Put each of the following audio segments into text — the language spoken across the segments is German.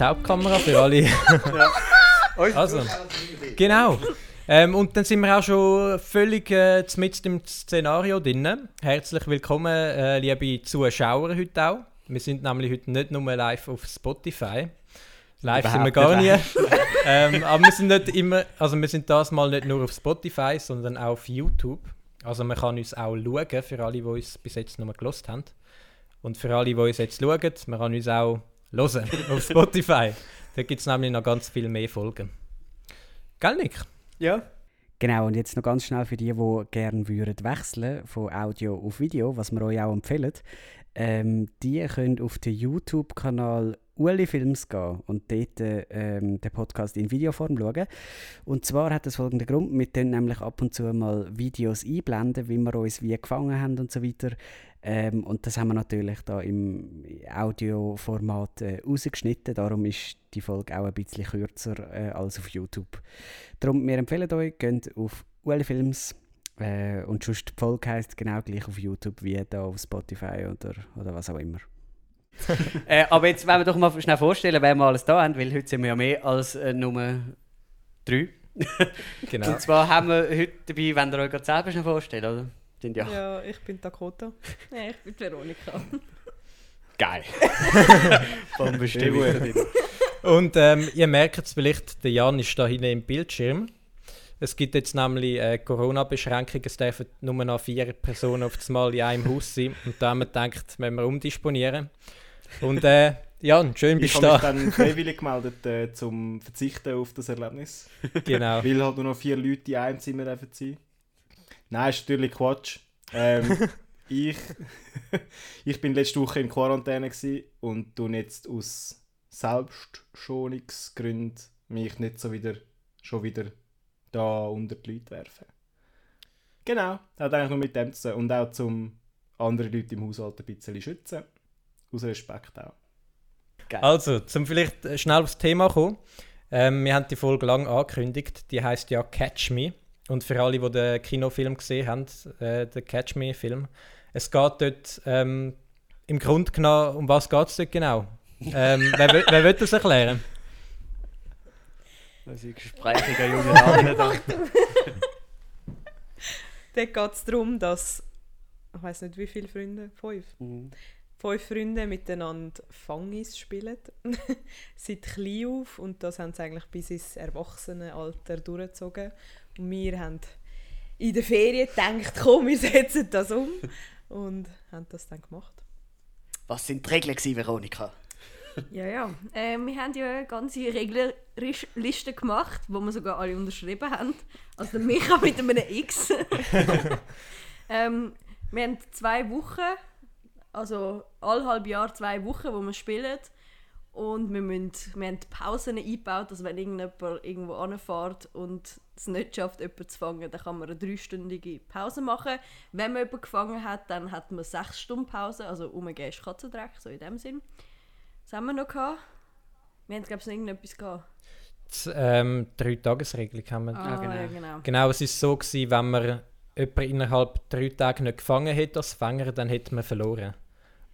Hauptkamera für alle. ja. Also, genau. Ähm, und dann sind wir auch schon völlig äh, mit im Szenario drin. Herzlich willkommen, äh, liebe Zuschauer heute auch. Wir sind nämlich heute nicht nur live auf Spotify. Live sind wir gar nie. ähm, aber wir sind nicht immer, also wir sind das mal nicht nur auf Spotify, sondern auch auf YouTube. Also man kann uns auch schauen, für alle, die uns bis jetzt nur gelost haben. Und für alle, die uns jetzt schauen, man kann uns auch hören auf Spotify. da gibt es nämlich noch ganz viel mehr Folgen. Gell, Nick? Ja. Genau, und jetzt noch ganz schnell für die, die gerne würden wechseln von Audio auf Video, was wir euch auch empfehlen. Ähm, die können auf den YouTube-Kanal Uli Films gehen und dort ähm, den Podcast in Videoform schauen. Und zwar hat das folgenden Grund, wir können nämlich ab und zu mal Videos einblenden, wie wir uns wie gefangen haben und so weiter. Ähm, und das haben wir natürlich da im Audioformat äh, rausgeschnitten, darum ist die Folge auch ein bisschen kürzer äh, als auf YouTube. Darum, wir empfehlen euch, geht auf Uli Films äh, und sonst die Folge heisst genau gleich auf YouTube wie da auf Spotify oder, oder was auch immer. äh, aber jetzt wollen wir doch mal schnell vorstellen, wer wir alles da haben, weil heute sind wir ja mehr als äh, Nummer drei. genau. Und zwar haben wir heute dabei, wenn ihr euch gerade selber schnell vorstellt, oder? Sind ja. ja, ich bin Dakota. ja, ich bin Veronika. Geil. Vom Bestimmung. Und ähm, ihr merkt es vielleicht, der Jan ist da hinten im Bildschirm. Es gibt jetzt nämlich äh, Corona-Beschränkungen, es dürfen nur noch vier Personen auf das Mal in einem Haus sein. Und da haben wir gedacht, müssen wir umdisponieren. Und äh, Jan, schön bist du da. Ich habe mich dann freiwillig gemeldet, äh, zum Verzichten auf das Erlebnis. Genau. Weil halt nur noch vier Leute in einem Zimmer dürfen sein. Nein, ist natürlich Quatsch. Ähm, ich, ich bin letzte Woche in Quarantäne und tue jetzt aus Selbstschonungsgründen mich nicht so wieder, schon wieder da unter die Leute werfen. Genau, hat eigentlich nur mit dem zu tun. Und auch zum andere Leute im Haushalt ein bisschen schützen. Aus Respekt auch. Geil. Also, zum vielleicht schnell aufs Thema kommen. Ähm, wir haben die Folge lang angekündigt. Die heißt ja Catch Me. Und für alle, die den Kinofilm gesehen haben, äh, den Catch Me-Film, es geht dort ähm, im Grunde genommen, um was geht es dort genau? ähm, wer, wer will das erklären? Das ist ein gesprächiger junger Mann. Dort geht es darum, dass, ich weiß nicht wie viele Freunde, fünf, mhm. fünf Freunde miteinander Fangis spielen. Seit klein auf und das haben sie eigentlich bis ins Erwachsenenalter durchgezogen. Und wir haben in der Ferien gedacht, komm, wir setzen das um. Und haben das dann gemacht. Was sind die Regeln, Veronika? Ja, ja. Äh, wir haben ja eine ganze Regelliste gemacht, wo wir sogar alle unterschrieben haben. Also Micha mit einem X. ähm, wir haben zwei Wochen, also alle Jahr zwei Wochen, wo wir spielen. Und wir, müssen, wir haben Pausen eingebaut, dass wenn irgendjemand irgendwo anfährt und es nicht schafft, jemanden zu fangen, dann kann man eine dreistündige Pause machen. Wenn man jemanden gefangen hat, dann hat man sechs Stunden Pause, also umgehen ist Katzendreck, so in dem Sinn. Was haben wir noch gehabt? Wir haben, glaube ich, noch irgendetwas gehabt. Die, ähm, Drei-Tages-Regelung haben wir. Ah, genau. Ja, genau. genau, es war so, gewesen, wenn man jemanden innerhalb drei Tage nicht gefangen hätte als Fänger, dann hätte man verloren.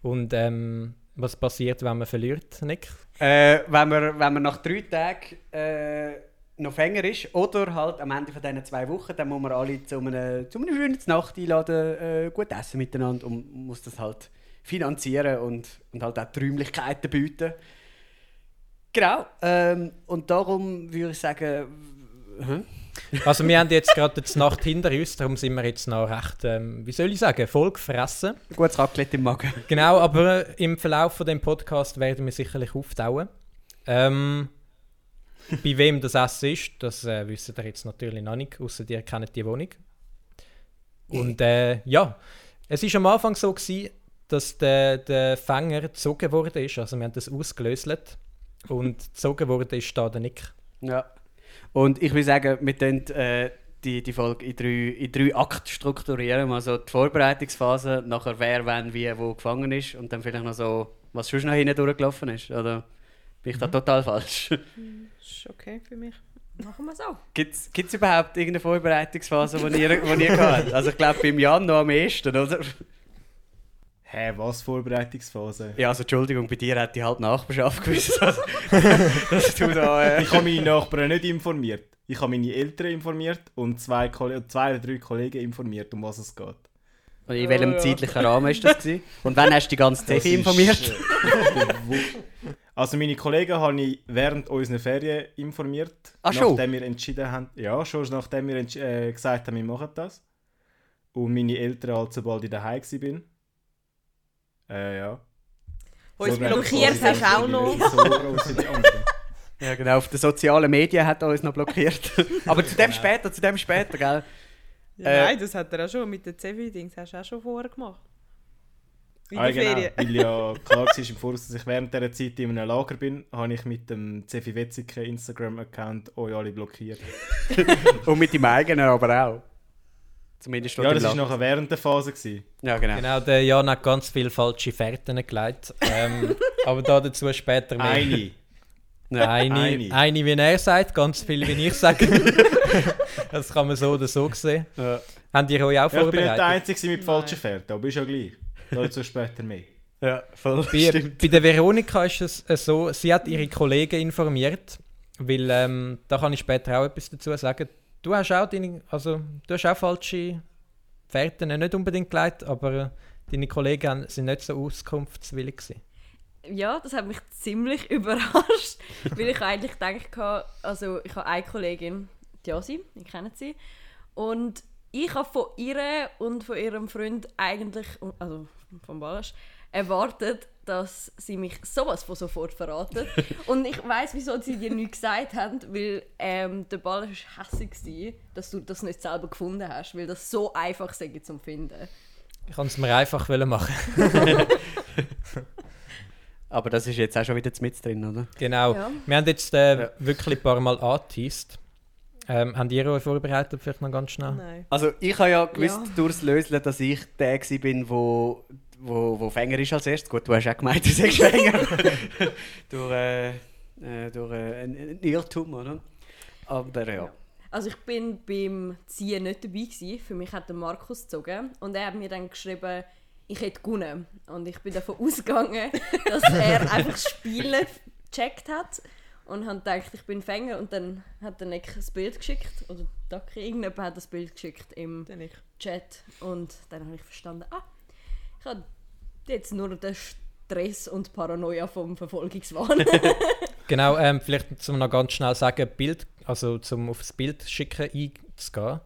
Und ähm, was passiert, wenn man verliert, Nick? Äh, wenn, man, wenn man nach drei Tagen äh, noch Fänger ist oder halt am Ende von diesen zwei Wochen, dann muss man alle zu einer, zu einer schönen Nacht einladen, äh, gut essen miteinander und muss das halt finanzieren und, und halt auch die Räumlichkeiten bieten. Genau. Ähm, und darum würde ich sagen. Hm? Also wir haben jetzt gerade die Nacht hinter uns, darum sind wir jetzt noch recht, ähm, wie soll ich sagen, voll gefressen. Gutes Raclette im Magen. Genau, aber im Verlauf von dem Podcast werden wir sicherlich auftauen. Ähm, bei wem das Essen ist, das äh, wissen ihr jetzt natürlich noch nicht, außer ihr kennt die Wohnung. Und äh, ja, es war am Anfang so gewesen, dass der, der Fänger gezogen wurde. Also wir haben das ausgelöst und gezogen wurde ist da der Nick. Ja. Und ich will sagen, wir tun äh, die, die Folge in drei, in drei Akte strukturieren. Also die Vorbereitungsphase, nachher wer, wann, wie, wo gefangen ist und dann vielleicht noch so, was schon noch hinten durchgelaufen ist. Oder bin ich da total falsch? ist okay für mich. Machen wir so. Gibt es überhaupt irgendeine Vorbereitungsphase, die ihr, die ihr habt? Also ich glaube beim Jan noch am ehesten, oder? Hä, was Vorbereitungsphase? Ja, also Entschuldigung, bei dir hat die halt Nachbarschaft gewusst, dass, dass du da... Äh, Ich habe meine Nachbarn nicht informiert. Ich habe meine Eltern informiert und zwei, Kolle zwei oder drei Kollegen informiert, um was es geht. Und in welchem zeitlichen Rahmen ist das gewesen? Und wann hast du die ganze ist, informiert? also meine Kollegen habe ich während unserer Ferien informiert. Ach, schon? Nachdem wir entschieden haben, ja, schon nachdem wir äh, gesagt haben, wir machen das. Und meine Eltern halt, sobald ich daheim war. Äh, ja. Uns So blockiert hast du auch noch. So. Ja, genau. Auf den sozialen Medien hat er uns noch blockiert. Aber zu dem später, zu dem später, gell? Ja, Äh, nein, das hat er auch schon mit den Zevi-Dings hast du auch schon vorher gemacht. Ah, genau. Weil ja klar war im Voraus, dass ich während dieser Zeit in einem Lager bin, habe ich mit dem Zefi Wetzike Instagram-Account euch alle blockiert. Und mit dem eigenen aber auch. Zumindest Ja, das war nachher während der Phase. Gewesen. Ja, genau. Genau, der Jan hat ganz viele falsche Fährten gelegt. Ähm, aber da dazu später mehr. Eine. Eine, Eine. eine. wie er sagt, ganz viel, wie ich sage. das kann man so oder so sehen. Ja. Habt ihr euch auch Ja, ich bin nicht der vorbereitet? Einzige mit falschen Fährten, aber ist ja gleich. Dazu später mehr. Ja, voll. Bei, Stimmt. bei der Veronika ist es äh, so, sie hat ihre Kollegen informiert, weil ähm, da kann ich später auch etwas dazu sagen. Du hast auch deine, also du hast auch falsche Fährten nicht unbedingt gelegt, aber äh, deine Kollegen sind nicht so auskunftswillig gewesen. Ja, das hat mich ziemlich überrascht, weil ich eigentlich gedacht habe, also ich habe eine Kollegin, die Josi, ich kenne sie, und ich habe von ihr und von ihrem Freund eigentlich, also von Balasch, erwartet, dass sie mich sowas von sofort verraten. und ich weiß, wieso sie dir nichts gesagt haben, weil ähm, der war hässlich, war, dass du das nicht selber gefunden hast, weil das so einfach sei zum Finden. Ich kann es mir einfach wollen machen. Aber das ist jetzt auch schon wieder mit drin, oder? Genau. Ja. Wir haben jetzt äh, Ja. wirklich ein paar Mal angeteased. Ähm, habt ihr euch vorbereitet, vielleicht noch ganz schnell? Nein. Also ich habe ja gewusst Ja. durchs Löseln, dass ich der war, bin, wo, wo, wo Fänger ist als erstes. Gut, du hast auch gemeint, du sagst Fänger. durch äh, äh, durch äh, einen Irrtum, oder? Aber ja. Ja. Also ich bin beim Ziehen nicht dabei gewesen. Für mich hat der Markus gezogen und er hat mir dann geschrieben, ich hätte gewonnen. Und ich bin davon ausgegangen, dass er einfach das Spiel nicht gecheckt hat und habe gedacht, ich bin Fänger und dann hat er Nick ein Bild geschickt oder Dacke, irgendjemand hat das Bild geschickt im. Chat und dann habe ich verstanden, ah, ich habe jetzt nur den Stress und Paranoia vom Verfolgungswahn. Genau, ähm, vielleicht zum noch ganz schnell sagen, Bild, also zum auf das Bild schicken einzugehen.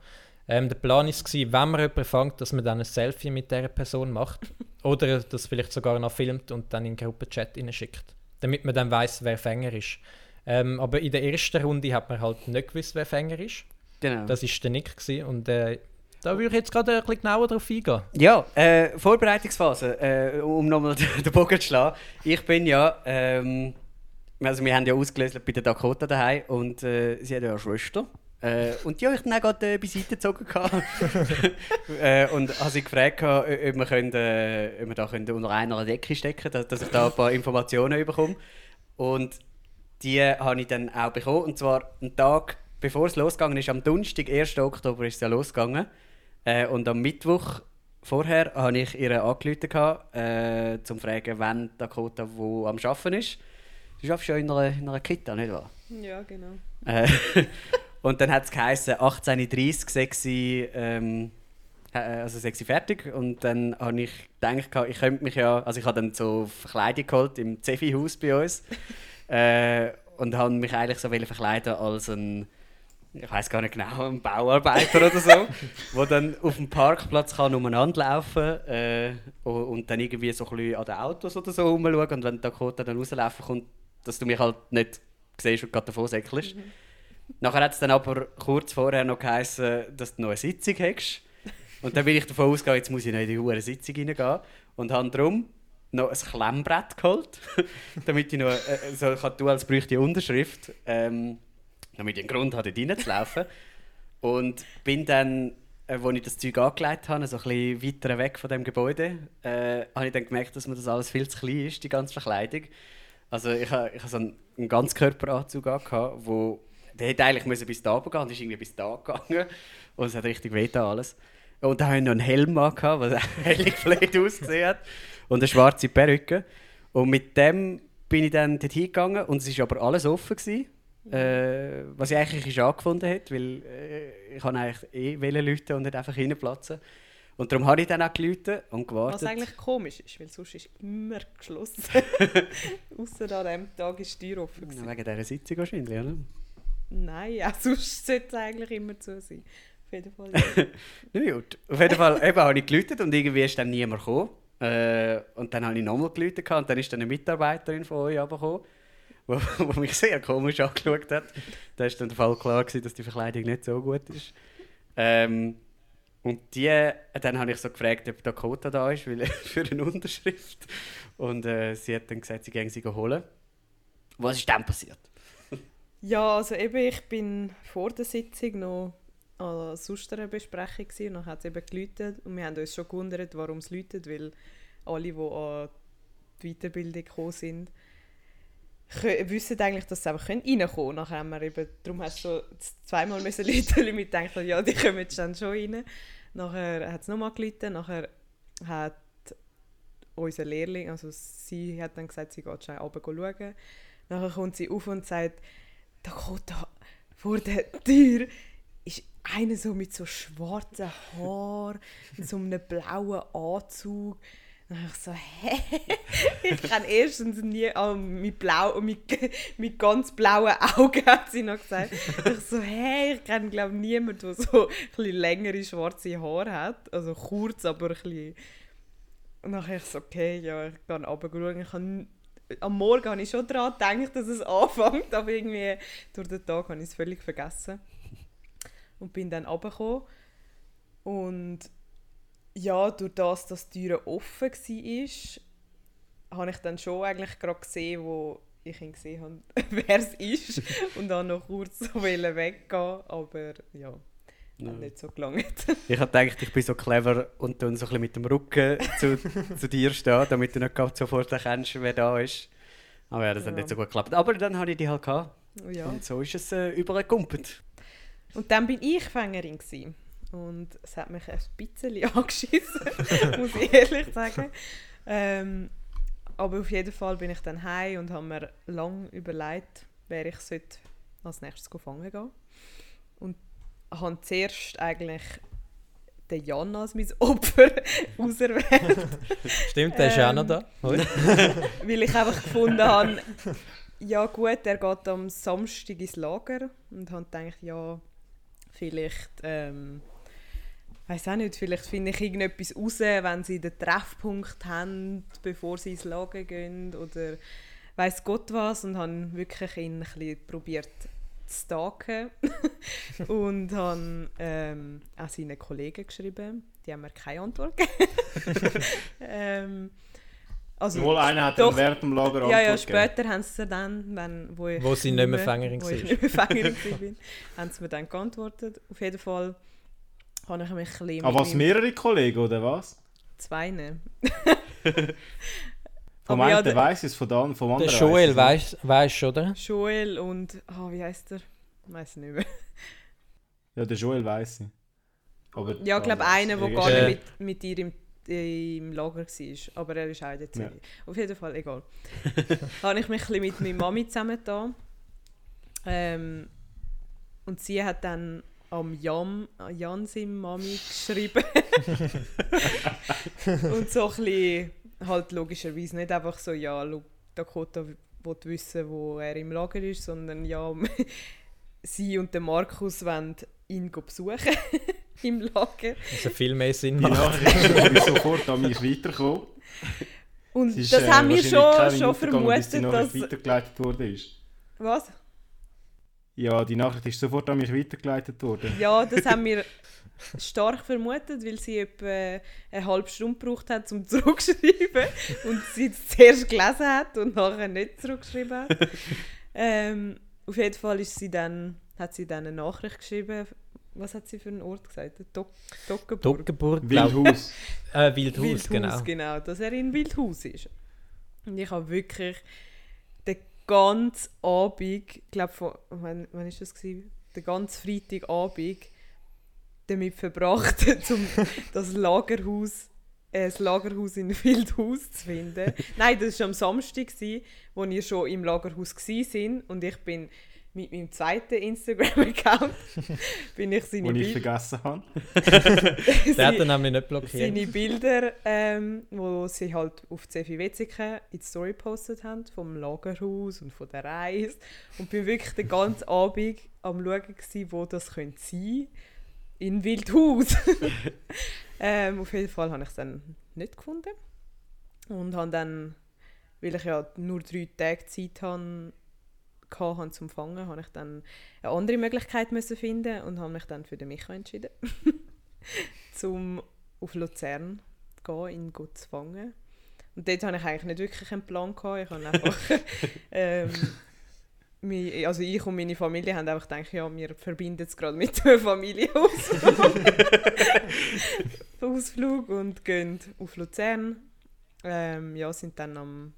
Ähm, der Plan war, wenn man jemanden fängt, dass man dann ein Selfie mit dieser Person macht. Oder das vielleicht sogar noch filmt und dann in den Gruppenchat schickt. Damit man dann weiß, wer Fänger ist. Ähm, aber in der ersten Runde hat man halt nicht gewusst, wer Fänger ist. Genau. Das war der Nick. Gewesen. Und äh, da würde ich jetzt gerade ein bisschen genauer drauf eingehen. Ja, äh, Vorbereitungsphase, äh, um nochmal den Bogen zu schlagen. Ich bin ja, ähm, also wir haben ja ausgelöst bei der Dakota daheim und äh, sie hat ja eine Schwester. Äh, und die habe ich dann auch gerade äh, beiseite gezogen. äh, und habe sie gefragt, gehabt, ob wir, können, äh, ob wir da können unter einer Decke stecken können, dass, dass ich da ein paar Informationen bekomme. Und die habe ich dann auch bekommen. Und zwar einen Tag bevor es losgegangen ist, am Donnerstag, 1. Oktober, ist es ja losgegangen. Äh, und am Mittwoch vorher habe ich ihr angerufen, äh, um zu fragen, wann Dakota wo am Arbeiten ist. Du arbeitest ja in einer, in einer Kita, nicht wahr? Ja, genau. Äh, und dann hat es geheißen, 18.30 Uhr sei sie, ähm, äh, also sei sie fertig. Und dann habe ich gedacht, ich könnte mich ja, also ich habe dann so Verkleidung geholt im Zefi-Haus bei uns. Äh, und habe mich eigentlich so verkleiden als ein, ich weiß gar nicht genau, ein Bauarbeiter oder so, wo dann auf dem Parkplatz kann umeinander laufen äh, und, und dann irgendwie so ein bisschen an den Autos oder so rumschauen und wenn Dakota dann rauslaufen kommt, dass du mich halt nicht siehst und gerade davon säckelst. Nachher hat es dann aber kurz vorher noch geheißen, dass du noch eine Sitzung hast. Und dann bin ich davon ausgegangen, jetzt muss ich noch in die hohe Sitzung reingehen. Und habe darum noch ein Klemmbrett geholt, damit ich noch äh, so kann tun, als bräuchte Unterschrift, ähm, damit ich einen Grund dort reinzulaufen. Und bin dann, äh, als ich das Zeug angelegt habe, so ein bisschen weiter weg von dem Gebäude, äh, habe ich dann gemerkt, dass mir das alles viel zu klein ist, die ganze Verkleidung. Also ich habe ha so einen, einen Ganzkörperanzug angehabt, wo der hätte eigentlich müssen bis da gehen und ist irgendwie bis da gegangen und es hat richtig weh alles. Und da habe ich noch einen Helm angehabt, was hell blöd ausgesehen hat. Und eine schwarze Perücke. Und mit dem bin ich dann dort hingegangen und es war aber alles offen. Gewesen. Äh, was ich eigentlich schon angefunden hätte, weil äh, ich kann eigentlich eh Leute und nicht einfach reinplatzen. Und darum habe ich dann auch geläutet und gewartet. Was eigentlich komisch ist, weil sonst ist immer geschlossen. Außer an diesem Tag ist die Tür offen. Ja, wegen dieser Sitzung wahrscheinlich, oder? Nein, ja, sonst sollte es eigentlich immer zu sein. Auf jeden Fall. Ja. gut. Auf jeden Fall eben, habe ich geläutet und irgendwie ist dann niemand gekommen. Äh, und dann habe ich nochmal geläutet und dann ist dann eine Mitarbeiterin von euch gekommen, wo mich sehr komisch angeschaut hat. Da war dann der Fall klar, gewesen, dass die Verkleidung nicht so gut ist. Ähm, und die, dann habe ich so gefragt, ob Dakota da ist, weil, für eine Unterschrift. Und äh, sie hat dann gesagt, sie gehen sie holen. Was ist dann passiert? ja, also eben, ich bin vor der Sitzung noch an sonst einer Besprechung gewesen, und dann hat es eben geläutet und wir haben uns schon gewundert, warum es läutet, weil alle, die an die Weiterbildung gekommen sind, wissen eigentlich, dass sie einfach reinkommen können. Nachher haben wir eben, darum hast du zweimal müssen Leute mit gedacht, ja, die kommen jetzt dann schon rein. Nachher hat es nochmal gelitten, nachher hat unser Lehrling, also sie hat dann gesagt, sie geht schnell runter schauen. Nachher kommt sie auf und sagt, da kommt da vor der Tür einer so mit so schwarzen Haaren, in so einem blauen Anzug dann ich so, hä? ich kann erstens nie, oh, mit, blau, mit, mit ganz blauen Augen, hat sie noch gesagt. ich so, hä? Ich kenne glaube niemanden, der so ein längere schwarze Haare hat. Also kurz, aber ein bisschen... Und dann ich so, okay, ja, ich gehe runter ich habe am Morgen habe ich schon daran gedacht, dass es anfängt, aber irgendwie durch den Tag habe ich es völlig vergessen. Und bin dann runtergekommen. Und ja, durch das, dass die Tür offen war, habe ich dann schon eigentlich gerade gesehen, wo ich ihn gesehen habe, wer es ist. und dann noch kurz so weggehen aber ja, ja. hat nicht so gelangt. ich habe gedacht, ich bin so clever und dann so ein bisschen mit dem Rücken zu, zu dir stehen, damit du nicht sofort erkennst, wer da ist. Aber ja, das ja. hat nicht so gut geklappt. Aber dann hatte ich die halt gehabt. Ja. Und so ist es äh, übergekumpelt. Und dann bin ich Fängerin. Gewesen. Und es hat mich ein bisschen angeschissen, muss ich ehrlich sagen. Ähm, aber auf jeden Fall bin ich dann heim und habe mir lange überlegt, wer ich als nächstes fangen gehen Und habe zuerst eigentlich den Jan als mein Opfer auserwählt. Stimmt, der ist ja auch noch da. weil ich einfach gefunden habe, ja gut, er geht am Samstag ins Lager und habe gedacht, ja, vielleicht ähm, weiß auch nicht, vielleicht finde ich irgendetwas raus, wenn sie den Treffpunkt haben, bevor sie ins Lager gehen oder weiß Gott was und habe wirklich ihn ein bisschen probiert zu stalken und habe ähm, auch seinen Kollegen geschrieben, die haben mir keine Antwort gegeben. ähm, also, Wohl einer hat doch, während dem Lager Ja, ja, später haben sie dann, wenn, wo, ich wo sie nicht mehr Fängerin war, nicht mehr Fängerin war, haben sie mir dann geantwortet. Auf jeden Fall habe ich mich ein bisschen... Aber was, mehrere Kollegen oder was? Zwei. Ne. vom einen ja, der, weiss es, vom, vom anderen Der Joel weiss, weiss oder? Joel und... Oh, wie heißt der? Ich weiß nicht mehr. ja, der Joel weiss ich. Aber, ja, ich glaube einer, der gar nicht mit, mit dir im, im Lager war. Aber er ist auch in der Zürich. Ja. Auf jeden Fall, egal. habe ich mich ein mit meiner Mami zusammengetan. Ähm, und sie hat dann am Jan, Jan seine Mami geschrieben. und so ein bisschen, halt logischerweise nicht einfach so, ja, Dakota will wissen, wo er im Lager ist, sondern ja, sie und der Markus wollen ihn besuchen im Lager. Also viel mehr Sinn macht. Ja, ist sofort an mich weitergekommen. Und ist, das äh, haben wir schon, schon vermutet, dass... weitergeleitet worden Was? Ja, die Nachricht ist sofort an mich weitergeleitet worden. Ja, das haben wir stark vermutet, weil sie etwa eine halbe Stunde gebraucht hat, um zurückzuschreiben und sie es zuerst gelesen hat und nachher nicht zurückgeschrieben hat. ähm, auf jeden Fall ist sie dann, hat sie dann eine Nachricht geschrieben. Was hat sie für einen Ort gesagt? Dok Dockenburg. Dockenburg, Wildhaus. äh, Wildhaus, Wildhaus, genau. genau. Dass er in Wildhaus ist. Und ich habe wirklich ganzen Abend, ich glaube, wann, wann ist das gewesen? Den ganzen Freitagabend damit verbracht, um das Lagerhaus ein Lagerhaus in Wildhaus zu finden. Nein, das war am Samstag, als wir schon im Lagerhaus waren und ich bin mit meinem zweiten Instagram-Account bin ich seine Bilder... ich vergessen habe. Der hat dann nämlich nicht blockiert. Seine Bilder, ähm, wo sie halt auf Cefi Wetzike in die Story gepostet haben, vom Lagerhaus und von der Reise. Und bin wirklich den ganzen Abend am schauen, gewesen, wo das könnte sein In Wildhaus. ähm, auf jeden Fall habe ich es dann nicht gefunden. Und habe dann, weil ich ja nur drei Tage Zeit habe, hatte, zum Fangen, habe ich dann eine andere Möglichkeit müssen finden und habe mich dann für den Micha entschieden, zum auf Luzern zu gehen, ihn gut zu fangen. Und dort hatte ich eigentlich nicht wirklich einen Plan gehabt. Ich habe einfach ähm, also ich und meine Familie haben einfach gedacht, ja, wir verbinden es gerade mit einem Familienausflug Ausflug und gehen auf Luzern. Ähm, ja, sind dann am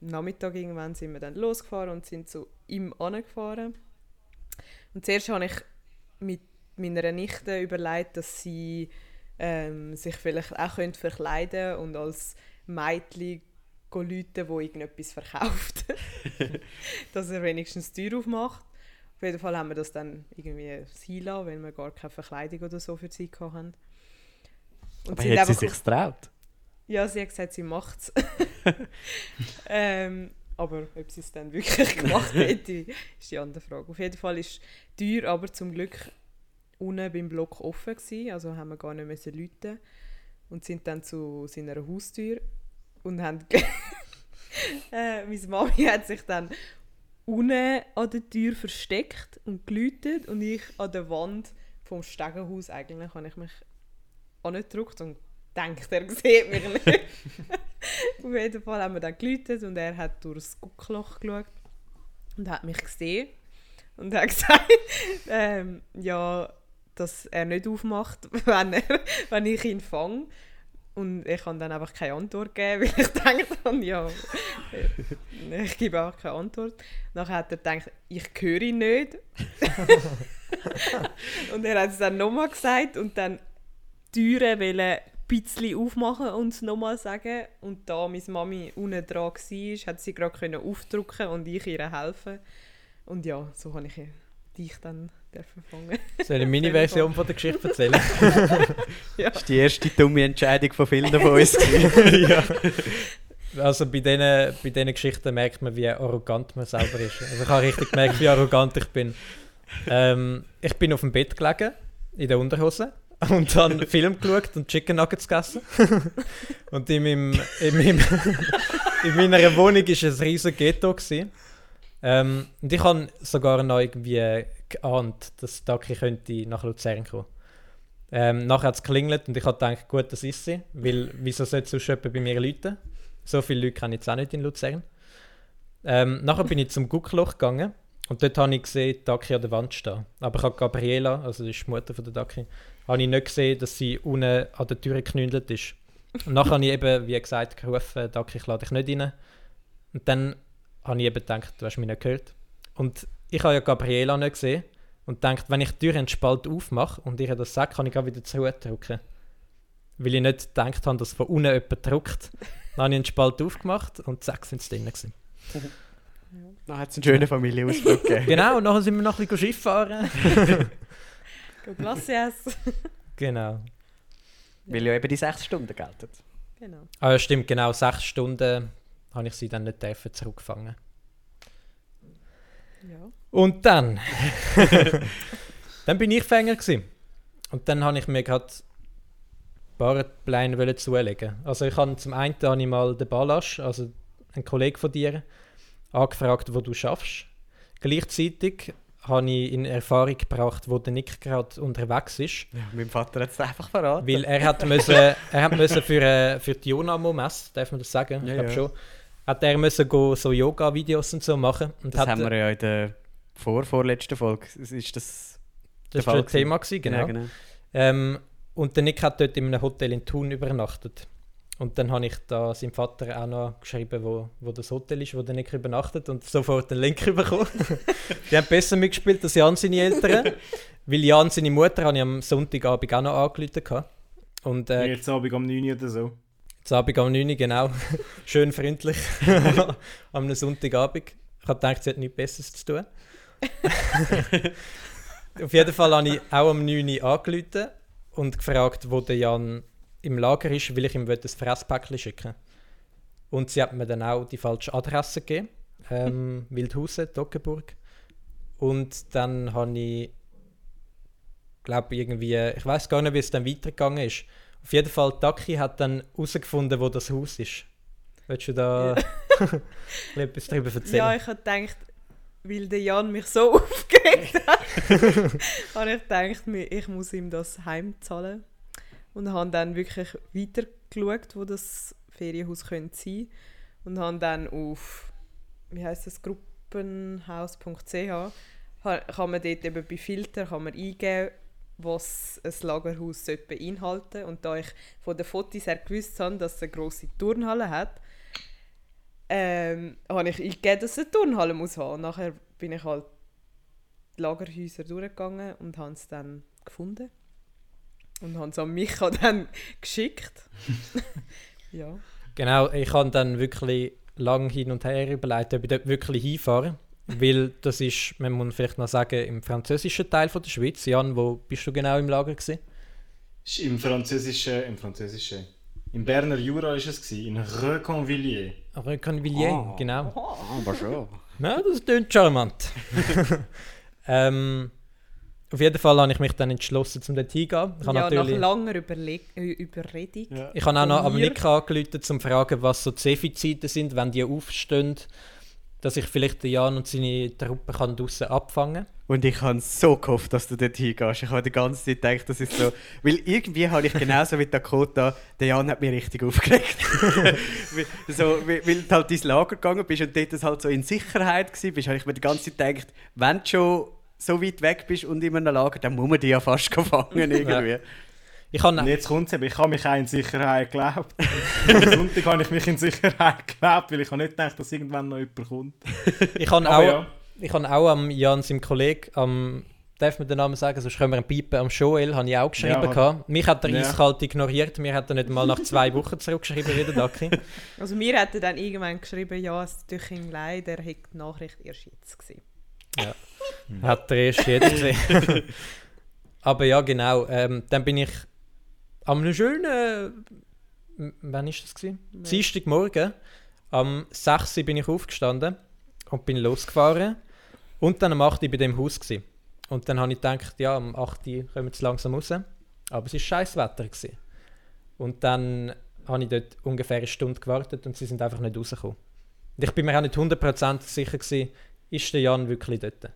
Nachmittag irgendwann sind wir dann losgefahren und sind zu ihm angefahren. Und zuerst habe ich mit meiner Nichte überlegt, dass sie ähm, sich vielleicht auch verkleiden könnte und als Mädchen Leute, die irgendetwas verkauft. dass er wenigstens die Tür aufmacht. Auf jeden Fall haben wir das dann irgendwie sein lassen, weil wir gar keine Verkleidung oder so für sie hatten. Und Aber hat sie sich getraut? Ja, sie hat gesagt, sie macht es. ähm, aber ob sie es dann wirklich gemacht hätte, ist die andere Frage. Auf jeden Fall ist die Tür aber zum Glück unten beim Block offen gewesen, also haben wir gar nicht müssen läuten und sind dann zu seiner Haustür und haben äh, meine Mami hat sich dann unten an der Tür versteckt und geläutet und ich an der Wand vom Stegenhaus eigentlich habe ich mich angedrückt und denkt, er sieht mich nicht. Auf jeden Fall haben wir dann geläutet und er hat durch das Guckloch geschaut und hat mich gesehen und hat gesagt, ähm, ja, dass er nicht aufmacht, wenn, er, wenn ich ihn fange. Und ich habe dann einfach keine Antwort gegeben, weil ich dachte, ja, ich gebe einfach keine Antwort. Nachher hat er gedacht, ich höre ihn nicht. und er hat es dann nochmal gesagt und dann die Türen bisschen aufmachen und es nochmal sagen. Und da meine Mami unten dran war, hat sie gerade aufdrücken und ich ihr helfen. Und ja, so habe ich dich dann fangen. Soll ich meine Version von der Geschichte erzählen? ja. Das war die erste dumme Entscheidung von vielen von uns. ja. Also bei diesen, bei diesen Geschichten merkt man, wie arrogant man selber ist. Also ich habe richtig gemerkt, wie arrogant ich bin. Ähm, ich bin auf dem Bett gelegen, in der Unterhose und dann Film geschaut und Chicken Nuggets gegessen. und in, meinem, in, meinem in meiner Wohnung war ein riesiges Ghetto. Ähm, und ich habe sogar noch irgendwie geahnt, dass Daki könnte nach Luzern kommen. Ähm, nachher hat es geklingelt und ich habe gedacht, gut, das ist sie. Weil, wieso sollte sonst jemand bei mir Leute? So viele Leute kenne ich jetzt auch nicht in Luzern. Ähm, nachher bin ich zum Guckloch gegangen und dort habe ich gesehen, Daki an der Wand stehen. Aber ich habe Gabriela, also die, Mutter von der Daki, habe ich nicht gesehen, dass sie unten an der Tür geknündelt ist. Und nachher habe ich eben, wie gesagt, gerufen, danke, ich lade dich nicht rein. Und dann habe ich eben gedacht, du hast mich nicht gehört. Und ich habe ja Gabriela nicht gesehen und gedacht, wenn ich die Tür einen Spalt aufmache und ihr das sagt, kann ich auch wieder zurückdrücken. Weil ich nicht gedacht habe, dass von unten jemand drückt. Dann habe ich einen Spalt aufgemacht und zack, sind sie drinnen. Dann hat es einen schönen Familienausflug gegeben. genau, und nachher sind wir noch ein bisschen Schiff fahren. Gracias. genau. Weil ja eben die sechs Stunden gelten. Genau. Ah ja, stimmt, genau. Sechs Stunden habe ich sie dann nicht dürfen zurückfangen. Ja. Und dann... dann bin ich Fänger gewesen. Und dann habe ich mir gerade ein paar Pläne zulegen. Also ich habe zum einen habe ich mal den Balasch, also einen Kollegen von dir, angefragt, wo du schaffst. Gleichzeitig habe ich in Erfahrung gebracht, wo der Nick gerade unterwegs ist. Ja, mein Vater hat es einfach verraten. Weil er hat müssen, er hat müssen für, äh, für die Jonamo-Messe, darf man das sagen? Ja, ich glaube ja. schon. Hat er müssen go so Yoga-Videos und so machen. Und das haben wir ja in der vor vorletzten Folge. Ist das das war das Thema gewesen, genau. Ja, genau. Ähm, und der Nick hat dort in einem Hotel in Thun übernachtet. Und dann habe ich da seinem Vater auch noch geschrieben, wo, wo das Hotel ist, wo der Nick übernachtet und sofort den Link bekommen. die haben besser mitgespielt als Jan seine Eltern. weil Jan seine Mutter habe ich am Sonntagabend auch noch angerufen. Und, äh, Jetzt Abend um 9 Uhr oder so. Jetzt Abend um 9 Uhr, genau. Schön freundlich. Am Sonntagabend. Ich habe gedacht, sie hat nichts Besseres zu tun. Auf jeden Fall habe ich auch um 9 Uhr angerufen und gefragt, wo der Jan im Lager ist, weil ich ihm ein Fresspäckchen schicken Und sie hat mir dann auch die falsche Adresse gegeben. Ähm, Wildhausen, Toggenburg. Und dann habe ich, glaube irgendwie, ich weiß gar nicht, wie es dann weitergegangen ist. Auf jeden Fall, Taki hat dann herausgefunden, wo das Haus ist. Willst du da ja. etwas darüber erzählen? Ja, ich habe gedacht, weil der Jan mich so aufgeregt hat, habe ich gedacht, ich muss ihm das heimzahlen. Und habe dann wirklich weiter geschaut, wo das Ferienhaus könnte sein Und habe dann auf, wie heißt das, gruppenhaus.ch, kann man dort eben bei Filter kann man eingeben, was ein Lagerhaus beinhalten sollte. Und da ich von den Fotos her gewusst habe, dass es eine grosse Turnhalle hat, ähm, habe ich eingegeben, dass es eine Turnhalle muss haben. Und nachher bin ich halt die Lagerhäuser durchgegangen und habe es dann gefunden. Und habe es an Micha dann geschickt. ja. Genau, ich habe dann wirklich lange hin und her überlegt, ob ich dort wirklich hinfahre. Weil das ist, man muss vielleicht noch sagen, im französischen Teil von der Schweiz. Jan, wo bist du genau im Lager gewesen? Im französischen, im französischen. Im Berner Jura war es, in Reconvilliers. Reconvilliers, oh. genau. Oh, aber schon. Ja, das klingt charmant. ähm, auf jeden Fall habe ich mich dann entschlossen, zum dort hingehen. Ich ja, natürlich, nach langer Überleg Überredung. Ja. Ich habe auch noch am Nick angerufen, um zu fragen, was so die Defizite sind, wenn die aufstehen dass ich vielleicht den Jan und seine Truppe kann draussen abfangen kann. Und ich habe so gehofft, dass du dort hingehst. Ich habe die ganze Zeit gedacht, das ist so. Weil irgendwie habe ich genauso wie Dakota, der Jan hat mich richtig aufgeregt. so, weil, weil du halt ins Lager gegangen bist und dort halt so in Sicherheit warst, habe ich mir die ganze Zeit gedacht, wenn du schon so weit weg bist und in einem Lager, dann muss man dich ja fast fangen irgendwie. Ja. Ich kann, jetzt kommt es ich habe mich auch in Sicherheit geglaubt. Am Sonntag habe ich mich in Sicherheit geglaubt, weil ich habe nicht gedacht, dass irgendwann noch jemand kommt. ich habe auch, ja. ich habe auch am Jan, seinem Kollegen, am, darf man den Namen sagen, sonst können wir einen Piepen, am Joel, habe ich auch geschrieben. Ja, Mich hat er ja. eiskalt ignoriert, mir hat er nicht mal nach zwei Wochen zurückgeschrieben, wie der Daki. Also mir hat er dann irgendwann geschrieben, ja, es tut ihm leid, er hätte die Nachricht erst jetzt gesehen. Ja, hat er erst jetzt gesehen. Aber ja, genau, ähm, dann bin ich am schönen. Wann war das? Gewesen? Dienstagmorgen. Am 6. Uhr bin ich aufgestanden und bin losgefahren. Und dann am 8. Uhr bei dem Haus. Gewesen. Und dann habe ich gedacht, ja, am 8. Uhr kommen wir langsam raus. Aber es war scheiß Wetter. Gewesen. Und dann habe ich dort ungefähr eine Stunde gewartet und sie sind einfach nicht rausgekommen. Und ich bin mir auch nicht 100% sicher, gewesen, ist der Jan wirklich dort.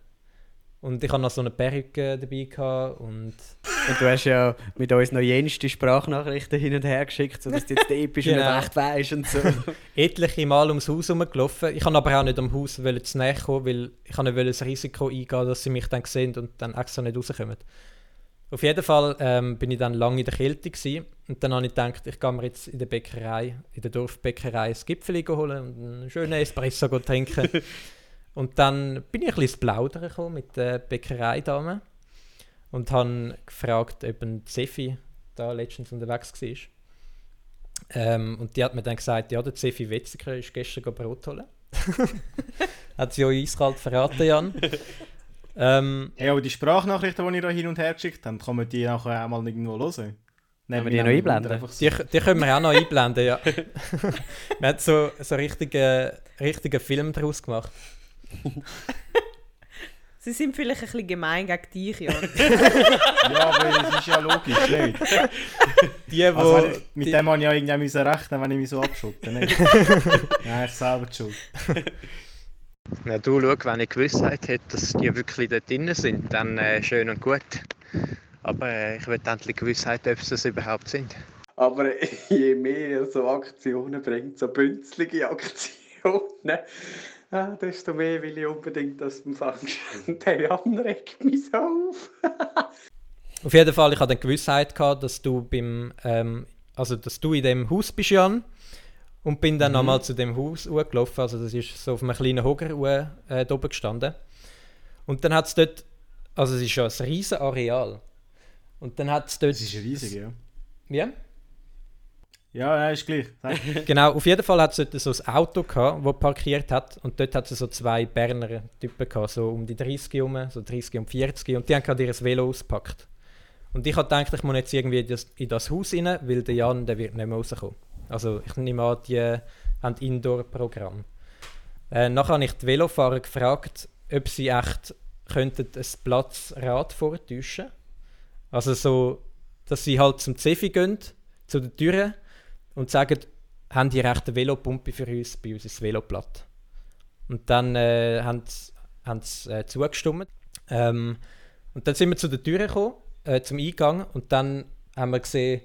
Und ich hatte noch so eine Perücke dabei. Gehabt und, und du hast ja mit uns noch jenste Sprachnachrichten hin und her geschickt, sodass du jetzt die epische genau. nicht recht weißt und so. Etliche Mal ums Haus herumgelaufen. Ich kann aber auch nicht am Haus zu näher kommen, weil ich nicht das Risiko eingehen dass sie mich dann sehen und dann extra nicht rauskommen. Auf jeden Fall ähm, bin ich dann lange in der Kälte gewesen. und dann habe ich gedacht, ich gehe mir jetzt in der Bäckerei, in der Dorfbäckerei ein Gipfel holen und einen schönen Espresso trinken. Und dann bin ich ein bisschen ins Plaudern gekommen mit der Bäckereidame und habe gefragt, ob ein Zefi da letztens unterwegs war. Ähm, und die hat mir dann gesagt, ja, der Zefi Wetziger ist gestern Brot holen. hat sie euch eiskalt verraten, Jan. ähm, ja, aber die Sprachnachrichten, die ihr da hin und her geschickt habt, kann man die nachher auch mal irgendwo hören? Nehmen wir die noch einblenden? Die, die können wir auch noch einblenden, ja. wir haben so, so einen richtigen, richtigen Film daraus gemacht. Sie sind vielleicht ein bisschen gemein gegen dich, ja. ja, aber das ist ja logisch, nicht? Die, wo, also, ich, mit die, dem habe ich ja irgendwie rechnen wenn ich mich so abschotte. Nicht? ja, ich selber die Schuld. Ja, du, schau, wenn ich Gewissheit hätte, dass die wirklich dort drin sind, dann äh, schön und gut. Aber äh, ich will endlich Gewissheit, ob sie das überhaupt sind. Aber je mehr so Aktionen bringt, so bünzlige Aktionen, Ah, desto mehr will ich unbedingt, dass du fängst. Der Jan regt mich so auf. auf jeden Fall, ich hatte eine Gewissheit gehabt, dass du beim, ähm, also dass du in dem Haus bist, Jan. Und bin dann mhm. nochmal zu dem Haus gelaufen. Also das ist so auf einem kleinen Hocker äh, oben gestanden. Und dann hat es dort, also es ist ja ein riesiges Areal. Und dann hat es dort... Es ist riesig, ja. Wie? Ja, ja, ist gleich. genau, auf jeden Fall hat es so ein Auto gehabt, das parkiert hat und dort hat es so zwei Berner Typen gehabt, so um die 30 herum, so 30 und 40 und die haben gerade ihr Velo ausgepackt. Und ich habe gedacht, ich muss jetzt irgendwie in das, in das Haus rein, weil der Jan, der wird nicht mehr rauskommen. Also ich nehme an, die haben Indoor-Programm. Äh, nachher habe ich die Velofahrer gefragt, ob sie echt könnten ein Platzrad vortäuschen Also so, dass sie halt zum Zefi gehen, zu der Tür und sagen, haben die rechte Velopumpe für uns bei uns ins Veloblatt. Und dann äh, haben sie äh, zugestimmt. Ähm, und dann sind wir zu der Tür gekommen, äh, zum Eingang, und dann haben wir gesehen,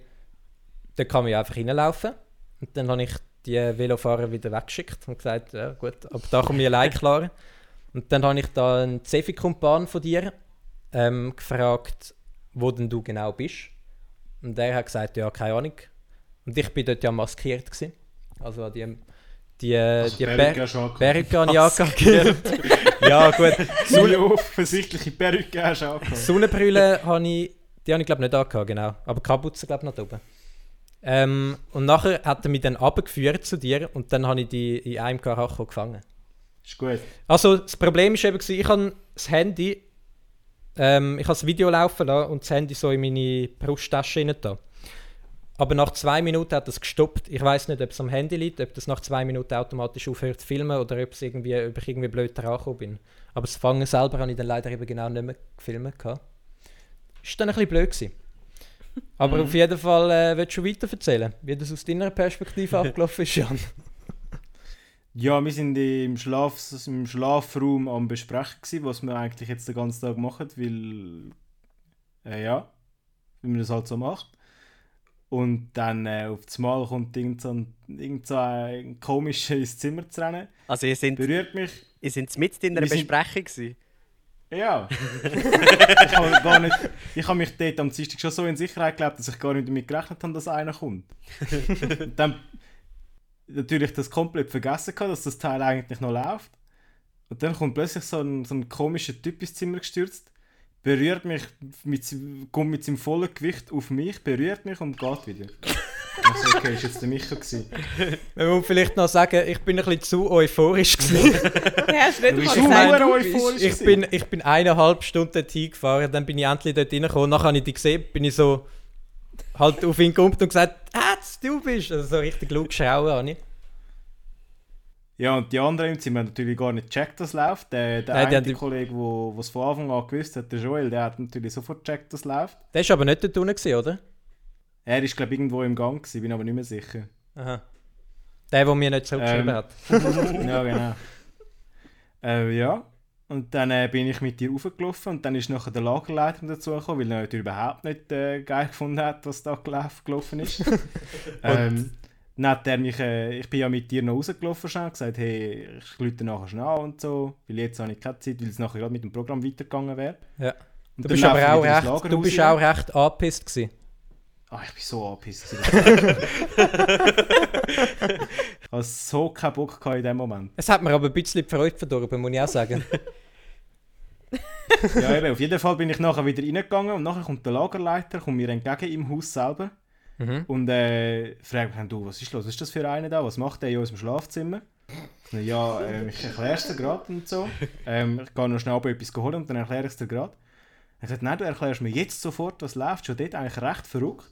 da kann man ja einfach reinlaufen. Und dann habe ich die Velofahrer wieder weggeschickt und gesagt, ja gut, aber da komme ich allein klar. Und dann habe ich da einen Zefi-Kumpan von dir ähm, gefragt, wo denn du genau bist. Und der hat gesagt, ja, keine Ahnung. Und ich bin dort ja maskiert gewesen. Also die, die, also die Perücke habe ich angehört. ja, gut. Sonne offensichtliche Perücke hast du angehört. Sonnenbrille habe ich, die habe ich glaube nicht angehört, genau. Aber Kapuze glaube ich noch oben. Ähm, und nachher hat er mich dann abgeführt zu dir und dann habe ich die in einem Karacho gefangen. Ist gut. Also das Problem war eben, ich habe das Handy, ähm, ich habe das Video laufen lassen und das Handy so in meine Brusttasche rein da. Aber nach zwei Minuten hat es gestoppt. Ich weiß nicht, ob es am Handy liegt, ob das nach zwei Minuten automatisch aufhört zu filmen oder ob, es irgendwie, ob ich irgendwie blöd dran bin. Aber das Fangen selber habe ich dann leider eben genau nicht mehr gefilmt. Gehabt. Ist dann ein bisschen blöd gewesen. Aber mhm. auf jeden Fall äh, willst du weiter erzählen, wie das aus deiner Perspektive abgelaufen ist, Jan. Ja, wir sind im, Schlaf, im Schlafraum am Besprechen, was wir eigentlich jetzt den ganzen Tag machen, weil. Äh, ja, wie man das halt so macht. Und dann äh, auf das Mal kommt irgend so ein, irgend so ein komischer ins Zimmer zu rennen. Also ihr sind, berührt mich. Ihr seid mit in einer Besprechung gewesen? Ja. ich habe gar nicht, ich habe mich dort am Dienstag schon so in Sicherheit gelebt, dass ich gar nicht damit gerechnet habe, dass einer kommt. Und dann natürlich das komplett vergessen gehabt, dass das Teil eigentlich noch läuft. Und dann kommt plötzlich so ein, so ein komischer Typ ins Zimmer gestürzt, berührt mich, mit, kommt mit seinem vollen Gewicht auf mich, berührt mich und geht wieder. Also okay, ist jetzt der Micha gewesen. Man muss vielleicht noch sagen, ich bin ein bisschen zu euphorisch gewesen. hast nicht du bist gesagt, euphorisch ich bin, ich bin eineinhalb Stunden dorthin gefahren, dann bin ich endlich dort reingekommen, nachher habe ich dich gesehen, bin ich so halt auf ihn gekommen und gesagt, ah, du bist, also so richtig laut geschrauen habe ich. Ja, und die anderen haben natürlich gar nicht gecheckt, dass es läuft. Der, der Nein, eine die... Kollege, der es von Anfang an gewusst hat, der Joel, der hat natürlich sofort gecheckt, dass es läuft. Der war aber nicht dort unten, oder? Er ist, glaube ich, irgendwo im Gang, gewesen, bin aber nicht mehr sicher. Aha. Der, der mir nicht zurückgeschrieben ähm, hat. ja, genau. Äh, ja. Und dann äh, bin ich mit dir raufgelaufen und dann ist nachher der Lagerleiter dazugekommen, weil er natürlich überhaupt nicht äh, geil gefunden hat, was da gelaufen ist. ähm, hat er mich, äh, ich bin ja mit dir noch rausgelaufen und gesagt, hey, ich lüte nachher schnell an und so, weil jetzt habe ich keine Zeit, weil es nachher gerade mit dem Programm weitergegangen wäre. Ja. Du bist aber auch recht, du bist auch recht angepisst gewesen. Ah, ich bin so angepisst. ich hatte so keinen Bock in dem Moment. Es hat mir aber ein bisschen die Freude verdorben, muss ich auch sagen. ja, eben, auf jeden Fall bin ich nachher wieder reingegangen und nachher kommt der Lagerleiter, kommt mir entgegen im Haus selber mhm. und äh, fragt mich, du, was ist los, was ist das für einer da, was macht der in unserem Schlafzimmer? Ja, äh, ich erkläre es dir gerade und so. Ähm, ich gehe noch schnell etwas holen und dann erkläre ich es dir gerade. Er sagt, nein, du erklärst mir jetzt sofort, was läuft, schon dort eigentlich recht verrückt.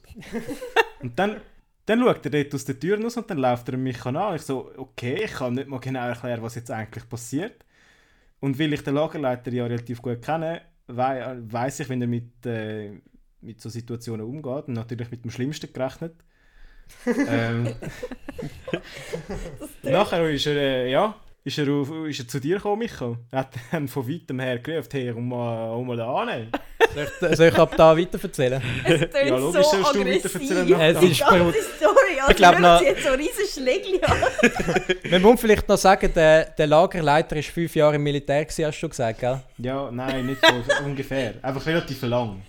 und dann, dann schaut er dort aus der Tür raus und dann läuft er mich an. Ich so, okay, ich kann nicht mal genau erklären, was jetzt eigentlich passiert. Und weil ich den Lagerleiter ja relativ gut kenne, we weiß ich, wenn er mit, äh, mit so Situationen umgeht und natürlich mit dem Schlimmsten gerechnet. ähm, nachher ist er, äh, ja, ist er, auf, ist er zu dir gekommen, Michael? Er hat dann von weitem her gerufen, hey, komm mal, komm mal an. Soll ich, soll ich ab da weiter erzählen? Es ja, logisch, so sollst du weiter erzählen. Es ist Story, also ich glaube noch... jetzt so riesen Schlägli Man muss vielleicht noch sagen, der, der Lagerleiter war fünf Jahre im Militär, gewesen, hast du gesagt, gell? Ja, nein, nicht so ungefähr. Einfach relativ lang.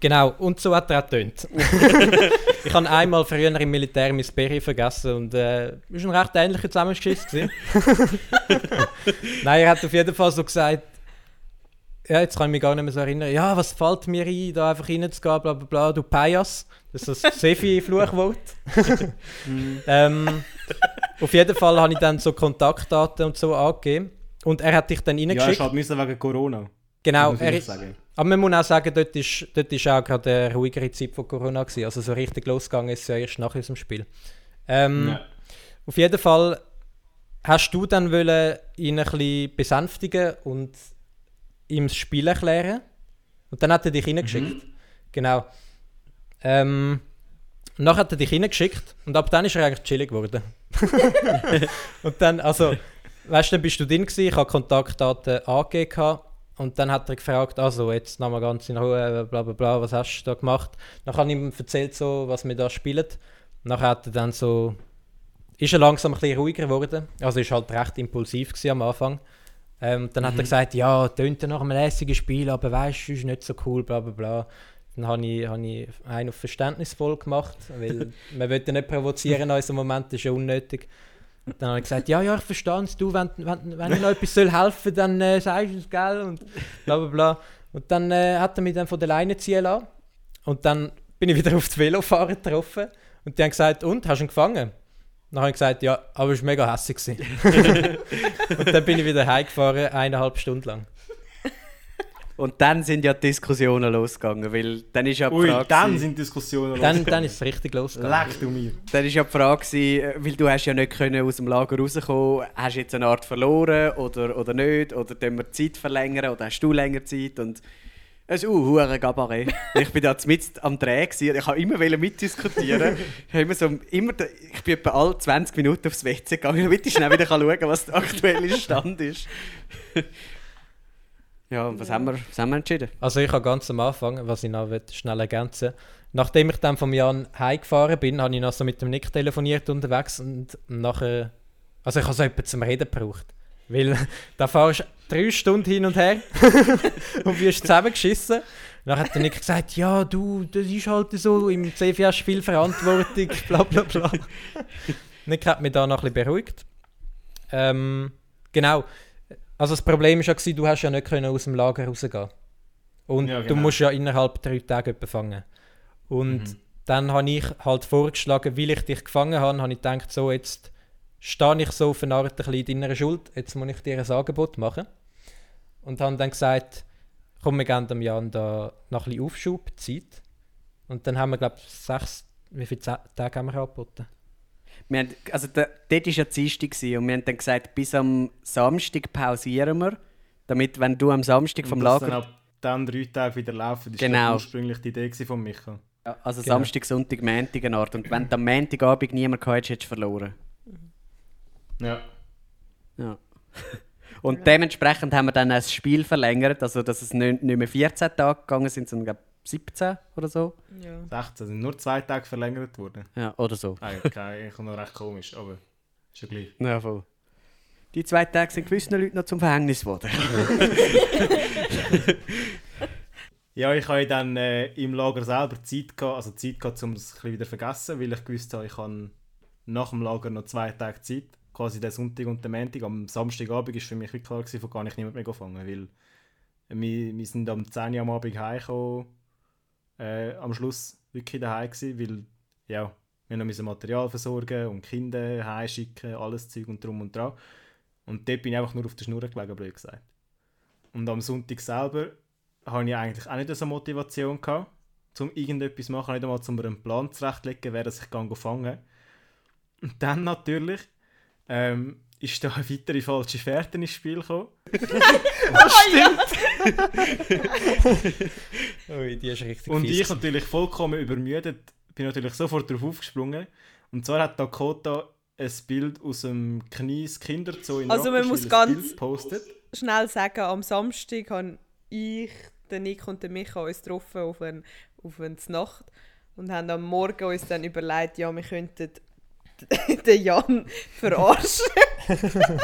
Genau, und so hat er auch getönt. ich habe einmal früher im Militär mein Berry vergessen und es äh, war ein recht ähnlicher Zusammenschiss. Nein, er hat auf jeden Fall so gesagt, ja, jetzt kann ich mich gar nicht mehr so erinnern, ja, was fällt mir ein, da einfach reinzugehen, bla bla bla, du Pajas. Das ist das Sefi-Fluchwort. ähm, auf jeden Fall habe ich dann so Kontaktdaten und so angegeben. Und er hat dich dann Ja, reingeschickt. es halt müssen wegen Corona. genau, er ich ist, sagen. Aber man muss auch sagen, dort ist, dort ist auch gerade eine ruhigere Zeit von Corona gewesen. Also so richtig losgegangen ist es ja erst nach unserem Spiel. Ähm, Ja. Auf jeden Fall hast du dann wollen ihn ein bisschen besänftigen und ihm das Spiel erklären. Und dann hat er dich reingeschickt. Genau. Ähm, und dann hat er dich reingeschickt und ab dann ist er eigentlich chillig geworden. und dann, also, weißt du, dann bist du drin gewesen, ich habe Kontaktdaten angegeben. Und dann hat er gefragt, also jetzt nochmal ganz in Ruhe, bla bla bla, was hast du da gemacht? Dann habe ich ihm erzählt, so, was wir da spielen. Nachher hat er dann so, ist er langsam ein bisschen ruhiger geworden. Also ist halt recht impulsiv am Anfang. Ähm, dann hat er gesagt, ja, tönt ja nach einem lässigen Spiel, aber weißt du, ist nicht so cool, bla bla bla. Dann habe ich, hab ich einen auf verständnisvoll gemacht, weil man will ja nicht provozieren in unserem Moment, das ist ja unnötig. Dann habe ich gesagt, ja, ja, ich verstehe es, du, wenn, wenn, wenn ich noch etwas soll helfen soll, dann äh, sagst du es, gell, und bla bla bla. Und dann äh, hat er mich dann von der Leine ziehen lassen. Und dann bin ich wieder auf die Velofahrer getroffen und die haben gesagt, und, hast du ihn gefangen? Dann habe ich gesagt, ja, aber es war mega hässlich. und dann bin ich wieder heimgefahren, eineinhalb Stunden lang. Und dann sind ja die Diskussionen losgegangen, weil dann ist ja die Ui, Frage, dann gewesen- sind Diskussionen Dann, losgegangen. dann ist es richtig losgegangen. Leck du mir. dann ist ja die Frage gewesen, äh, weil du hast ja nicht können aus dem Lager rauskommen, hast du jetzt eine Art verloren oder, oder nicht, oder können wir die Zeit verlängern oder hast du länger Zeit und es ist uh, hure Gabaret. ich bin da mit am Dreh gewesen, und ich habe immer mitdiskutieren. ich habe immer so, immer, da- ich bin etwa alle 20 Minuten aufs WC gegangen, damit ich schnell wieder kann schauen kann, was der aktuelle Stand ist. Ja, was, Haben wir, was haben wir entschieden? Also ich habe ganz am Anfang, was ich noch schnell ergänzen Nachdem ich dann vom Jan heimgefahren bin, habe ich noch so mit dem Nick telefoniert unterwegs und nachher... Also ich habe so jemanden zum Reden gebraucht. Weil da fahrst du drei Stunden hin und her und wirst zusammengeschissen. Dann hat der Nick gesagt, ja du, das ist halt so, im CF hast du viel Verantwortung, bla bla bla. Nick hat mich da noch ein bisschen beruhigt. Ähm, genau. Also das Problem war ja, gewesen, du hast ja nicht können aus dem Lager rausgehen Und Ja, du genau. musst ja innerhalb drei Tage jemanden fangen. Und Mhm. dann habe ich halt vorgeschlagen, weil ich dich gefangen habe, habe ich gedacht, so jetzt stehe ich so auf eine Art ein bisschen in deiner Schuld, jetzt muss ich dir ein Angebot machen. Und habe dann gesagt, komm, wir geben dem Jan da noch ein bisschen Aufschubzeit. Und dann haben wir, glaube ich, sechs, wie viele Tage haben wir angeboten? Wir haben, also da, dort war ja Dienstag gewesen und wir haben dann gesagt, bis am Samstag pausieren wir, damit, wenn du am Samstag vom Und dass dann Lager... ab dann drei Tage wieder laufen, das Genau. war ursprünglich die Idee von Micha. Ja, Also Genau. Samstag, Sonntag, Montag eine Art. Und wenn du am Montagabend niemand gehabt hättest, hättest du verloren. Ja. Ja. Und dementsprechend haben wir dann das Spiel verlängert, also dass es nicht, nicht mehr 14 Tage gegangen sind, sondern 17 oder so. Ja. 16 sind nur zwei Tage verlängert worden. Ja, oder so. Eigentlich eigentlich noch recht komisch, aber ist ja gleich. Ja, voll. Die zwei Tage sind gewissen Leuten noch zum Verhängnis geworden. Ja, ich habe dann äh, im Lager selber Zeit gehabt, also Zeit gehabt, um es ein wieder zu vergessen, weil ich gewusst habe, ich habe nach dem Lager noch zwei Tage Zeit, quasi den Sonntag und den Montag. Am Samstagabend war für mich wirklich klar, gewesen, von gar nicht niemand mehr fangen, weil wir, wir sind am 10 Uhr am Abend heimgekommen, äh, am Schluss wirklich daheim gewesen, weil ja, wir noch Material versorgen und Kinder heimschicken, alles Zeug und drum und dran. Und dort bin ich einfach nur auf der Schnur gelegen, blöd gesagt. Und am Sonntag selber habe ich eigentlich auch nicht so Motivation gehabt, um irgendetwas zu machen, nicht einmal um einen Plan zurechtlegen, wer das ich kann fangen Und dann natürlich ähm, ist da eine weitere falsche Fährte ins Spiel gekommen. Ui, die ist richtig Und fies ich natürlich vollkommen übermüdet, bin natürlich sofort darauf aufgesprungen. Und zwar hat Dakota ein Bild aus dem Knies Kinderzoo in Also man muss ein ganz- Bild gepostet. Schnell sagen, am Samstag habe ich, der Nick und der Micha uns getroffen auf eine, auf eine Nacht und haben am Morgen uns dann überlegt, ja, wir könnten den Jan verarschen.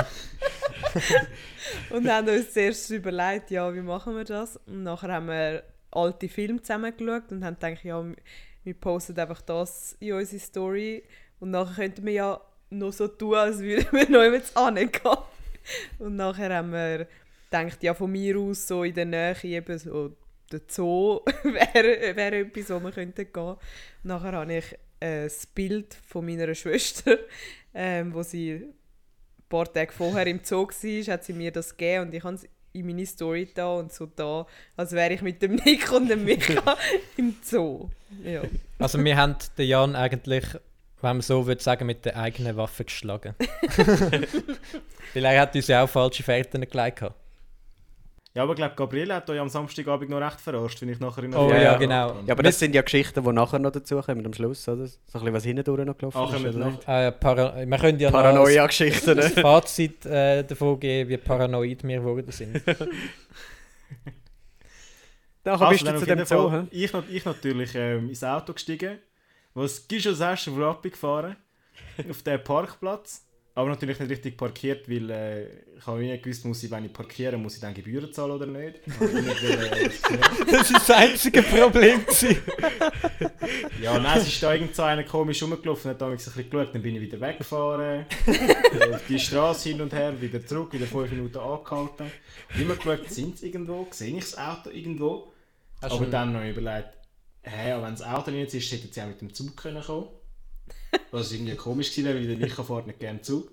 und haben uns zuerst überlegt, ja, wie machen wir das? Und nachher haben wir alte Filme zusammen geschaut und haben gedacht, ja, wir posten einfach das in unsere Story und nachher könnten wir ja noch so tun, als würden wir noch jemand angehen. Und nachher haben wir gedacht, ja, von mir aus so in der Nähe, eben so der Zoo wäre, wäre etwas, wo wir könnten gehen. Nachher habe ich das Bild von meiner Schwester, ähm, wo sie ein paar Tage vorher im Zoo war, hat sie mir das gegeben und ich habe es in meine Story da und so da, als wäre ich mit dem Nick und dem Mika im Zoo. Ja. Also wir haben den Jan eigentlich, wenn man so würde sagen, mit der eigenen Waffe geschlagen. Er hat uns ja auch falsche Fährten gelegt. Ja, aber ich glaube, Gabriele hat euch am Samstagabend noch recht verarscht, wenn ich nachher in Oh Ja, ja, ja. genau. Ja, aber das sind ja Geschichten, die nachher noch dazukommen, am Schluss, oder? So ein bisschen was hinten noch gelaufen Ach, ist, oder? noch. Äh, Para wir können ja Paranoia-Geschichten, das ne? Fazit äh, davon geben, wie paranoid wir geworden sind. Nachher bist dann du zu dem Zoo, Fall- ich, ich natürlich ähm, ins Auto gestiegen, was Gischo Session vor abgefahren auf den Parkplatz. Aber natürlich nicht richtig parkiert, weil äh, ich habe nicht gewusst, muss ich, wenn ich parkiere, muss ich dann Gebühren zahlen oder nicht. Äh, Das war das einzige Problem. ja, nein, es ist da irgend so einer komisch rumgelaufen, hat da ein bisschen geschaut, dann bin ich wieder weggefahren, äh, auf die Straße hin und her, wieder zurück, wieder fünf Minuten angehalten. Und immer geschaut, sind sie irgendwo, sehe ich das Auto irgendwo? Hast du Aber dann noch überlegt, hä, aber wenn das Auto nicht ist, hätten sie auch mit dem Zug können kommen Was irgendwie komisch gewesen wäre, weil der Micha fährt nicht gerne Zug.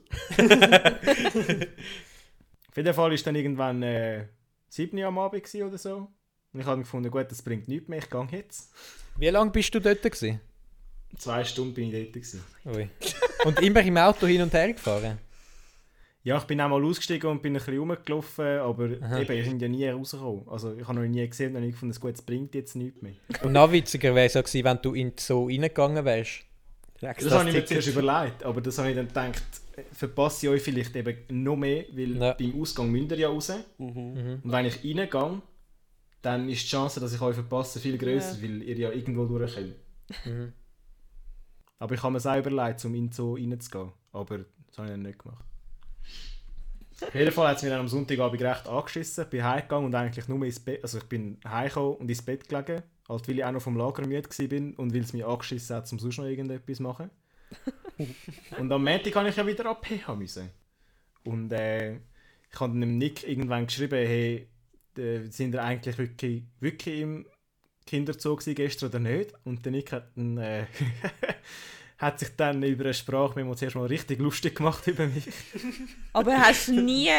Auf jeden Fall war dann irgendwann äh, 7 Uhr am Abend gewesen oder so. Und ich habe gefunden, gut, das bringt nichts mehr, ich gehe jetzt. Wie lange bist du dort? Gewesen? Zwei Stunden bin ich dort. Gewesen. Ui. Und immer im Auto hin und her gefahren? Ja, ich bin auch mal ausgestiegen und bin ein bisschen rumgelaufen, aber Aha. eben, wir sind ja nie rausgekommen. Also ich habe noch nie gesehen und nie gefunden, gut, es bringt jetzt nichts mehr. Und noch witziger wäre es ja gewesen, wenn du in so reingegangen wärst. Das habe ich mir zuerst überlegt, aber das habe ich dann gedacht, äh, verpasse ich euch vielleicht eben noch mehr, weil Ja. beim Ausgang müsst ihr ja raus. Mhm. Und wenn ich reingehe, dann ist die Chance, dass ich euch verpasse, viel grösser, Ja. weil ihr ja irgendwo durchkommt. Mhm. Aber ich habe mir es auch überlegt, um in den Zoo reinzugehen. Aber das habe ich dann nicht gemacht. Auf jeden Fall hat es mir dann am Sonntagabend recht angeschissen. Ich bin heimgegangen und eigentlich nur ins Bett. Also ich bin heimgekommen und ins Bett gelegen. Halt, weil ich auch noch vom Lager müde war und weil es mich angeschissen hat, um sonst noch irgendetwas zu machen. und am Montag kann ich ja wieder ab PH müssen. Und äh, ich habe dem Nick irgendwann geschrieben, hey, äh, sind ihr eigentlich wirklich, wirklich im Kinderzoo gewesen gestern oder nicht? Und der Nick hat, dann, äh, hat sich dann über eine Sprachmemo zuerst mal richtig lustig gemacht über mich. Aber hast du nie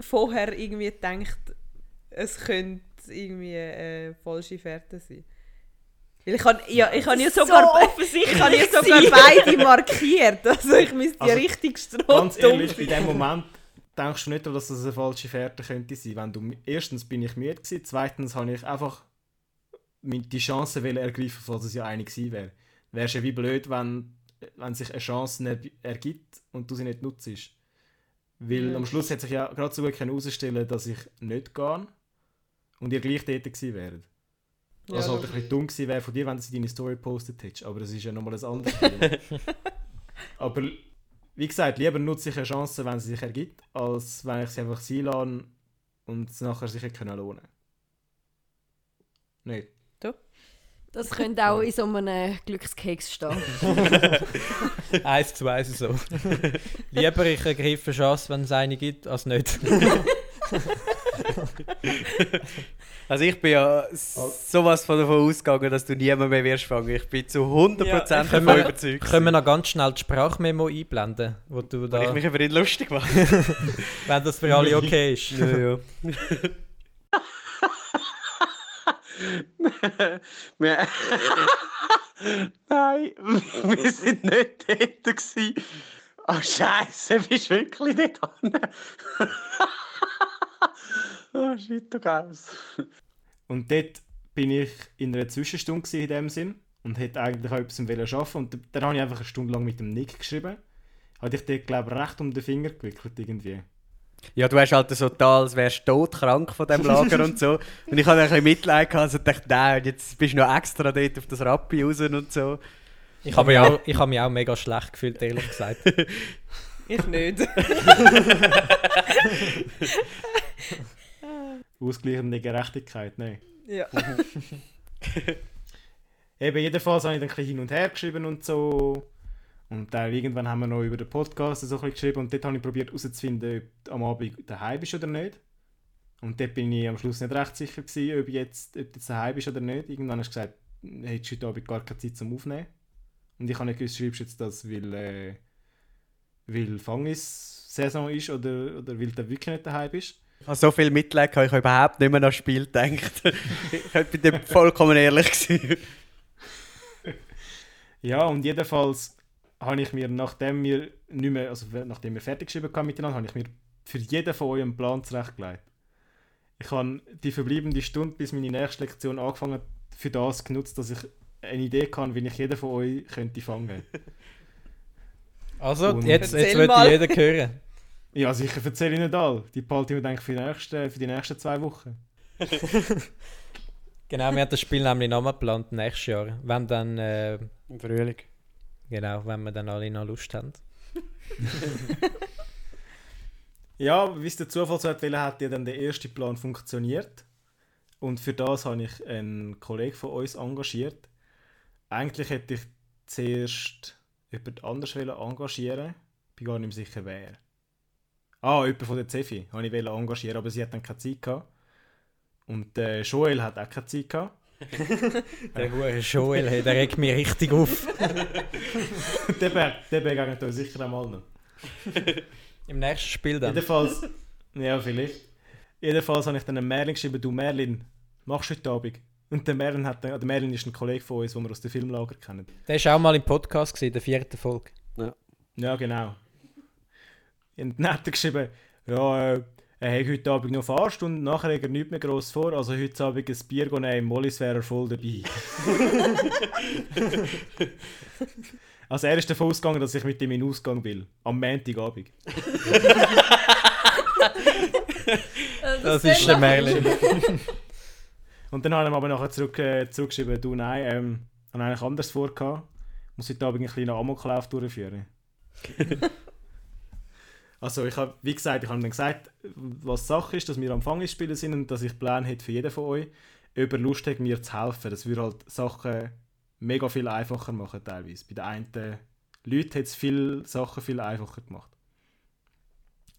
vorher irgendwie gedacht, es könnte irgendwie äh, falsche Fährte sein? Weil ich habe ja, ich habe ja So sogar, ich offensichtlich habe ja sogar beide markiert. Also ich müsste ja Also, richtig stroh Ganz ehrlich, in dem Moment denkst du nicht, dass das eine falsche Fährte könnte sein. Wenn du, erstens bin ich müde gewesen, zweitens habe ich einfach die Chance wollen ergreifen, falls es ja eine gewesen wäre. Wäre ja wie blöd, wenn, wenn sich eine Chance nicht ergibt und du sie nicht nutzt. Weil Ja. am Schluss hat sich ja gerade so gut herausstellen dass ich nicht gehe und ihr gleich dort gewesen wäret. Ja, Was halt ein bisschen dumm gewesen wäre von dir, wenn du sie in deine Story gepostet hättest. Aber das ist ja nochmal ein anderes Thema. Aber wie gesagt, lieber nutze ich eine Chance, wenn sie sich ergibt, als wenn ich sie einfach sein lasse und es nachher sich nicht können lohnen Nicht. Das könnte auch in so einem Glückskeks stehen. Eins zu eins so. Lieber ich ergreife eine Chance, wenn es eine gibt, als nicht. Also ich bin ja sowas von davon ausgegangen, dass du niemand mehr wirst fangen. Ich bin zu 100% Ja, davon können wir- überzeugt. Können wir noch ganz schnell die Sprachmemo einblenden, wo du Weil da, ich mich über ihn lustig mache. wenn das für alle okay ist. ja, ja. Nein, wir sind nicht dort. Gewesen. Oh Scheiße, bist du wirklich nicht dran? Oh shit. Und dort bin ich in einer Zwischenstunde in dem Sinn und hätte eigentlich auch etwas wollen arbeiten und dann habe ich einfach eine Stunde lang mit dem Nick geschrieben. Hatte ich dort, glaube ich, recht um den Finger gewickelt irgendwie. ja, du hast halt so da, als wärst du todkrank von dem Lager und so. Und ich hatte ein bisschen Mitleid gehabt und dachte, nein, jetzt bist du noch extra dort auf das Rappi raus und so. Ich habe mich, auch- ich habe mich auch mega schlecht gefühlt, ehrlich gesagt. Ich nicht. Ausgleichende Gerechtigkeit, nein. ja. Eben, jedenfalls habe ich dann ein bisschen hin und her geschrieben und so. Und dann irgendwann haben wir noch über den Podcast so ein bisschen geschrieben und dort habe ich probiert herauszufinden, ob am Abend daheim bist oder nicht. Und dort bin ich am Schluss nicht recht sicher gewesen, ob, jetzt, ob jetzt daheim bist oder nicht. Irgendwann hast du gesagt, hättest du heute Abend gar keine Zeit zum Aufnehmen. Und ich habe nicht gewusst, schreibst du jetzt das, weil, äh, weil Fangis-Saison ist oder, oder weil du wirklich nicht daheim bist. Ich habe so viel Mitleid, gehabt, ich habe überhaupt nicht mehr an das Spiel gedacht. ich bin dem vollkommen ehrlich gewesen. Ja, und jedenfalls habe ich mir, nachdem wir nicht mehr, also nachdem wir fertig geschrieben haben miteinander, habe ich mir für jeden von euch einen Plan zurechtgelegt. Ich habe die verbleibende Stunde bis meine nächste Lektion angefangen für das genutzt, dass ich eine Idee kann, wie ich jeden von euch könnte fangen. Also, Und- jetzt, jetzt wird jeder hören. Ja, sicher erzähle ich nicht all. Die behalte ich mir denke ich, für, die nächsten, für die nächsten zwei Wochen. Genau, wir haben das Spiel nämlich nochmal geplant nächstes Jahr. Wenn dann, äh, Im Frühling. genau, wenn wir dann alle noch Lust haben. Ja, wie es der Zufall so hat wollen, hat ja dann der erste Plan funktioniert. Und für das habe ich einen Kollegen von uns engagiert. Eigentlich hätte ich zuerst jemand anders wollen engagieren bin gar nicht mehr sicher wer. Ah, jemand von der Zefi habe ich engagieren, aber sie hat dann keine Zeit gehabt. Und äh, Joel hat auch keine Zeit gehabt. Der hure Joel, hey, der regt mich richtig auf. der wäre der begegnet uns sicher einmal noch. Im nächsten Spiel dann. Jedenfalls, ja, vielleicht. Jedenfalls habe ich dann einem Merlin geschrieben, du Merlin, machst du heute Abend? Und der Merlin, hat der Merlin ist ein Kollege von uns, den wir aus dem Filmlager kennen. Der war auch mal im Podcast, gewesen, der vierten Folge. Ja, genau. Und dann hat er geschrieben, ja, äh, er hat heute Abend noch Fahrstunde, nachher hat er nichts mehr gross vor, also heute Abend ein Bier gehen nehmen, Mollis wäre er voll dabei. also er ist davon ausgegangen, dass ich mit ihm in den Ausgang will, am Montagabend. Das ist der Merlin. Und dann haben wir aber nachher zurück, äh, zurückgeschrieben, du nein, ähm, ich habe eigentlich anders vorgehabt. Muss heute Abend einen kleinen Amoklauf durchführen. also ich habe, wie gesagt, ich habe dann gesagt, was Sache ist, dass wir am Fangesspielen sind und dass ich Pläne hätte für jeden von euch, ob er Lust hat, mir zu helfen. Das würde halt Sachen mega viel einfacher machen teilweise. Bei den einen Leuten hat es viele Sachen viel einfacher gemacht.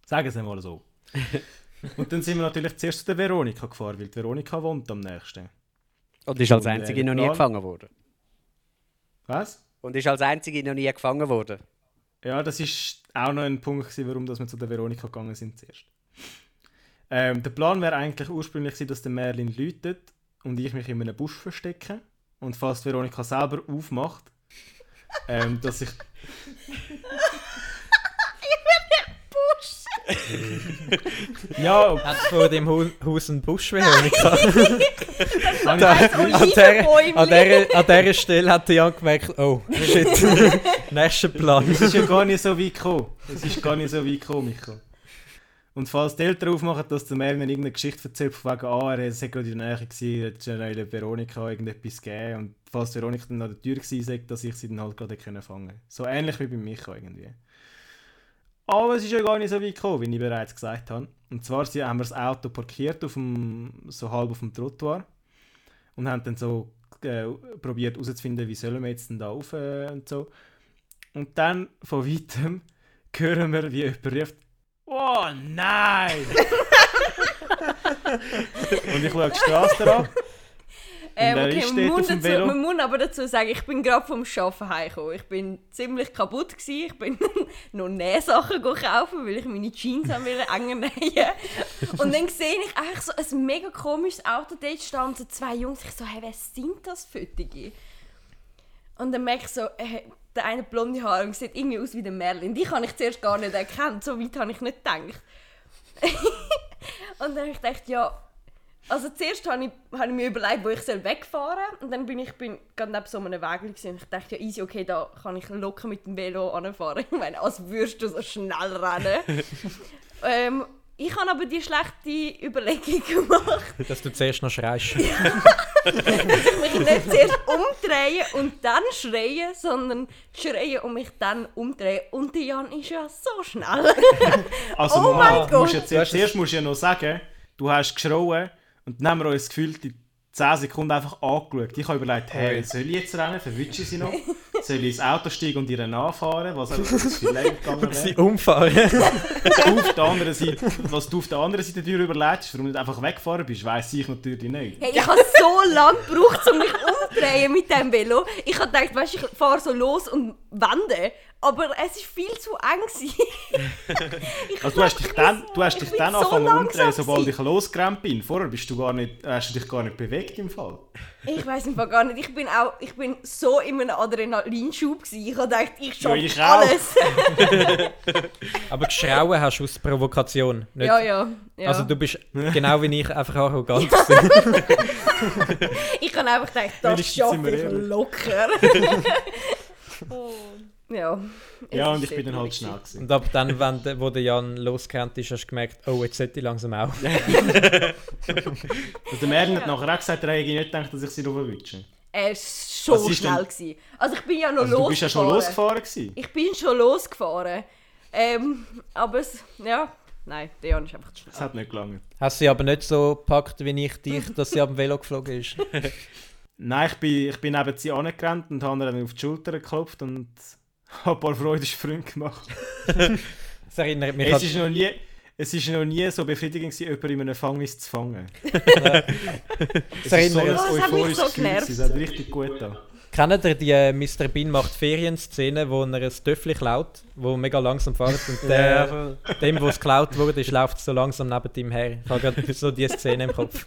Sagen Sie mal so. und dann sind wir natürlich zuerst zu der Veronika gefahren, weil die Veronika wohnt am nächsten. Und ist als Und, äh, Einzige noch nie Plan- gefangen worden. Was? Und ist als Einzige noch nie gefangen worden. Ja, das ist auch noch ein Punkt, gewesen, warum dass wir zu der Veronika gegangen sind zuerst. Ähm, der Plan wäre eigentlich ursprünglich gewesen, dass der Merlin läutet und ich mich in einem Busch verstecke. Und die Veronika selber aufmacht, ähm, dass ich. ja, Hat vor dem Hu Haus einen Busch, Veronika? an der, an, der, an, der, an dieser Stelle hat der Jan gemerkt, oh, shit, nächster Plan. es ist ja gar nicht so weit gekommen. Es ist gar nicht so weit gekommen, Micho. Und falls die Eltern aufmachen, dass der Merlin irgendeine Geschichte erzählt, von wegen, ah, er sei gerade in der Nähe gewesen, hat der Veronika irgendetwas gegeben. Und falls Veronika dann an der Tür gewesen sei, dass ich sie dann halt gerade fangen So ähnlich wie bei Micho irgendwie. Aber es ist ja gar nicht so weit gekommen, wie ich bereits gesagt habe. Und zwar haben wir das Auto parkiert, auf dem, so halb auf dem Trottoir. Und haben dann so äh, probiert herauszufinden, wie sollen wir jetzt denn da rauf äh, und so. Und dann von weitem hören wir, wie jemand ruft, «Oh nein!» Und ich schaue die Straße an. Ähm, okay, auf dem dazu, Velo. man muss aber dazu sagen, ich bin gerade vom Arbeiten heimgekommen. Ich bin ziemlich kaputt gewesen. Ich bin noch Nähsachen kaufen, weil ich meine Jeans haben will enger nähen. Und dann sehe ich eigentlich so ein mega komisches Auto dort stehen und so zwei Jungs. Ich so, hey, wer sind das für die? Und dann merke ich so, äh, der eine blonde Haare und sieht irgendwie aus wie der Merlin. Die kann ich zuerst gar nicht erkennen. So weit habe ich nicht gedacht. und dann habe ich gedacht, ja, also zuerst habe ich, habe ich mir überlegt, wo ich soll wegfahren soll. Und dann bin ich bin gerade neben so einem Weg gewesen. und ich dachte, ja easy, okay, da kann ich locker mit dem Velo anfahren. Ich meine, als würdest du so schnell rennen. ähm, ich habe aber die schlechte Überlegung gemacht, Dass du zuerst noch schreist. dass ich mich nicht zuerst umdrehe und dann schreie, sondern schreie und mich dann umdrehe. Und der Jan ist ja so schnell. Also, Oh mein du musst Gott. ja zuerst, zuerst musst du ja noch sagen, du hast geschrauen und dann haben wir uns gefühlt die 10 Sekunden einfach angeschaut. Ich habe überlegt, hey, soll ich jetzt rennen? Verwünsche ich sie noch? soll ich ins Auto steigen und ihr nachfahren, was auch viel länger gegangen wäre. sie umfahren. auf der anderen Seite, was du auf der anderen Seite der Tür überlegst, warum du nicht einfach weggefahren bist, weiss ich natürlich nicht. Hey, ich habe so lange gebraucht, um mich umzudrehen mit dem Velo. Ich habe gedacht, weißt, ich fahre so los und wende. Aber es war viel zu eng. Also du hast dich dann, du hast ich dich dann so angefangen langsam umdrehen, sobald ich losgerannt bin. Vorher bist du gar nicht, hast du dich gar nicht bewegt im Fall. Ich weiß im Fall gar nicht. Ich bin auch, ich bin so in einem Adrenalinschub gewesen. Ich habe gedacht, ich schaffe ich auch. alles. Aber geschrauen hast du aus Provokation. Nicht? ja, ja, ja. Also du bist genau wie ich einfach arrogant. ich habe einfach gedacht, das schaffe ich locker. Ja. es Ja, und ich bin dann halt schnell gewesen. Und ab dann, wenn wo der Jan losgerannt ist, hast du gemerkt, oh, jetzt sollte ich langsam auch. Und der Merlin hat nachher auch gesagt, er hätte nicht gedacht, dass ich sie noch erwische. Er war schon ist schnell. denn- Gewesen. Also ich bin ja noch Also du losgefahren. bist ja schon losgefahren gewesen. Ich bin schon losgefahren. Ähm, aber es, ja, nein, der Jan ist einfach zu Das schnell. hat nicht gelangt. Hast du sie aber nicht so gepackt wie ich dich, dass sie dem Velo geflogen ist? Nein, ich bin, ich bin neben sie angerannt und habe ihr dann auf die Schulter geklopft und ein paar Freudensprünge gemacht. Das erinnert mich Es an... ist noch nie... Es ist noch nie so befriedigend, gewesen, jemanden in einem Fangis zu fangen. Das Es ist so ein erinnert, Oh, das hat mich euphorisches so Gefühl, es hat richtig gut an. Kennt ihr die äh, Mr. Bean macht Ferien-Szene, wo er ein Töffel klaut, wo mega langsam fährt und der, dem, wo es geklaut wurde, ist, läuft so langsam neben ihm her. Ich habe gerade so diese Szene im Kopf.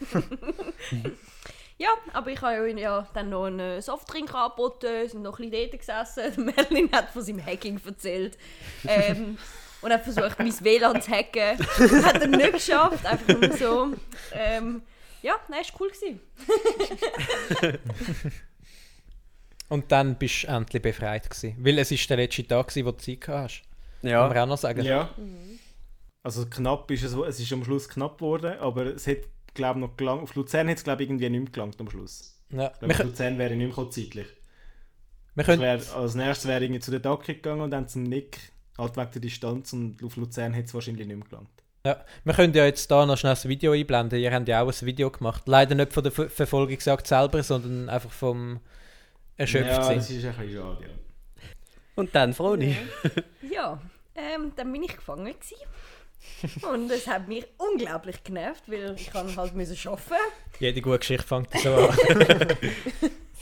Ja, aber ich habe ja dann noch einen Softdrink angeboten, sind noch ein bisschen dort gesessen. Merlin hat von seinem Hacking erzählt. Ähm, und hat versucht, mein WLAN zu hacken. hat er nicht geschafft, einfach nur so. Ähm, ja, nein, es war cool. Gewesen. Und dann bist du endlich befreit gewesen. Weil es ist der letzte Tag, gewesen, wo du Zeit gehabt hast. Kann Ja. man auch noch sagen. Ja. Also knapp ist es, es ist am Schluss knapp geworden, aber es hat, glaube noch gelangt. Auf Luzern hat es, glaube ich, irgendwie nicht mehr gelangt am Schluss. Ja. Ich glaube, Luzern wäre ich nicht mehr zeitlich. wir Ich können, wär, als nächstes wäre ich zu der Dacke gegangen und dann zum Nick, halt wegen der Distanz und auf Luzern hat es wahrscheinlich nicht mehr gelangt. ja, wir können ja jetzt da noch schnell ein Video einblenden. Ihr habt ja auch ein Video gemacht. Leider nicht von der Ver Verfolgungsjagd selber, sondern einfach vom erschöpft ja, sein. das ist ein bisschen schade, ja. Und dann, Froni. Ja, ähm, dann bin ich gefangen. Gewesen. Und es hat mich unglaublich genervt, weil ich kann halt müssen arbeiten Jede gute Geschichte fängt so an.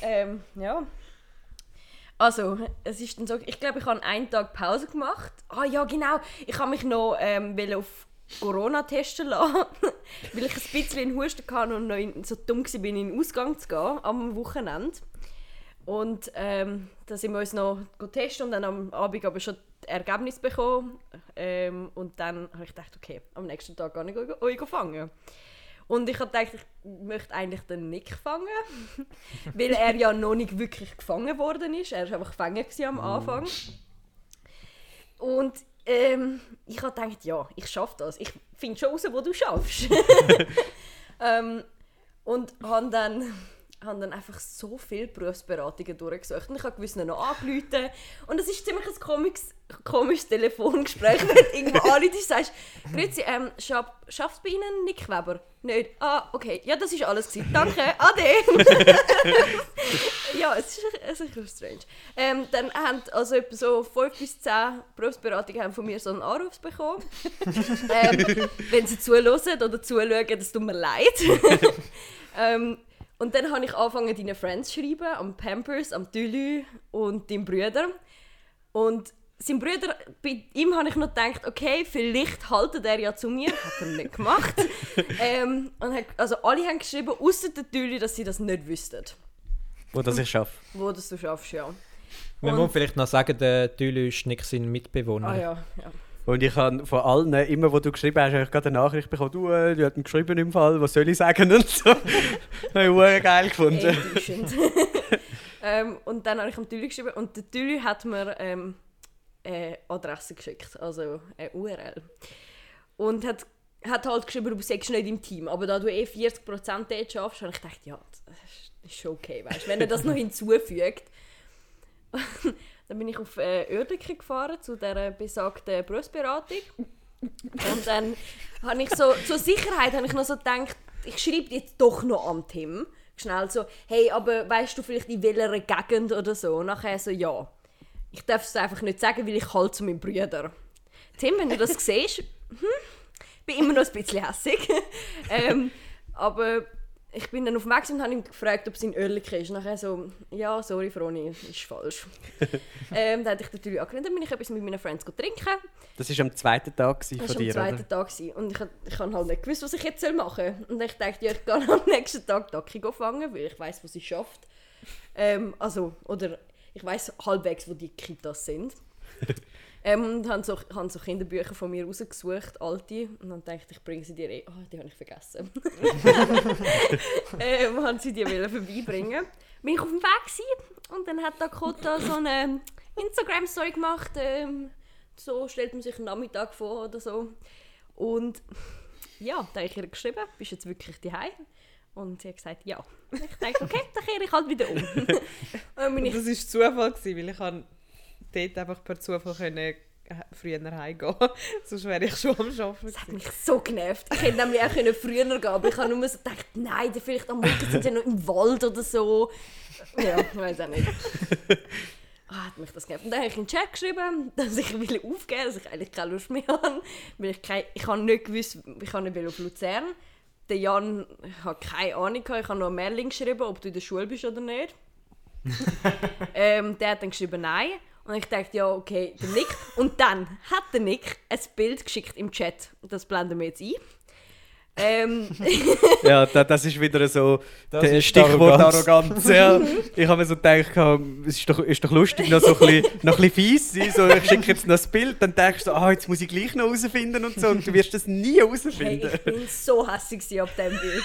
Ähm, ja. Also, es ist dann so, ich glaube, ich habe einen Tag Pause gemacht. Ah ja, genau. Ich habe mich noch ähm, wollte auf Corona testen lassen, weil ich ein bisschen einen Husten hatte und noch in, so dumm war, in den Ausgang zu gehen am Wochenende. Und ähm, da sind wir uns noch testen und dann am Abend aber schon Ergebnis bekommen. Ähm, und dann habe ich gedacht, okay, am nächsten Tag kann ich euch, fangen. Und ich habe gedacht, ich möchte eigentlich den Nick fangen, weil er ja noch nicht wirklich gefangen worden ist. Er war einfach gefangen am Anfang. Und ähm, ich habe gedacht, ja, ich schaffe das. Ich finde schon raus, wo du schaffst. ähm, und habe dann, hab dann einfach so viele Berufsberatungen durchgesucht. Und ich habe gewiss noch angerufen. Und es ist ziemlich ein komisches, komisches Telefongespräch, wenn irgendwo anrufst und sagst, «Grüezi, ähm, schaff, schafft bei Ihnen Nick Weber?» «Nicht?» «Ah, okay. Ja, das ist alles gewesen. Danke. Ade!» Ja, es ist, es ist ein strange. Ähm, dann haben also etwa so 5 bis 10 Berufsberatungen haben von mir so einen Anruf bekommen. ähm, wenn sie zuhören oder zuschauen, das tut mir leid. ähm, und dann habe ich angefangen, deinen Friends zu schreiben, am Pampers, am Tülü und deinem Bruder. Und sein Bruder, bei ihm habe ich noch gedacht, okay, vielleicht haltet er ja zu mir. Hat er nicht gemacht. ähm, und hat, also alle haben geschrieben, außer der Tülü, dass sie das nicht wüssten Wo das ich schaffe. wo das du schaffst, ja. Wir Und- müssen vielleicht noch sagen, der Tülü ist nicht sein Mitbewohner. Ah ja, ja. Und ich habe von allen, immer wo du geschrieben hast, habe ich gerade eine Nachricht bekommen, du, äh, die hat mir geschrieben im Fall, was soll ich sagen und so. habe ich geil gefunden. Ähm, und dann habe ich am Tülü geschrieben und der Tülü hat mir ähm, eine Adresse geschickt, also eine URL. Und hat, hat halt geschrieben, du bist nicht im Team, aber da du eh 40% dort schaffst, habe ich gedacht, ja, das ist schon okay, weißt wenn er das noch hinzufügt. Dann bin ich auf äh, Oerdlikon gefahren, zu dieser besagten Berufsberatung. Und dann habe ich so, zur Sicherheit habe ich noch so gedacht, ich schreibe jetzt doch noch an Tim. schnell so, hey, aber weißt du vielleicht in welcher Gegend oder so? Und nachher so, ja. Ich darf es einfach nicht sagen, weil ich halt zu meinem Bruder. Tim, wenn du das siehst, hm, bin immer noch ein bisschen hässig. ähm, aber ich bin dann auf Max und habe ihn gefragt, ob es in Oerlikon ist. Nachher so, ja, sorry Froni, ist falsch. ähm, dann hatte ich natürlich angenommen, dann bin ich etwas mit meinen Friends trinken. Das war am zweiten Tag von Das war dir, am zweiten oder? Tag. gewesen. Und ich, ich habe halt nicht gewusst, was ich jetzt machen soll. Und ich dachte, ja, ich gehe am nächsten Tag Taki fangen, weil ich weiß, wo sie schafft. Ähm, also, oder ich weiß halbwegs, wo die Kitas sind. ähm, und habe so, hab so Kinderbücher von mir rausgesucht, alte. Und dann dachte ich, ich bringe sie dir eh. Oh, die habe ich vergessen. ähm, habe sie dir wollen vorbeibringen. Bin ich auf dem Weg gewesen, und dann hat Dakota so eine Instagram-Story gemacht. Ähm, so stellt man sich einen Nachmittag vor oder so. Und ja, da habe ich ihr geschrieben, bist jetzt wirklich daheim? Und sie hat gesagt, ja. Und ich dachte, okay, dann kehre ich halt wieder um. Das war Zufall, gewesen, weil ich kann dort einfach per Zufall können äh, früher heimgehen Sonst wäre ich schon am Arbeiten Das hat mich so genervt. Ich hätte nämlich auch können früher gehen aber ich habe nur so gedacht, nein, dann vielleicht am Morgen sind sie noch im Wald oder so. Ja, ich weiß auch nicht. Ah, hat mich das genervt. Und dann habe ich in den Chat geschrieben, dass ich will aufgeben dass ich eigentlich keine Lust mehr habe. Weil ich, kein, ich habe nicht gewusst, ich habe nicht auf Luzern. Der Jan hat keine Ahnung, gehabt. ich habe noch eine Mail geschrieben, ob du in der Schule bist oder nicht. ähm, der hat dann geschrieben, nein. Und ich dachte, ja, okay, der Nick. Und dann hat der Nick ein Bild geschickt im Chat. Das blenden wir jetzt ein. Ähm, Ja, da, das ist wieder so Das Stichwort Arroganz. Arroganz. Ja. Ich habe mir so gedacht, es ist doch, ist doch lustig, noch so ein bisschen, noch ein bisschen fies sein. So, ich schicke jetzt noch ein Bild, dann denkst du, ah, jetzt muss ich gleich noch herausfinden und so. Und du wirst das nie hey, herausfinden. ich bin so hässlich ab diesem Bild.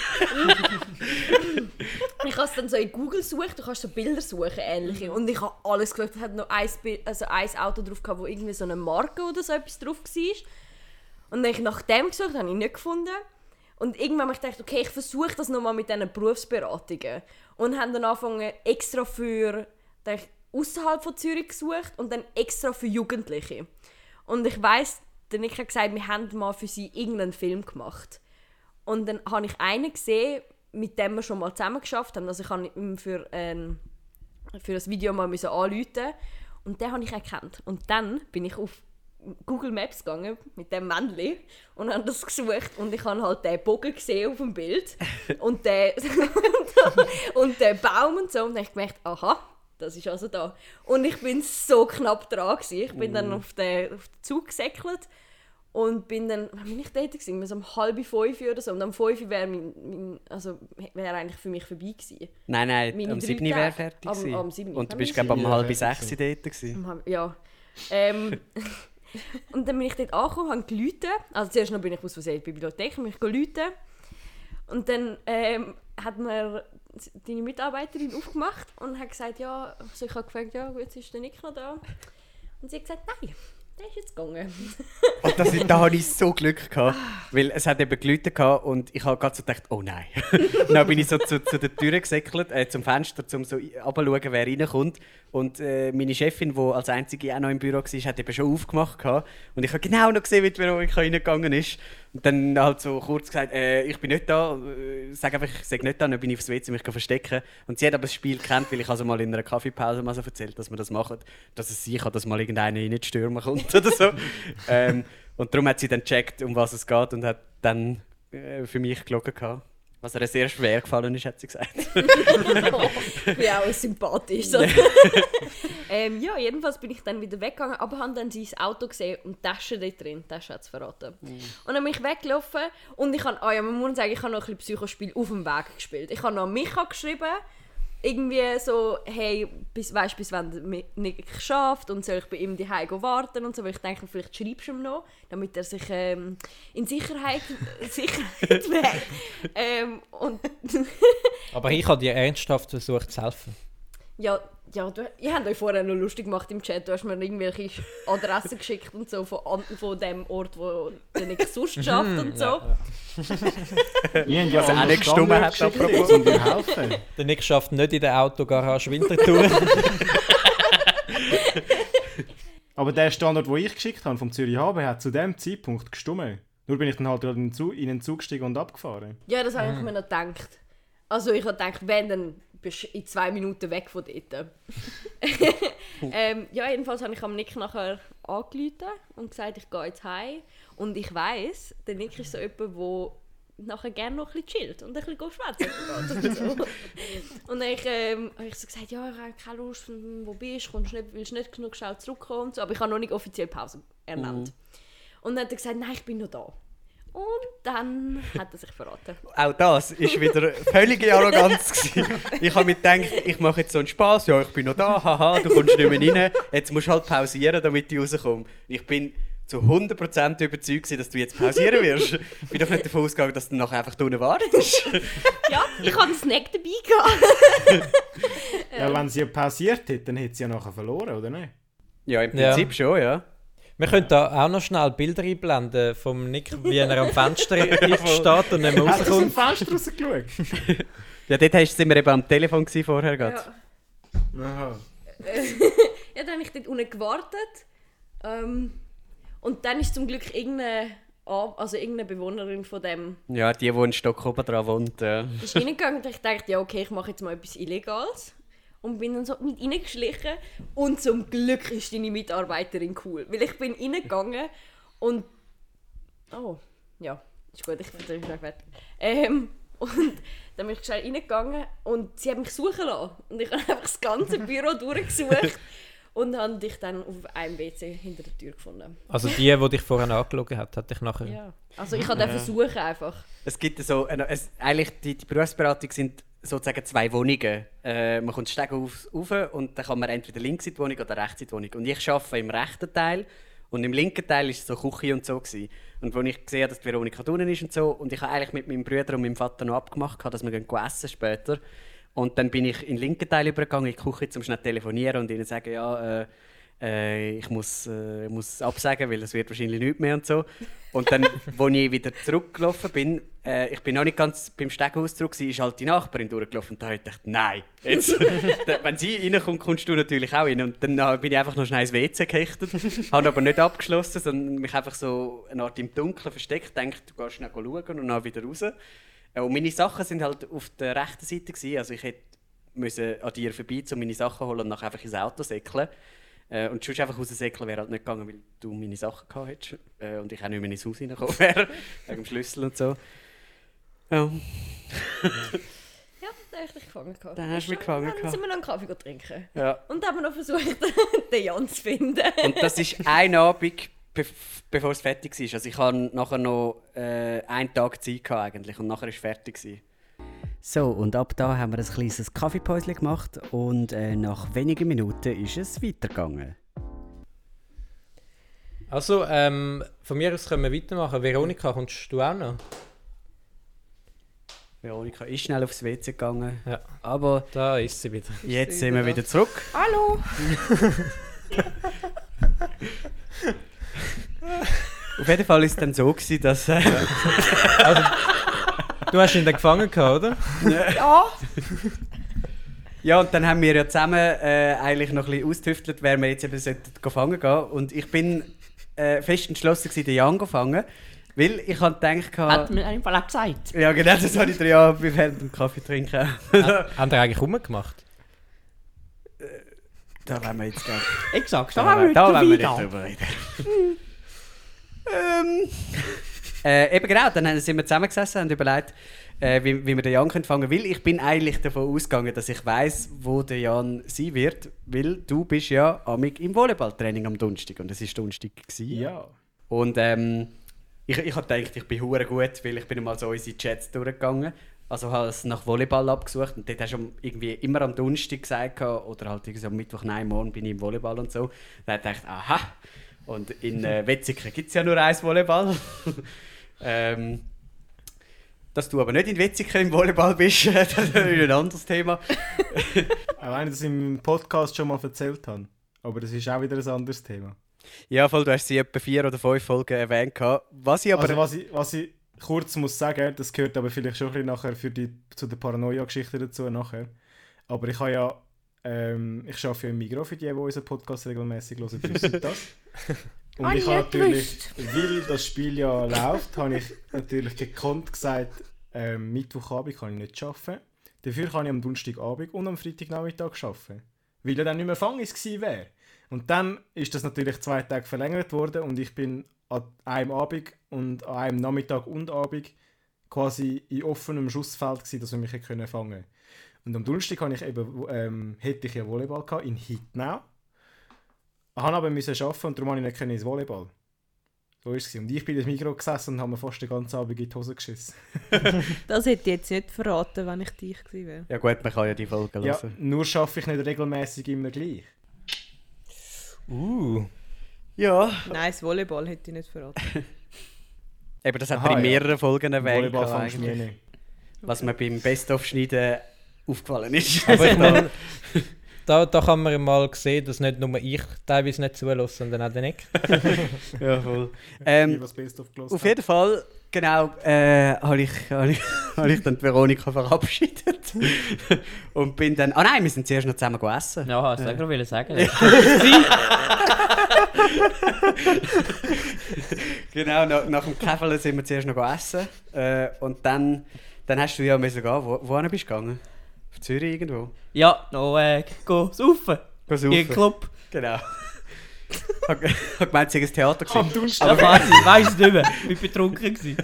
ich habe es dann so in Google gesucht, du kannst so Bilder suchen, ähnliche. Und ich habe alles geschaut. Es hat noch ein, Bild, also ein Auto drauf gehabt, wo irgendwie so eine Marke oder so etwas drauf war. Und dann habe ich nach dem gesucht, habe ich nicht gefunden. Und irgendwann habe ich gedacht, okay, ich versuche das nochmal mit diesen Berufsberatungen. Und habe dann angefangen, extra für außerhalb von Zürich gesucht und dann extra für Jugendliche. Und ich weiss, der Nick hat gesagt, wir haben mal für sie irgendeinen Film gemacht. Und dann habe ich einen gesehen, mit dem wir schon mal zusammen geschafft haben. Also ich habe ihm für, ähm, für das Video mal anrufen und den habe ich erkannt. Und dann bin ich auf Google Maps gegangen mit dem Männchen und habe das gesucht und ich habe halt den Bogen gesehen auf dem Bild und den, und den Baum und so und dann habe ich gemerkt, aha, das ist also da. Und ich bin so knapp dran gewesen. Ich bin dann auf den, auf den Zug gesäckelt und bin dann, wann bin ich dort gewesen? So um halb fünf oder so. Und um fünf wäre mein, mein, also wäre eigentlich für mich vorbei gewesen. Nein, nein, Meine am drei 7. wäre fertig Am- gewesen. am 7. Und du bist, 7. glaube ich, um Ja, halb sechs dort gewesen. Um Ja. Ähm, und dann bin ich dort angekommen, habe geläutet. Also zuerst noch bin ich aus die Bibliothek, bin ich geläutet. Und dann ähm, hat mir deine Mitarbeiterin aufgemacht und hat gesagt, ja, also ich habe gefragt, ja, jetzt ist der Nick noch da. Und sie hat gesagt, nein, der ist jetzt gegangen. Und das, da hatte ich so Glück gehabt, weil es hat eben geläutet gehabt und ich habe gerade so gedacht, oh nein. dann bin ich so zu, zu der Tür gesäckelt, äh, zum Fenster, um so runterzuschauen, wer reinkommt. Und äh, meine Chefin, die als einzige auch noch im Büro war, hat eben schon aufgemacht gehabt. Und ich habe genau noch gesehen, wie die Veronika reingegangen ist. Und dann halt so kurz gesagt, äh, ich bin nicht da, äh, sag einfach, ich sage nicht da, dann bin ich aufs WC, mich verstecken. Und sie hat aber das Spiel gekannt, weil ich also mal in einer Kaffeepause mal so erzählt, dass wir das machen, dass es sicher, dass mal irgendeiner in die Stürme kommt oder so. ähm, und darum hat sie dann gecheckt, um was es geht und hat dann äh, für mich gelogen gehabt. Was ihr sehr schwer gefallen ist, hat sie gesagt. ich bin auch sympathisch. So. ähm, ja, jedenfalls bin ich dann wieder weggegangen, aber habe dann sein Auto gesehen und die Tasche dort drin. Die Tasche hat es verraten. Und dann bin ich weggelaufen und ich habe, ah ja, man muss sagen, ich habe noch ein bisschen Psychospiel auf dem Weg gespielt. Ich habe noch an Micha geschrieben, irgendwie so, hey, bis, weißt du, bis wann der Mi- Nick schafft und soll ich bei ihm daheim warten und so, weil ich denke, vielleicht schreibst du ihm noch, damit er sich ähm, in Sicherheit, Sicherheit wägt. ähm, und Aber ich habe dir ernsthaft versucht zu helfen. Ja, ja du, ihr habt euch vorher noch lustig gemacht im Chat. Du hast mir irgendwelche Adressen geschickt und so von, von dem Ort, wo der nicht sonst schafft und so. Haben ja Was er auch andere nicht gestummen hat, apropos. um dir helfen. Der Nick schafft nicht in der Autogarage Winterthur. Aber der Standort, den ich geschickt habe, vom Zürich HB, hat zu dem Zeitpunkt gestummen. Nur bin ich dann halt in den Zug, in den Zug gestiegen und abgefahren. Ja, das habe ich mir noch gedacht. Also ich habe gedacht, wenn, dann bist in zwei Minuten weg von dort. ähm, ja, jedenfalls habe ich am Nick nachher angerufen und gesagt, ich gehe jetzt heim. Und ich weiss, der Nick ist so jemand, der nachher gerne noch ein bisschen chillt und ein bisschen schwätzen geht. und, so. und dann ich, ähm, habe ich so gesagt, ja, ich habe keine Lust, wo bist du, kommst nicht, willst nicht genug schnell zurückkommen und so. Aber ich habe noch nicht offiziell Pause ernannt. Mhm. Und dann hat er gesagt, nein, ich bin noch da. Und dann hat er sich verraten. Auch das ist wieder völlige Arroganz. gewesen. Ich habe mir gedacht, ich mache jetzt so einen Spaß. Ja, ich bin noch da, haha, du kommst nicht mehr rein. Jetzt musst du halt pausieren, damit ich rauskomme. Ich bin zu 100% überzeugt, dass du jetzt pausieren wirst. Ich bin doch nicht davon ausgegangen, dass du nachher einfach da unten wartest. Ja, ich hatte einen Snack dabei. Gehabt. Ja, wenn sie ja pausiert hätte, dann hätte sie ja nachher verloren, oder nicht? Ja, im Ja. Prinzip schon, ja. Wir können da auch noch schnell Bilder einblenden vom Nick, wie er am Fenster steht und nicht mehr Hast du aus dem rauskommt. Fenster rausgeschaut? Ja, dort hast- sind wir eben am Telefon gewesen vorher gerade. Ja. Aha. ja, dann habe ich dort unten gewartet. Ähm, und dann ist zum Glück irgendeine, also irgendeine Bewohnerin von dem Ja, die, die einen Stock oben dran wohnt. Ja. ist reingegangen und ich dachte, ja okay, ich mache jetzt mal etwas Illegales. Und bin dann so mit reingeschlichen. Und zum Glück ist deine Mitarbeiterin cool. Weil ich bin reingegangen und... Oh, ja, ist gut, ich bin dann schnell fertig. Ähm, und dann bin ich schnell reingegangen und sie hat mich suchen lassen. Und ich habe einfach das ganze Büro durchgesucht. Und habe dich dann auf einem WC hinter der Tür gefunden. Also die, die dich vorher angeschaut hat, hat dich nachher... Ja. Also ich habe dann versuchen einfach. Es gibt so, eine, es, eigentlich die, die Berufsberatung sind sozusagen zwei Wohnungen. Äh, man kommt Steg auf, auf und dann kann man entweder links in die Wohnung oder rechts in die Wohnung. Und ich arbeite im rechten Teil und im linken Teil ist so Küche und so gewesen. Und als ich gesehen dass die Veronika drinnen ist und so, und ich habe eigentlich mit meinem Bruder und meinem Vater noch abgemacht, dass wir gehen essen später. Und dann bin ich in den linken Teil übergegangen, in die Küche, um schnell telefonieren und ihnen sagen, ja, äh, äh, ich muss, äh, muss absagen, weil es wird wahrscheinlich nichts mehr und so. Und dann, als ich wieder zurückgelaufen bin, äh, ich bin noch nicht ganz beim Steghaus zurück, ist halt die Nachbarin durchgelaufen und da habe ich gedacht, nein, jetzt, wenn sie reinkommt, kommst du natürlich auch rein. Und dann bin ich einfach noch schnell ins WC gehechtet, habe aber nicht abgeschlossen, sondern mich einfach so eine Art im Dunkeln versteckt, denkt, du gehst schnell schauen und dann wieder raus. Äh, Und meine Sachen sind halt auf der rechten Seite gewesen, also ich hätte müssen an dir vorbei, um meine Sachen holen und nachher einfach ins Auto säckeln. Äh, und sonst einfach raussäckeln wäre halt nicht gegangen, weil du meine Sachen gehabt hättest. Äh, und ich auch nicht mehr ins Haus reingekommen wäre, wegen dem Schlüssel und so. Ja. Ja, da habe ich dich gefangen. gehabt. Da hast du mich gefangen Dann sind wir noch einen Kaffee trinken. ja. Und haben noch versucht, den Jan zu finden. Und das ist ein Abend, be bevor es fertig war. Also ich hatte nachher noch äh, einen Tag Zeit gehabt eigentlich und nachher war es fertig. Gewesen. So, und ab da haben wir ein kleines Kaffeepäuschen gemacht und äh, nach wenigen Minuten ist es weitergegangen. Also, ähm, von mir aus können wir weitermachen. Veronika, kommst du auch noch? Veronika ist schnell aufs WC gegangen. Ja. Aber Da ist sie wieder. jetzt sind wir wieder zurück. Hallo! Auf jeden Fall war es dann so, gewesen, dass... Äh, Du hast ihn dann gefangen gehabt, oder? Ja! Ja, und dann haben wir ja zusammen äh, eigentlich noch ein bisschen austüftelt, wer wir jetzt eben sollten fangen gehen. Und ich bin äh, fest entschlossen, gewesen, den Jan zu fangen. Weil ich habe gedacht... Hat mir einfach auch gesagt. Ja, genau, das habe ich dir ja während dem Kaffee trinken. Haben die eigentlich rumgemacht? da wollen wir jetzt gerne... Exakt, Da, da haben wir da wollen wir nicht drüber reden. ähm, äh, eben genau, dann sind wir zusammengesessen und überlegt, äh, wie, wie wir den Jan können fangen können. Weil ich bin eigentlich davon ausgegangen, dass ich weiß, wo der Jan sein wird. Weil du bist ja amig im Volleyballtraining am Donnerstag und es war Donnerstag. gewesen. Ja. Und ähm, ich, ich habe gedacht, ich bin hure gut, weil ich bin mal so unsere Chats durchgegangen. Also habe es nach Volleyball abgesucht und dort hast du irgendwie immer am Donnerstag gesagt oder halt irgendwie am Mittwoch, nein, morgen bin ich im Volleyball und so. Dann habe ich gedacht, aha. Und in äh, Wetzikon gibt es ja nur eins Volleyball. ähm, dass du aber nicht in Wetzikon im Volleyball bist, das ist ein anderes Thema. Auch wenn ich das im Podcast schon mal erzählt habe. Aber das ist auch wieder ein anderes Thema. Ja, voll, du hast sie etwa vier oder fünf Folgen erwähnt. Was ich aber... also was ich, was ich kurz muss sagen, das gehört aber vielleicht schon ein bisschen nachher für die, zu der Paranoia-Geschichte dazu nachher. Aber ich habe ja, ähm, ich arbeite ja im Migros für die, die unseren Podcast regelmäßig hören, wissen das. Und Ah, ich habe natürlich, weil das Spiel ja läuft, habe ich natürlich gekonnt gesagt, ähm, Mittwochabend kann ich nicht arbeiten. Dafür kann ich am Donnerstagabend und am Freitagnachmittag arbeiten. Weil er dann nicht mehr Fangis gewesen wäre. Und dann ist das natürlich zwei Tage verlängert worden und ich bin an einem Abend und an einem Nachmittag und Abend quasi in offenem Schussfeld gewesen, dass wir mich hätte können fangen Und am Donnerstag habe ich eben, ähm, hätte ich ja Volleyball gehabt, in Hitnau. Ich habe aber müssen arbeiten und darum habe ich nicht ins Volleyball. So ist es. Und ich bin in Mikro gesessen und habe mir fast den ganzen Abend in die Hose geschissen. Das hätte ich jetzt nicht verraten, wenn ich dich gewesen wäre. Ja gut, man kann ja die Folge Ja, hören. nur schaffe ich nicht regelmäßig immer gleich. Uh. Ja, Nein, das Volleyball hätte ich nicht verraten. eben das hat Aha, er in ja. mehreren Folgen erwähnt, Volleyball was mir beim Best-of-Schneiden aufgefallen ist. Aber ich meine, da, da kann man mal sehen, dass nicht nur ich teilweise nicht zulasse, sondern auch der Nick. ja, voll. Ich Ähm, auf jeden Fall, genau, äh, habe ich, hab ich, hab ich dann die Veronika verabschiedet. Und bin dann... Ah nein, wir sind zuerst noch zusammen gegessen. Ja, das wollte ich sagen. Genau, nach, nach dem Käfeln sind wir zuerst noch essen. Äh, und dann, dann hast du ja müssen gehen. Wo, wohin bist du gegangen? Zürich irgendwo? Ja, noch äh, go saufen. Geh In saufen. den Club. Genau. Hab hab gemeint, sie haben ein Theater gesehen. Aber weiß ich, weiß es nicht mehr. Ich war betrunken. Gewesen.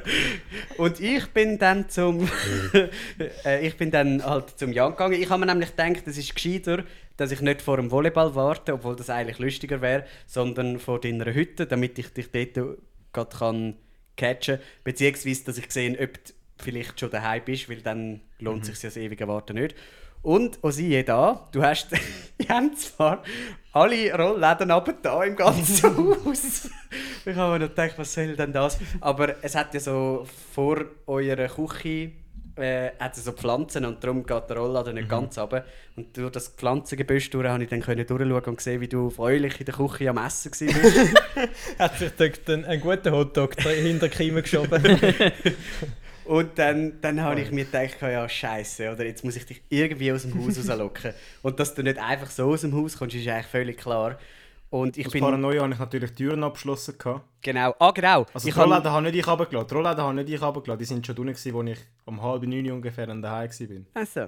Und ich bin dann zum äh, ich bin dann halt zum Jan gegangen. Ich habe mir nämlich gedacht, es ist gescheiter, dass ich nicht vor dem Volleyball warte, obwohl das eigentlich lustiger wäre, sondern vor deiner Hütte, damit ich dich dort gerade kann catchen, beziehungsweise dass ich sehe, ob du vielleicht schon daheim bist, weil dann lohnt sich das ewige Warten nicht. Und Osie da, du hast, die haben zwar alle Rollläden da im ganzen Haus. ich habe mir noch gedacht, was soll denn das? Aber es hat ja so vor eurer Küche äh, hat so Pflanzen und darum geht der Rollladen nicht ganz runter. Und durch das Pflanzengebüsch durch habe ich dann können durchschauen und sehen, wie du freulich in der Küche am Essen warst. Hat sich dort einen, einen guten Hotdog hinter die Kiemen geschoben. Und dann, dann habe ich mir gedacht, ja scheiße, oder jetzt muss ich dich irgendwie aus dem Haus rauslocken. Und dass du nicht einfach so aus dem Haus kommst, ist eigentlich völlig klar. Und ich Aus bin... Paranoia habe ich natürlich Türen abgeschlossen. Gehabt. Genau, ah genau. Also ich die habe- Rollläden habe nicht ich runtergelassen. Die Rollläden habe nicht ich runtergelassen. Die sind schon gewesen, als ich um halb neun ungefähr an daheim war. Ach so.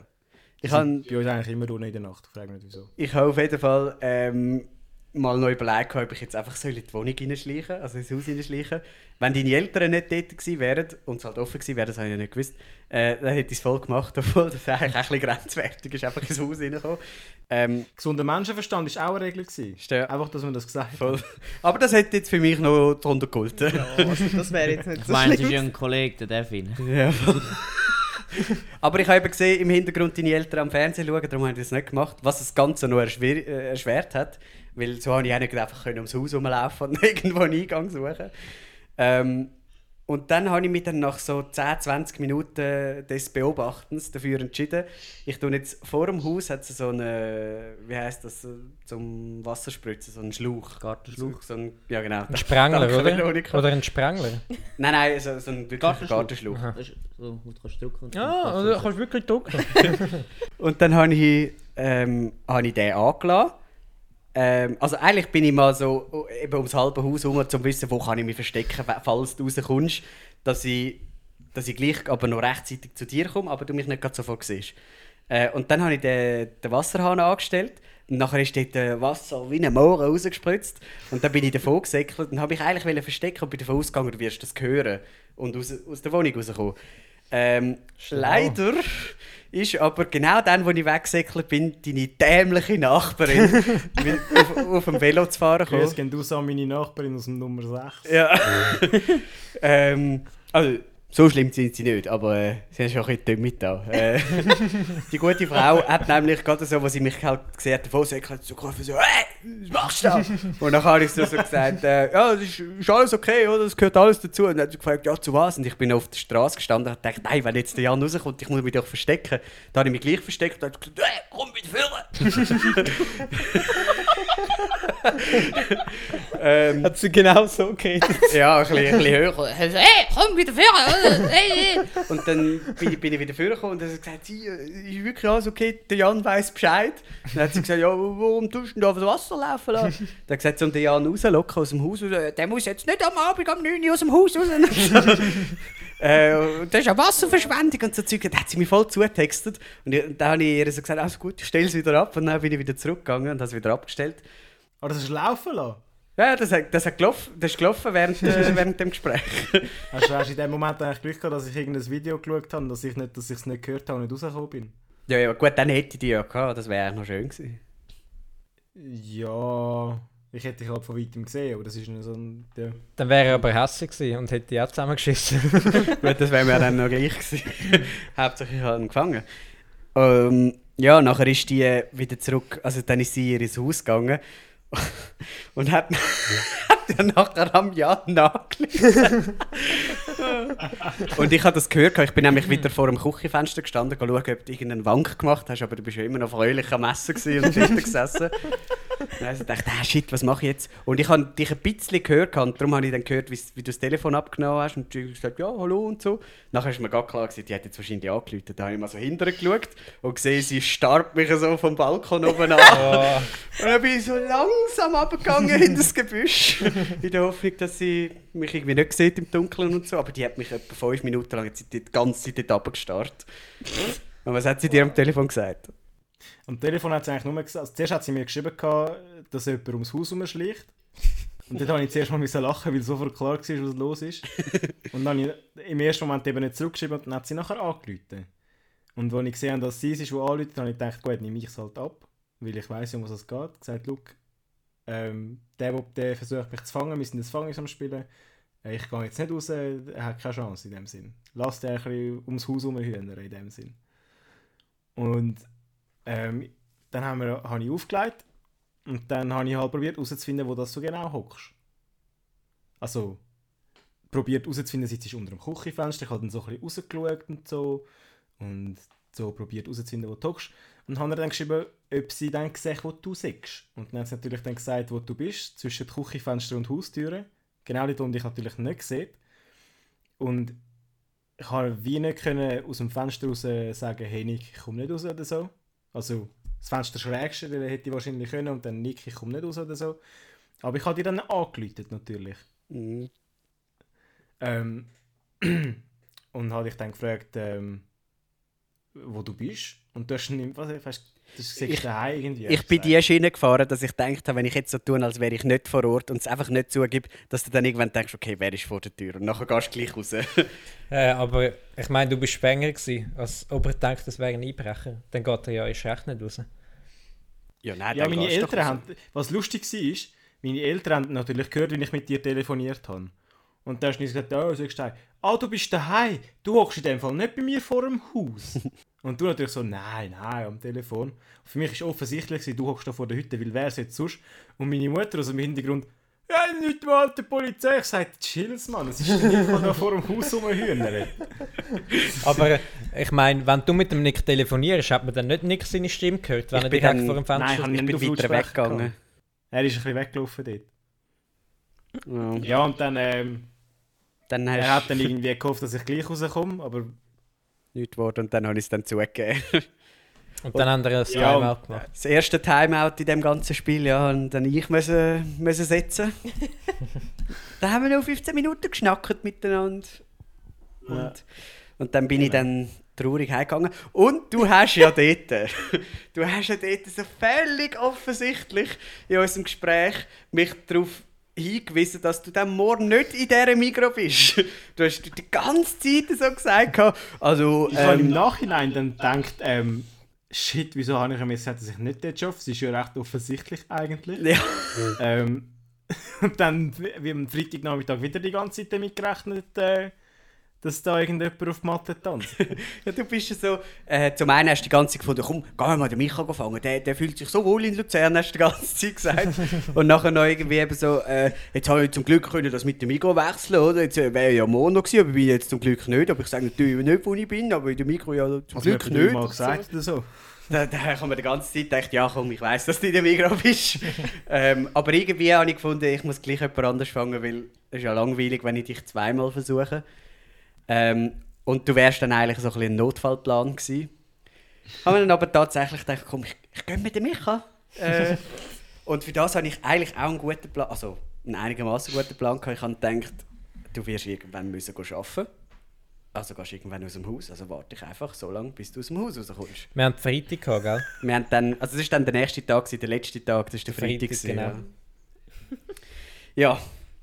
Ich habe bei uns eigentlich immer drinnen in der Nacht. Ich frage nicht wieso. ich habe auf jeden Fall ähm, mal noch überlegt, ob ich jetzt einfach soll in die Wohnung hineinschleichen also ins Haus hineinschleichen Wenn deine Eltern nicht dort gewesen wären und es halt offen gewesen wäre, das habe ich ja nicht gewusst, äh, dann hätte ich es voll gemacht, obwohl das eigentlich auch ein bisschen grenzwertig ist, einfach ins Haus reinkommen. Ähm, Gesunder Menschenverstand war auch eine Regel. Gewesen. Einfach, dass man das gesagt hat. voll. Aber das hätte jetzt für mich noch drunter gehalten. Also, das wäre jetzt nicht Ich so meine, es ist schlimm. ja ein Kollege, der Devin. Ja, voll. Aber ich habe eben gesehen, im Hintergrund deine Eltern am Fernsehen schauen, darum habe ich das nicht gemacht. Was das Ganze noch erschwer, äh, erschwert hat, weil so habe ich auch nicht einfach können ums Haus rumlaufen und irgendwo einen Eingang suchen. Ähm, und dann habe ich mich dann nach so 10, 20 Minuten des Beobachtens dafür entschieden, ich tue jetzt vor dem Haus hat so eine, wie heißt das, zum Wasserspritzen, so einen Schlauch. Gartenschlauch. So ein, ja genau. Ein Sprengler, Danke, oder? Veronika. Oder ein Sprengler. Nein, nein, so, so ein wirklicher Gartenschlauch. Gartenschlauch. So, du kannst drücken und Ja, dann oder kannst kannst du wirklich drücken. Und dann habe ich, ähm, habe ich den angelassen. Ähm, also eigentlich bin ich mal so oh, eben ums halbe Haus herum, um zu wissen, wo kann ich mich verstecken, falls du rauskommst, dass ich, dass ich gleich aber noch rechtzeitig zu dir komme, aber du mich nicht gerade sofort siehst. Äh, und dann habe ich den, den Wasserhahn angestellt und nachher ist dort äh, Wasser wie ein Moor rausgespritzt und dann bin ich davon gesäckelt und habe mich eigentlich verstecken und bin davon ausgegangen, du wirst das hören und aus, aus der Wohnung rauskommen. Ähm, leider ist aber genau dann, wo ich weggesäckelt bin, deine dämliche Nachbarin auf, auf dem Velo zu fahren Grüß gekommen. gehen aus an meine Nachbarin aus dem Nummer 6. Ja. ähm, also, so schlimm sind sie nicht, aber äh, sie haben schon ein bisschen mit da. Äh, die gute Frau hat nämlich gerade so, als sie mich halt gesehen hat, davon gesagt hat, so gerufen, so, hey, was machst du da? Und dann habe ich so, so gesagt, äh, ja, das ist, ist alles okay, oder? Das gehört alles dazu. Und dann hat sie gefragt, ja, zu was? Und ich bin auf der Straße gestanden und dachte, nein, wenn jetzt der Jan rauskommt, ich muss mich doch verstecken. Dann habe ich mich gleich versteckt und habe gesagt, hey, komm wieder führen! ähm, Hat sie genau so geredet? ja, ein bisschen, ein bisschen höher. Er hey, komm wieder vorne! Hey, hey. Und dann bin ich, bin ich wieder vorgekommen und er hat gesagt, sie, äh, ist wirklich alles okay, der Jan weiss Bescheid. Dann hat sie gesagt, ja, warum tust du denn da das Wasser laufen lassen? Dann hat gesagt, um den Jan rauslocken aus dem Haus raus. Der muss jetzt nicht am Abend um 9 Uhr aus dem Haus raus. Äh, das ist eine Wasserverschwendung und so Zeug. Da hat sie mich voll zugetextet. Und dann habe ich ihr so gesagt, alles gut, ich stelle es wieder ab. Und dann bin ich wieder zurückgegangen und habe es wieder abgestellt. Aber das ist laufen lassen. Ja, das, hat, das, hat gelaufen, das ist gelaufen während, äh, während dem Gespräch. Hast du hast du in dem Moment eigentlich Glück gehabt, dass ich irgendein Video geschaut habe, dass ich nicht, dass ich es nicht gehört habe und nicht rausgekommen bin? Ja, ja, gut, dann hätte ich die ja gehabt. Das wäre noch schön gewesen. Ja, ich hätte dich halt von weitem gesehen, aber das ist nicht so ein... Ja. Dann wäre er aber hässlich gewesen und hätte die auch zusammengeschissen. gut, das wäre mir dann noch gleich gewesen. Hauptsache ich habe ihn gefangen. Ähm, ja, nachher ist die wieder zurück, also dann ist sie in ihr Haus gegangen und hat, hat dann nachher am Jan nachgelegt. und ich habe das gehört, ich bin nämlich wieder vor dem Küchenfenster gestanden, schauen, ob du irgendeinen Wank gemacht hast, aber du bist ja immer noch fröhlich am Essen und hinten gesessen. Dann habe ich gedacht, ah, shit, was mache ich jetzt? Und ich habe dich ein bisschen gehört und darum habe ich dann gehört, wie, wie du das Telefon abgenommen hast und du hast gesagt, ja, hallo und so. Nachher ist mir gar klar gewesen, die hat jetzt wahrscheinlich angerufen. Da habe ich mal so hinterher geschaut und gesehen, sie starrt mich so vom Balkon oben an. Oh. Und dann bin ich so langsam abgegangen in das Gebüsch. in der Hoffnung, dass sie mich irgendwie nicht sieht im Dunkeln und so. Aber die hat mich etwa fünf Minuten lang die ganze Zeit dort runtergestarrt. Und was hat sie dir am Telefon gesagt? Am Telefon hat sie eigentlich nur gesagt, also zuerst hat sie mir geschrieben, dass jemand ums Haus herumschleicht. Und dann habe ich zuerst mal müssen lachen, weil sofort klar war, was los ist. Und dann habe ich im ersten Moment eben nicht zurückgeschrieben und dann hat sie nachher angerufen. Und als ich gesehen habe, dass sie es ist, die anruft, habe ich gedacht, gut, nehme ich es halt ab, weil ich weiss, um was es geht. gesagt, look, ähm, der, der, versucht mich zu fangen, wir sind das Fangen am Spielen. Äh, Ich gehe jetzt nicht raus, er hat keine Chance in dem Sinn. Lass den ein bisschen ums Haus herumhühnern in dem Sinn. Und ähm, dann haben wir, habe ich aufgelegt und dann habe ich halt probiert herauszufinden, wo das so genau hockst. Also, probiert herauszufinden, sitzt unter dem Küchenfenster, ich habe dann so ein bisschen rausgeschaut und so und so probiert herauszufinden, wo du hockst. Und habe ihr dann geschrieben, ob sie dann sieht, wo du sitzt. Und dann hat sie natürlich dann gesagt, wo du bist, zwischen Küchenfenster und Haustüren. Genau dort, wo ich natürlich nicht gesehen. Und ich habe wie nicht können aus dem Fenster raus sagen, hey Nick, ich komme nicht raus oder so. Also das Fenster schrägste, dann hätte ich wahrscheinlich können und dann Nick, ich komme nicht raus oder so. Aber ich habe dir dann angeläutet natürlich. Mhm. Ähm, und habe dich dann gefragt, ähm, wo du bist. Und du hast nicht, was, weißt, das Ich- ich, daheim irgendwie. Ich bin die Schiene gefahren, dass ich gedacht habe, wenn ich jetzt so tue, als wäre ich nicht vor Ort und es einfach nicht zugebe, dass du dann irgendwann denkst, okay, wer ist vor der Tür? Und nachher gehst du gleich raus. Äh, aber ich meine, du bist Spenger gewesen, als ob er denkt, das wäre ein Einbrecher. Dann geht er ja erst recht nicht raus. ja, nein, Ja, dann meine Eltern haben, was lustig war, ist, meine Eltern haben natürlich gehört, wie ich mit dir telefoniert habe. Und dann hast du gesagt, oh, sagst du, ah, du bist daheim, du hockst in dem Fall nicht bei mir vor dem Haus. Und du natürlich so, nein, nein, am Telefon. Für mich war offensichtlich, du hockst da vor der Hütte, weil wer es jetzt sonst? Und meine Mutter aus dem Hintergrund, ja, nicht mal die Polizei. Ich sagte, chills, Mann, es ist nicht mal da vor dem Haus rumhühnern. Aber äh, ich meine, wenn du mit dem Nick telefonierst, hat man dann nicht Nick seine Stimme gehört, wenn Ich er direkt dann- vor dem Fenster Nein, ich Ich nicht bin weiter weggegangen. Er ist ein bisschen weggelaufen dort. Ja. Ja, und dann, ähm, Dann er hat dann irgendwie gehofft, dass ich gleich rauskomme, aber nichts geworden und dann habe ich es dann zugegeben. Und dann haben wir ein Ja, Timeout gemacht. Das erste Timeout in dem ganzen Spiel, ja, und dann ich müssen, müssen setzen. dann haben wir noch 15 Minuten geschnackt miteinander. Und, Ja. und dann bin ich dann traurig heimgegangen. Und du hast ja dort, du hast ja dort so völlig offensichtlich in unserem Gespräch mich darauf hingewiesen, dass du dann morgen nicht in dieser Mikro bist. Du hast die ganze Zeit so gesagt. Also, Ich habe im ähm, Nachhinein dann gedacht, ähm, shit, wieso habe ich jetzt gesagt, dass ich nicht dort arbeite? Es ist ja recht offensichtlich eigentlich. ja. ähm, und dann, wie am Freitagnachmittag, wieder die ganze Zeit damit gerechnet, äh, dass da irgendjemand auf die Matte tanzt. Ja, du bist ja so, äh, zum einen hast du die ganze Zeit gefunden, komm, geh mal den Micha fangen, der, der fühlt sich so wohl in Luzern, hast du die ganze Zeit gesagt. und nachher noch irgendwie eben so, äh, jetzt habe ich zum Glück können das mit dem Mikro wechseln, oder? Jetzt äh, wäre ja noch gewesen, aber ich bin jetzt zum Glück nicht, aber ich sage natürlich nicht, wo ich bin, aber in dem Mikro ja zum Also, Glück nicht. mal gesagt oder so. da, da haben wir die ganze Zeit gedacht, ja komm, ich weiss, dass du in der Migros bist. ähm, aber irgendwie habe ich gefunden, ich muss gleich jemand anders fangen, weil es ist ja langweilig, wenn ich dich zweimal versuche. Ähm, und du wärst dann eigentlich so ein, ein Notfallplan gewesen. Haben wir dann aber tatsächlich gedacht, komm, ich, ich gehe mit dem Micha. Äh, und für das habe ich eigentlich auch einen guten Plan, also einen einigermaßen guten Plan gehabt. Ich habe gedacht, du wirst irgendwann müssen arbeiten. Also gehst du irgendwann aus dem Haus. Also warte ich einfach so lange, bis du aus dem Haus rauskommst. Wir haben Freitag gehabt, gell? Wir haben dann, also das ist dann der nächste Tag, der letzte Tag, das ist der Freitag. Freitag, genau. Ja. ja,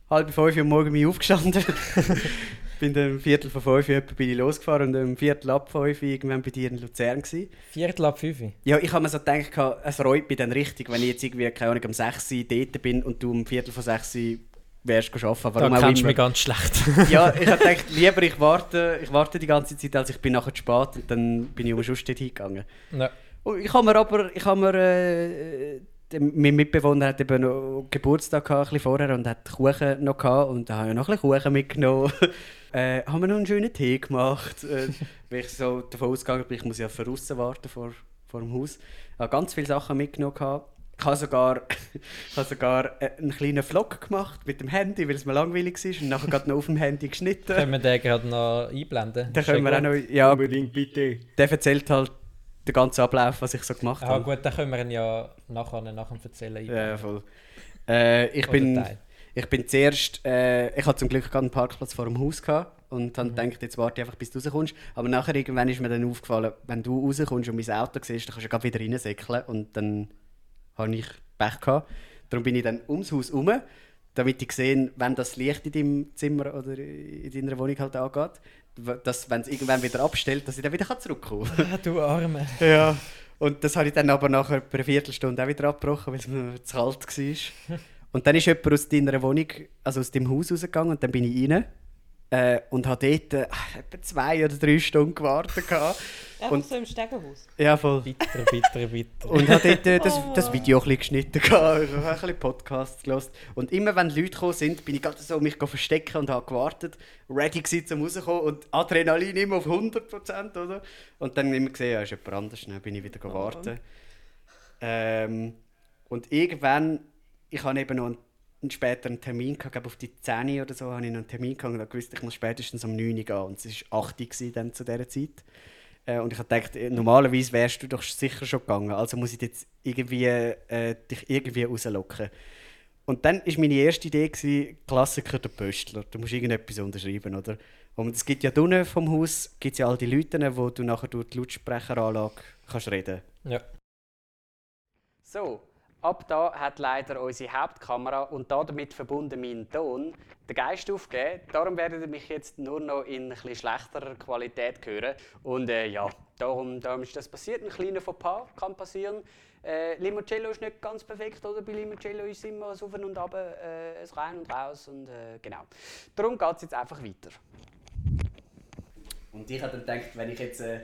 halb fünf Uhr am Morgen bin ich aufgestanden. bin dann um Viertel vor fünf bin ich losgefahren und um Viertel ab fünf irgendwann bei dir in Luzern gewesen. Viertel ab fünf. Ja, ich habe mir so gedacht, es reut mich dann richtig, wenn ich jetzt irgendwie, keine Ahnung, um 6 Uhr dort bin und du um Viertel vor 6 Uhr wärst arbeiten. Da Warum auch kennst du mich ganz schlecht. Ja, ich habe gedacht, lieber ich warte, ich warte die ganze Zeit, als ich bin nachher zu spät und dann bin ich umsonst dort hingegangen. ja. Und ich habe mir aber, ich habe mir, äh, mein Mitbewohner hat eben noch Geburtstag gehabt, ein bisschen vorher und hat Kuchen noch gehabt und da habe ich noch ein bisschen Kuchen mitgenommen. äh, haben wir noch einen schönen Tee gemacht, äh, weil ich so davon ausgegangen bin, ich muss ja für warten vor, vor dem Haus. Ich habe ganz viele Sachen mitgenommen gehabt. Ich habe sogar, ich habe sogar äh, einen kleinen Vlog gemacht mit dem Handy, weil es mir langweilig war und nachher gerade noch auf dem Handy geschnitten. Können wir den gerade noch einblenden? Da können wir auch noch, ja, Unbedingt bitte. der erzählt halt den ganzen Ablauf, was ich so gemacht Ah habe. gut, dann können wir ihn ja nachher, nach dem Erzählen einblenden. Ja, voll. Äh, ich, Oder bin, Teil. Ich bin zuerst, äh, ich hatte zum Glück gerade einen Parkplatz vor dem Haus gehabt und Mhm. habe gedacht, jetzt warte ich einfach, bis du rauskommst. Aber nachher irgendwann ist mir dann aufgefallen, wenn du rauskommst und mein Auto siehst, dann kannst du gerade wieder reinsäckeln und dann habe ich Pech gehabt. Darum bin ich dann ums Haus herum, damit ich sehe, wenn das Licht in deinem Zimmer oder in deiner Wohnung halt angeht, dass, wenn es irgendwann wieder abstellt, dass ich dann wieder zurückkommen kann. Du Arme. Ja. Und das habe ich dann aber nachher per Viertelstunde auch wieder abgebrochen, weil es mir zu kalt war. Und dann ist jemand aus deiner Wohnung, also aus dem Haus rausgegangen und dann bin ich rein. Äh, und habe dort äh, etwa zwei oder drei Stunden gewartet. Einfach Und- so im Stegenhaus. ja, voll. Bitter, bitter, bitter. Und habe dort äh, das, Oh. das Video ein bisschen geschnitten. gehabt. Ich habe ein bisschen Podcasts gehört. Und immer wenn Leute gekommen sind, bin ich gerade so mich verstecken und habe gewartet, ready gewesen, zum rauskommen und Adrenalin immer auf 100%, oder? Und dann immer gesehen, ja, ist jemand anders, dann bin ich wieder gewartet. Ähm, und irgendwann, ich habe eben noch einen, einen späteren Termin gehabt, ich glaube auf die 10 oder so, habe ich noch einen Termin gehabt und gewusst, ich muss spätestens um 9 Uhr gehen. Und es war 8 Uhr dann zu dieser Zeit. Äh, und ich habe gedacht, äh, normalerweise wärst du doch sicher schon gegangen, also muss ich jetzt irgendwie, äh, dich irgendwie rauslocken. Und dann war meine erste Idee, gewesen, Klassiker der Pöstler. Du musst irgendetwas unterschreiben, oder? Und es gibt ja drinnen vom Haus gibt's ja all die Leute, wo du nachher durch die Lautsprecheranlage kannst reden Ja. So, ab da hat leider unsere Hauptkamera und damit verbunden mein Ton den Geist aufgegeben. Darum werdet ihr mich jetzt nur noch in bisschen schlechterer Qualität hören. Und äh, ja, darum, darum ist das passiert. Ein kleiner Fauxpas kann passieren. Äh, Limoncello ist nicht ganz perfekt, oder? Bei Limoncello ist immer ein Auf und Ab, äh, ein Rein und Raus und äh, genau. Darum geht es jetzt einfach weiter. Und ich habe dann gedacht, wenn ich jetzt äh,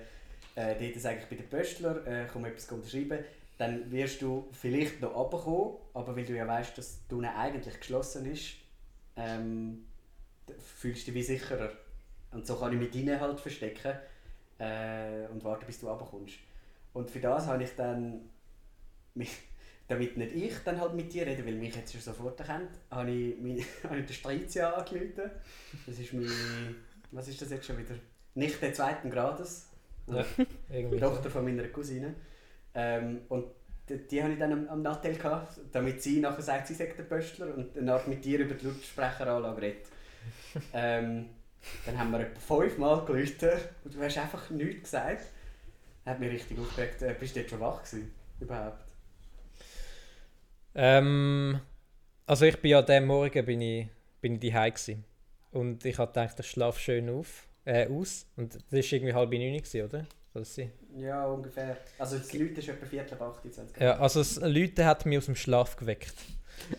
äh, dort sage, ich bin der Pöstler, äh, komme etwas unterschreiben, dann wirst du vielleicht noch runterkommen, aber weil du ja weißt, dass die Tunnel eigentlich geschlossen ist, ähm, fühlst du dich wie sicherer. Und so kann ich mich drinnen halt verstecken äh, und warten, bis du runterkommst. Und für das habe ich dann, mich, damit nicht ich dann halt mit dir rede, weil mich jetzt schon sofort erkennt, habe ich, meine, habe ich den Strizia angerufen. Das ist meine, was ist das jetzt schon wieder? Nicht der zweiten Grades. Ja. Tochter von meiner Cousine. Ähm, und die, die habe ich dann am, am Nattel gehabt, damit sie nachher sagt, sie sagt der Pöstler und danach mit dir über die Lautsprecheranlage redet. ähm, dann haben wir etwa fünfmal geläutet und du hast einfach nichts gesagt. Hat mich richtig aufgeregt. Äh, bist du jetzt schon wach gewesen? Überhaupt? Ähm, also ich bin ja dem Morgen bin ich, bin ich daheim gsi und ich habe gedacht, ich schlafe schön auf, äh, aus und das war irgendwie halb neun, gewesen, oder? Kann das sein? Ja, ungefähr. Also das Leute ist etwa Viertel ab 28. Ja, also das Leute hat mich aus dem Schlaf geweckt.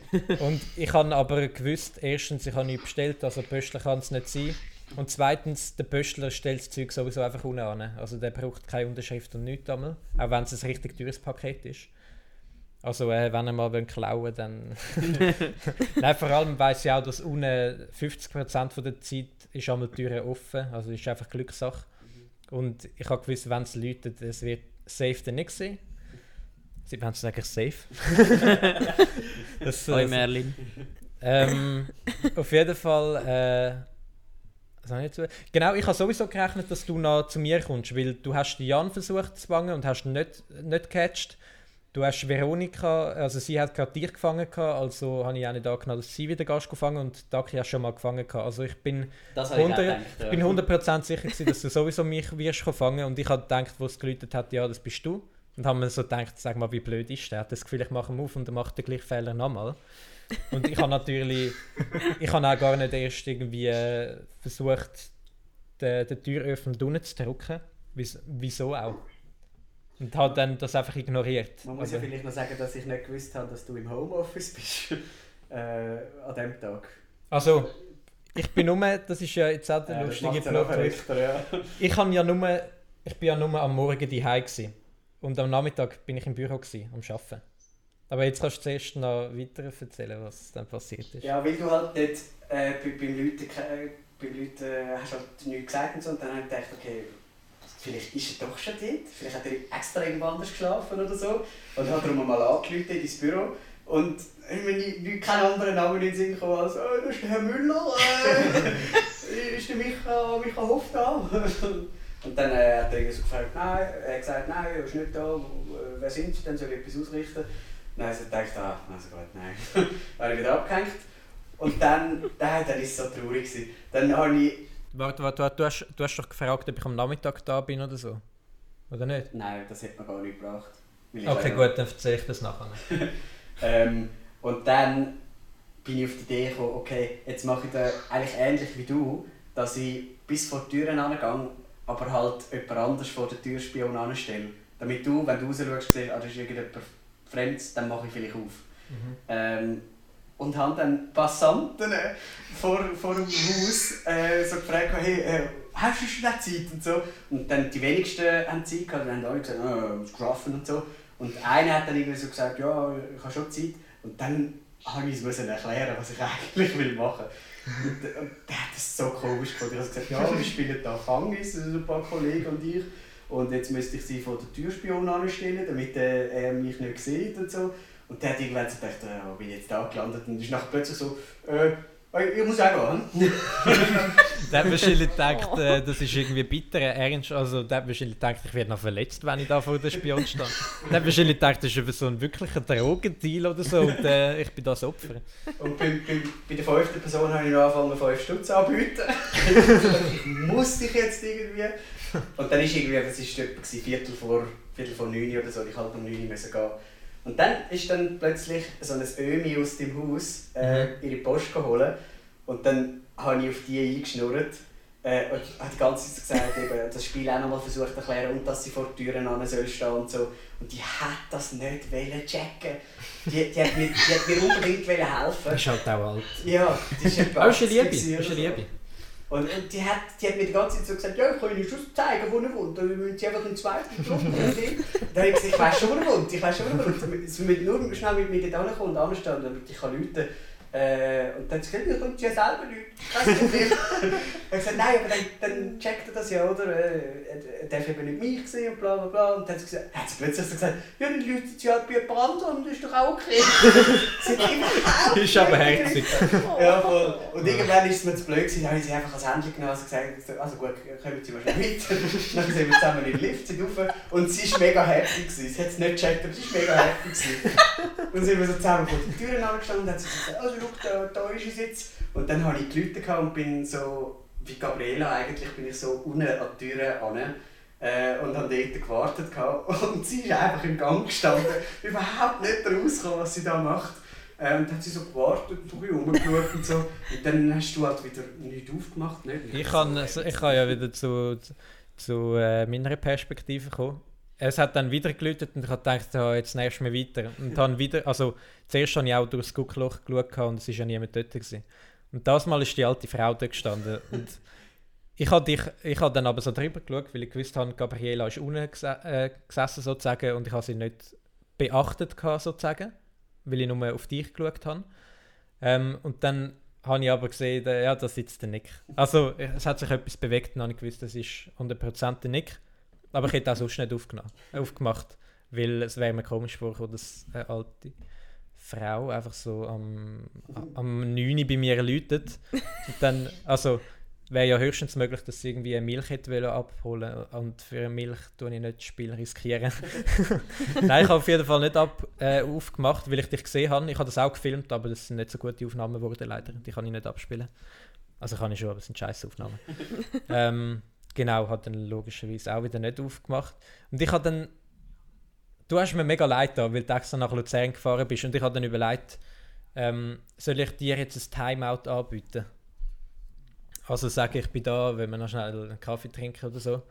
und ich habe aber gewusst, erstens, ich habe nichts bestellt, also Pöstler kann es nicht sein. Und zweitens, der Pöstler stellt das Zeug sowieso einfach unten an. Also der braucht keine Unterschrift und nichts einmal, auch wenn es ein richtig teures Paket ist. Also äh, wenn er mal klauen dann... Nein, vor allem weiss ich auch, dass unten 50% von der Zeit ist einmal die Türe offen, also ist einfach Glückssache. Und ich habe gewusst, wenn es läutet, es wird safe der Nick gewesen. Sie werden es eigentlich safe. das, Hoi äh, Merlin. ähm, auf jeden Fall. Äh, ich jetzt- genau, ich habe sowieso gerechnet, dass du noch zu mir kommst, weil du hast Jan versucht zu fangen und hast nicht, nicht gecatcht. Du hast Veronika, also sie hat gerade dich gefangen, gehabt, also habe ich auch nicht angenommen, dass sie wieder Gast gefangen und Daki hast schon mal gefangen. Gehabt. Also ich bin Das 100, ich bin 100% sicher gewesen, dass du sowieso mich wirst fangen und ich habe gedacht, wo es geläutet hat, ja, das bist du. Und haben mir so gedacht, sag mal, wie blöd ist der? Hat das Gefühl, ich mache ihn auf und er macht den gleichen Fehler nochmal. Und ich habe natürlich, ich habe auch gar nicht erst irgendwie äh, versucht, den, den Türöffner unten zu drücken. Wies- Wieso auch? Und habe dann das einfach ignoriert. Man muss Also- ja vielleicht noch sagen, dass ich nicht gewusst habe, dass du im Homeoffice bist. äh, an dem Tag. Also, ich bin nur, das ist ja jetzt auch der Äh, das lustige macht's ja ja. Ich habe ja nur, ich bin ja nur am Morgen daheim gsi und am Nachmittag bin ich im Büro gsi, am Arbeiten. Aber jetzt kannst du zuerst noch weiter erzählen, was dann passiert ist. Ja, weil du halt nicht äh, bei, beim Leuten, äh, beim Leuten äh, hast halt nichts gesagt und so. Und dann habe ich gedacht, okay, vielleicht ist er doch schon dort. Vielleicht hat er extra irgendwo anders geschlafen oder so. Und hat darum mal angerufen in dein Büro. Und mir keinen anderen Namen in den Sinn gekommen als «Oh, das ist der Herr Müller, äh, ist der Micha, Micha Hoff da?» Und dann äh, hat er irgendwie so gefragt, nein, er hat gesagt, nein, er ist nicht da, wer sind Sie, dann soll ich etwas ausrichten. Dann habe ich gedacht, ah, also gut, nein. dann habe ich wieder abgehängt. Und dann, dann, dann ist es so traurig. Gewesen. Dann habe ich... Warte, warte, warte, du hast, du hast doch gefragt, ob ich am Nachmittag da bin oder so. Oder nicht? Nein, das hat mir gar nicht gebracht. Okay, gut, dann erzähle ich das nachher. Ähm, und dann bin ich auf die Idee gekommen, okay, jetzt mache ich das eigentlich ähnlich wie du, dass ich bis vor die Türen angehe, aber halt jemand anders vor der Türspion anstelle. Damit du, wenn du raus schaust, siehst, ah, da ist irgendjemand Fremdes, dann mache ich vielleicht auf. Ähm, und haben dann Passanten äh, vor, vor dem Haus äh, so gefragt, hey, äh, hast du schon Zeit und so. Und dann die wenigsten haben Zeit gehabt, dann haben alle gesagt, oh, muss arbeiten und so. Und einer hat dann irgendwie so gesagt, ja, ich habe schon Zeit. Und dann habe ich es erklären, was ich eigentlich will machen und, und der hat das so komisch gefunden. Ich habe gesagt, ja, wir spielen da Fangis, also ein paar Kollegen und ich. Und jetzt müsste ich sie vor der Türspion anstellen, damit äh, er mich nicht sieht und so. Und der hat irgendwann so gedacht, äh, wo bin ich jetzt da gelandet? Und ist nachher plötzlich so, äh, äh, ich muss auch gehen. Der hat wahrscheinlich gedacht, äh, das ist irgendwie bitterer Ernst. Also, der hat wahrscheinlich gedacht, ich werde noch verletzt, wenn ich da vor der Spion stehe. Der hat wahrscheinlich gedacht, das ist über so ein wirklicher Drogendeal oder so und äh, ich bin das Opfer. Und bei, bei, bei der fünften Person habe ich noch angefangen, 5 Stutz anzubieten. ich muss dich jetzt irgendwie. Und dann ist irgendwie, es war etwa Viertel vor, Viertel vor 9 oder so, ich halt um 9 Uhr müssen gehen. Und dann ist dann plötzlich so ein Ömi aus dem Haus äh, ihre Post geholt. Und dann habe ich auf die eingeschnurrt. Äh, und habe die ganze Zeit gesagt, eben, das Spiel auch nochmal versucht zu erklären und dass sie vor die Türen an soll stehen und so. Und die hat das nicht wollen checken. Die, die, hat mir, die hat mir unbedingt helfen. Das ist halt auch alt. Ja, die ist eine 80 Liebe. Ist eine so. Liebe. Und, und die, hat, die hat mir die ganze Zeit so gesagt, ja, ich kann Ihnen schon zeigen, wo er wohnt. Dann müssen Sie einfach einen zweiten Druck Dann habe ich gesagt, ich weiss schon, wo er wohnt. Ich weiss schon, wo er wohnt. Sie müssen nur schnell mit mir dort ankommen und anstehen, damit ich kann rufen äh, Und dann hat sie gesagt, ja, ihr ja selber Problem. ich habe gesagt, nein, aber dann, dann checkt er das ja, oder? Äh, Er darf eben nicht mich sehen und bla bla bla. Und dann hat sie, gesagt, hat sie plötzlich gesagt, ja, dann läutet sie halt bei anderem und das ist doch auch okay. sie hat Ist aber nicht herzig. ja, voll. Und irgendwann ist es mir zu blöd gewesen, dann habe ich sie einfach ans Handy genommen und gesagt, also gut, kommen Sie mal schnell mit. dann sind wir zusammen in den Lift, sind rauf und sie war mega happy. Gewesen. Sie hat es nicht gecheckt, aber sie war mega happy. Gewesen. Und sind wir so zusammen vor die Türen angestanden und hat sie gesagt, also schau, da, da ist es jetzt. Und dann habe ich die Leute und bin so, wie Gabriela eigentlich, bin ich so unten an die Türen an. Äh, und habe dort gewartet. Und sie ist einfach im Gang gestanden, überhaupt nicht rausgekommen, was sie da macht. Äh, und dann hat sie so gewartet und rumgeschaut und so. Und dann hast du halt wieder nichts aufgemacht, nicht? Ich kann, also, ich kann ja wieder zu, zu äh, meiner Perspektive kommen. Es hat dann wieder geläutet und ich habe gedacht, ja, jetzt nächstes Mal weiter. Und dann wieder, also zuerst habe ich auch durchs Guckloch geschaut und es war ja niemand dort. Gewesen. Und das Mal ist die alte Frau dort gestanden. Und ich habe dich, ich habe dann aber so drüber geschaut, weil ich gewusst habe, Gabriela ist unten gese äh, gesessen sozusagen und ich habe sie nicht beachtet sozusagen, weil ich nur auf dich geschaut habe. Ähm, und dann habe ich aber gesehen, ja, da sitzt der Nick. Also es hat sich etwas bewegt und ich gewusst, das ist 100% der Nick. Aber ich hätte auch sonst nicht aufgemacht, weil es wäre mir komisch vorgekommen, dass eine alte Frau einfach so am, am 9 Uhr bei mir läutet. Und dann, also wäre ja höchstens möglich, dass sie irgendwie eine Milch hätte wollen abholen und für eine Milch tue ich nicht das Spiel riskieren. Nein, ich habe auf jeden Fall nicht ab, äh, aufgemacht, weil ich dich gesehen habe. Ich habe das auch gefilmt, aber das sind nicht so gute Aufnahmen geworden leider. Die kann ich nicht abspielen. Also kann ich schon, aber es sind scheiß Aufnahmen. ähm, genau, hat dann logischerweise auch wieder nicht aufgemacht. Und ich habe dann Du hast mir mega leid da, weil du extra nach Luzern gefahren bist und ich habe dann überlegt, ähm, soll ich dir jetzt ein Timeout anbieten? Also sage ich, ich bin da, wenn wir noch schnell einen Kaffee trinken oder so.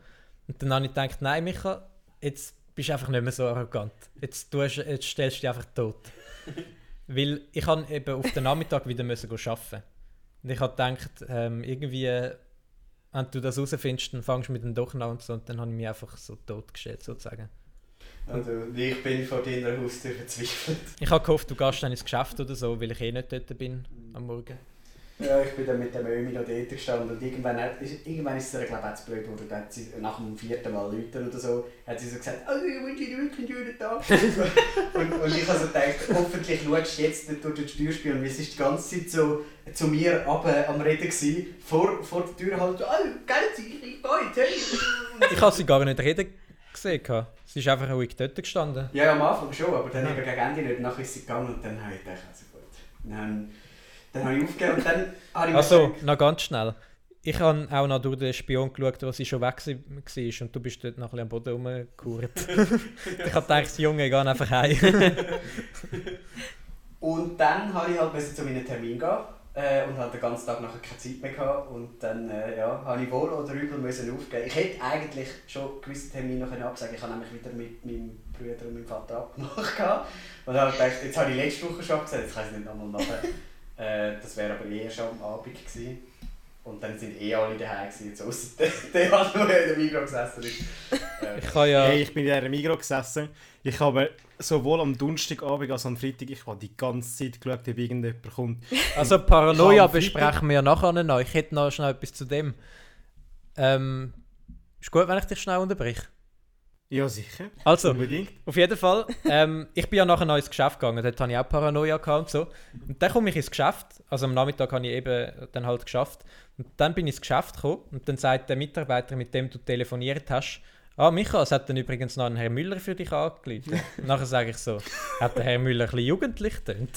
Und dann habe ich gedacht, nein Micha, jetzt bist du einfach nicht mehr so arrogant. Jetzt, du hast, jetzt stellst du dich einfach tot. weil ich eben auf den Nachmittag wieder müssen arbeiten. Und ich habe gedacht, ähm, irgendwie, wenn du das herausfindest, dann fangst du mit dem doch an und so. Und dann habe ich mich einfach so totgestellt, sozusagen. Also, wie ich bin vor deiner Haustür verzweifelt. Ich habe gehofft, du gehst dann ins Geschäft oder so, weil ich eh nicht dort bin am Morgen. Ja, ich bin dann mit dem Ömi noch dort gestanden und irgendwann, hat, ist, irgendwann ist es ihr, glaube ich, zu blöd geworden. Hat sie nach dem vierten Mal läuten oder so, hat sie so gesagt, oh, ich wünsche dir wirklich einen schönen Tag. und, und ich habe so gedacht, hoffentlich schaust du jetzt nicht durch den Steuerspiel. Und es war die ganze Zeit so zu mir runter am Reden gewesen, vor, vor der Tür halt, oh, geil, ich gehe jetzt. Ich habe sie gar nicht reden gesehen. Sie ist einfach ruhig dort gestanden. Ja, am Anfang schon, aber dann ja. eben gegen Ende nicht. Nachher ist sie gegangen und dann habe ich gedacht, also gut. Dann, dann habe ich aufgegeben und dann habe ich Also, noch ganz schnell. Ich habe auch noch durch den Spion geschaut, wo sie schon weg war und du bist dort noch ein bisschen am Boden rumgekauert. ich habe gedacht, Junge, geh einfach heim. und dann habe ich halt zu meinem Termin gehen äh, und hatte den ganzen Tag nachher keine Zeit mehr gehabt. Und dann äh, ja, habe ich wohl oder übel müssen aufgeben. Ich hätte eigentlich schon gewisse Termine noch absagen Ich habe nämlich wieder mit meinem Bruder und meinem Vater abgemacht. Gehabt. Und dann habe ich gedacht, jetzt habe ich letzte Woche schon abgesagt, jetzt kann ich es nicht nochmal machen. Äh, das wäre aber eher schon am Abend gewesen. Und dann sind eh alle daheim gewesen, jetzt ausser der, der halt nur in der Migro gesessen ist. Äh, ich, ja hey, ich bin in der Migro gesessen. Ich habe sowohl am Donnerstagabend als am Freitag, ich habe die ganze Zeit geschaut, ob irgendjemand kommt. Also Paranoia besprechen wir nachher noch. Ich hätte noch schnell etwas zu dem. Ähm, ist gut, wenn ich dich schnell unterbreche? Ja, sicher. Also, Unbedingt. auf jeden Fall. Ähm, ich bin ja nachher noch ins Geschäft gegangen, dort hatte ich auch Paranoia und so. Und dann komme ich ins Geschäft, also am Nachmittag habe ich eben dann halt geschafft. Und dann bin ich ins Geschäft gekommen und dann sagt der Mitarbeiter, mit dem du telefoniert hast, Ah, Micha, es hat dann übrigens noch einen Herr Müller für dich angerufen. Nachher sage ich so, hat der Herr Müller ein bisschen jugendlich getönt?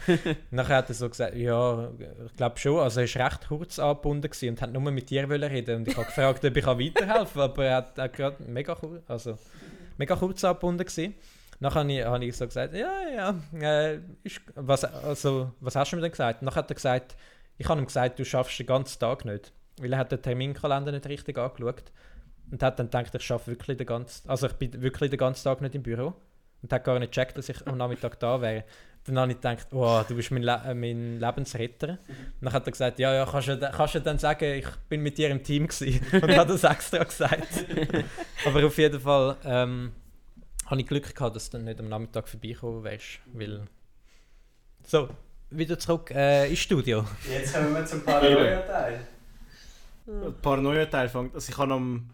Nachher hat er so gesagt, ja, ich glaube schon. Also er war recht kurz angebunden und hat nur mit dir reden Und ich habe gefragt, ob ich weiterhelfen kann, aber er hat, er gerade mega, also, mega kurz angebunden gewesen. Nachher habe ich, habe ich so gesagt, ja, ja, äh, ist, was, also, was hast du mir denn gesagt? Nachher hat er gesagt, ich habe ihm gesagt, du schaffst den ganzen Tag nicht. Weil er hat den Terminkalender nicht richtig angeschaut und hat dann gedacht, ich schaffe wirklich den ganzen, also ich bin wirklich den ganzen Tag nicht im Büro und hat gar nicht gecheckt, dass ich am Nachmittag da wäre. Dann habe ich gedacht, oh, du bist mein, Le äh, mein Lebensretter. Und dann hat er gesagt, ja, ja, kannst du, kannst du dann sagen, ich bin mit dir im Team gewesen. Und hat das extra gesagt. Aber auf jeden Fall ähm, habe ich Glück gehabt, dass du dann nicht am Nachmittag vorbeikommen wärst, weil... So, wieder zurück äh, ins Studio. Jetzt kommen wir zum Paranoia-Teil. Paranoia-Teil fängt... Also ich habe am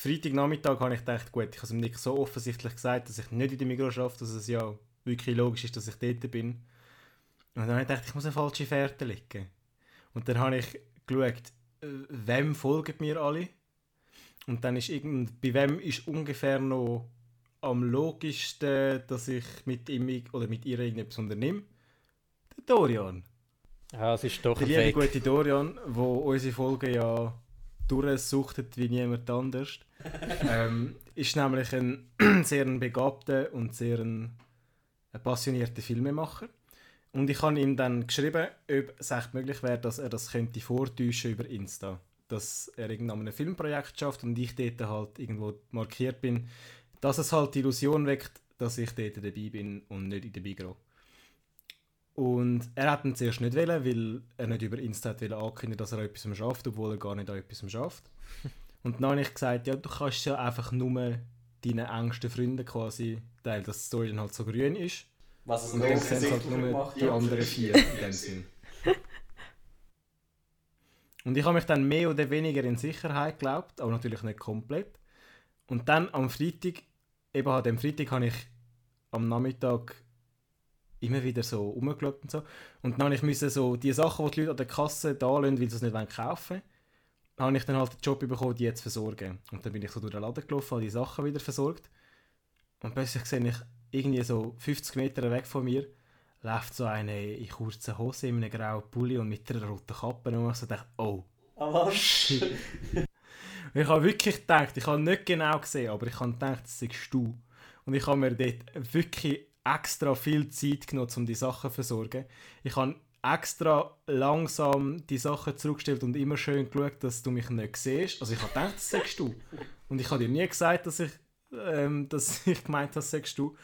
Freitagnachmittag habe ich gedacht, gut, ich habe es ihm nicht so offensichtlich gesagt, dass ich nicht in der Migros arbeite, dass es ja wirklich logisch ist, dass ich dort bin. Und dann habe ich gedacht, ich muss eine falsche Fährte legen. Und dann habe ich geschaut, äh, wem folgen mir alle. Und dann ist irgend, bei wem ist ungefähr noch am logischsten, dass ich mit ihm oder mit ihr irgendetwas unternehme. Der Dorian. Ja, es ist doch Der liebe gute Dorian, wo unsere Folgen ja durchsuchtet wie niemand anders. ähm, ist nämlich ein sehr begabter und sehr ein, ein passionierter Filmemacher. Und ich habe ihm dann geschrieben, ob es echt möglich wäre, dass er das könnte vortäuschen über Insta. Dass er irgendwann ein Filmprojekt schafft und ich dort halt irgendwo markiert bin, dass es halt die Illusion weckt, dass ich dort dabei bin und nicht in der Bigro. Und er hat ihn zuerst nicht wollen, weil er nicht über Insta hat ankündigen dass er etwas schafft, obwohl er gar nicht an etwas schafft. Und dann habe ich gesagt, ja, du kannst ja einfach nur deinen engsten Freunden quasi teilen, dass die Story dann halt so grün ist. Was es Und dann sind es halt nur die anderen vier in dem Sinn. Und ich habe mich dann mehr oder weniger in Sicherheit geglaubt, aber natürlich nicht komplett. Und dann am Freitag, eben an dem Freitag habe ich am Nachmittag immer wieder so rumgeschaut und so. Und dann musste ich so die Sachen, die die Leute an der Kasse da lassen, weil sie es nicht kaufen wollen, habe ich dann halt den Job bekommen, die jetzt versorgen. Und dann bin ich so durch den Laden gelaufen, habe die Sachen wieder versorgt. Und plötzlich sehe ich irgendwie so 50 Meter weg von mir, läuft so eine in kurzen Hose in einem grauen Pulli und mit einer roten Kappe. Und ich so dachte, oh, shit. Und ich habe wirklich gedacht, ich habe nicht genau gesehen, aber ich habe gedacht, das ist du. Und ich habe mir dort wirklich extra viel Zeit genommen, um die Sachen zu versorgen. Ich habe extra langsam die Sachen zurückgestellt und immer schön geschaut, dass du mich nicht siehst. Also ich habe gedacht, das sagst du. Und ich habe dir nie gesagt, dass ich, ähm, dass ich gemeint habe, das sagst du.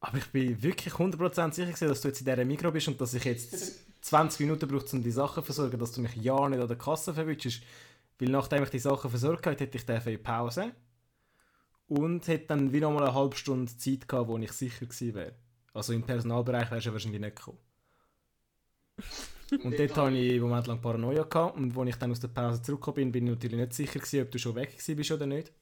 Aber ich bin wirklich 100% sicher dass du jetzt in dieser Mikro bist und dass ich jetzt 20 Minuten brauche, um die Sachen zu versorgen, dass du mich ja nicht an der Kasse verwitschst. Weil nachdem ich die Sachen versorgt habe, hätte ich dafür Pause. Und hätte dann wie nochmal eine halbe Stunde Zeit gehabt, wo ich sicher gewesen wäre. Also im Personalbereich wärst du wahrscheinlich nicht gekommen. Und dort hatte ich einen Moment lang Paranoia gehabt. Und als ich dann aus der Pause zurückgekommen bin, bin ich natürlich nicht sicher gewesen, ob du schon weg gewesen bist oder nicht.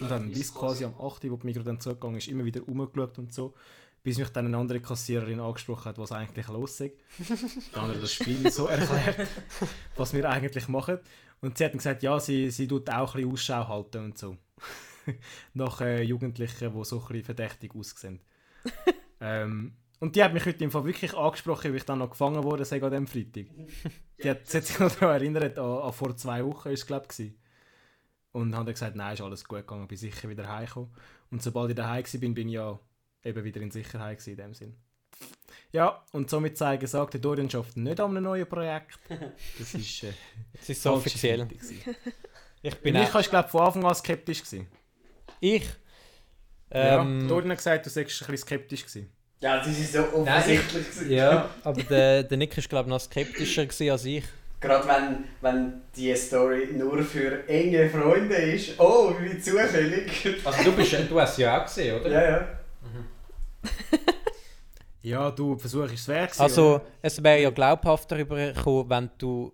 Und dann bis quasi am 8. wo die Mikro dann zugegangen ist, immer wieder rumgeschaut und so. Bis mich dann eine andere Kassiererin angesprochen hat, was eigentlich los ist. Dann hat er das Spiel so erklärt, was wir eigentlich machen. Und sie hat dann gesagt, ja, sie, sie tut auch ein bisschen Ausschau halten und so. Nach äh, Jugendlichen, die so ein bisschen verdächtig aussehen. ähm, und die hat mich heute im Fall wirklich angesprochen, wie ich dann noch gefangen wurde, sei an dem Freitag. Die hat, sie hat sich noch daran erinnert, an, an vor zwei Wochen war es, glaube ich. Und hat dann gesagt, nein, ist alles gut gegangen, bin sicher wieder heimgekommen. Und sobald ich daheim war, bin, bin ich ja eben wieder in Sicherheit gewesen, in dem Sinn. Ja, und somit zeigen sagt der Dorian schafft nicht an einem neuen Projekt. Das ist, äh, Es ist so offiziell. Ich bin Bin ich auch, warst, glaube von Anfang an skeptisch gewesen. Ich. ja, Ähm, Dorian hat gesagt, du seist ein bisschen skeptisch gewesen. Ja, das ist so offensichtlich. gewesen. ja, aber der, der Nick ist glaube ich noch skeptischer als ich. Gerade wenn, wenn die Story nur für enge Freunde ist. Oh, wie zufällig. Also du bist, du hast sie ja auch gesehen, oder? Ja, ja. Ja, du versuchst es wert Also oder? es wäre ja glaubhafter rübergekommen, wenn du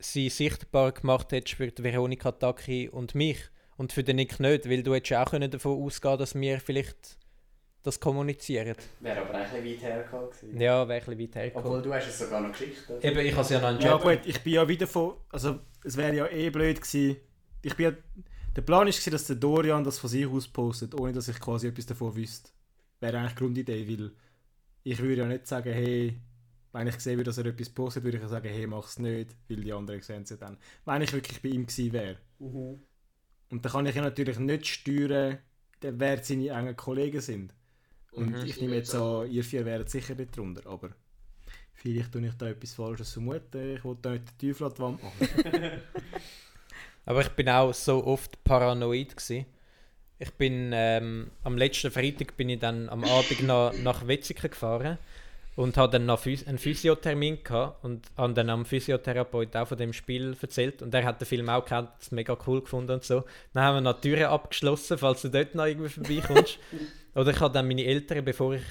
sie sichtbar gemacht hättest für die Veronika Taki und mich und für den Nick nicht, weil du hättest auch können davon ausgehen dass wir vielleicht das kommunizieren. Wäre aber eigentlich ein bisschen weit hergekommen gewesen. Ja, wäre ein bisschen weit hergekommen. Obwohl du hast es sogar noch geschickt. Oder? Eben, ich habe sie ja noch einen Ja gut, ich bin ja wieder von... Also es wäre ja eh blöd gewesen. Ich bin ja, der Plan war, dass der Dorian das von sich aus postet, ohne dass ich quasi etwas davon wüsste. Wäre eigentlich die Grundidee, weil ich würde ja nicht sagen, hey, wenn ich sehe, dass er etwas postet, würde ich ja sagen, hey, mach's nicht, weil die anderen sehen es ja dann. Wenn ich wirklich bei ihm gewesen wäre. Mhm. Und dann kann ich ja natürlich nicht steuern, wer seine engen Kollegen sind. Und Mhm. ich nehme jetzt an, ihr vier wären sicher nicht drunter, aber vielleicht tue ich da etwas Falsches vermuten. Ich will da nicht den Teufel an die Wand machen. Aber ich bin auch so oft paranoid gewesen. Ich bin ähm, am letzten Freitag bin ich dann am Abend nach, nach Wetzikon gefahren und hatte dann noch einen Physiothermin gehabt und habe dann am Physiotherapeut auch von dem Spiel erzählt und er hat den Film auch gekannt, es mega cool gefunden und so. Dann haben wir noch die Türen abgeschlossen, falls du dort noch irgendwie vorbeikommst. Oder ich habe dann meine Eltern, bevor ich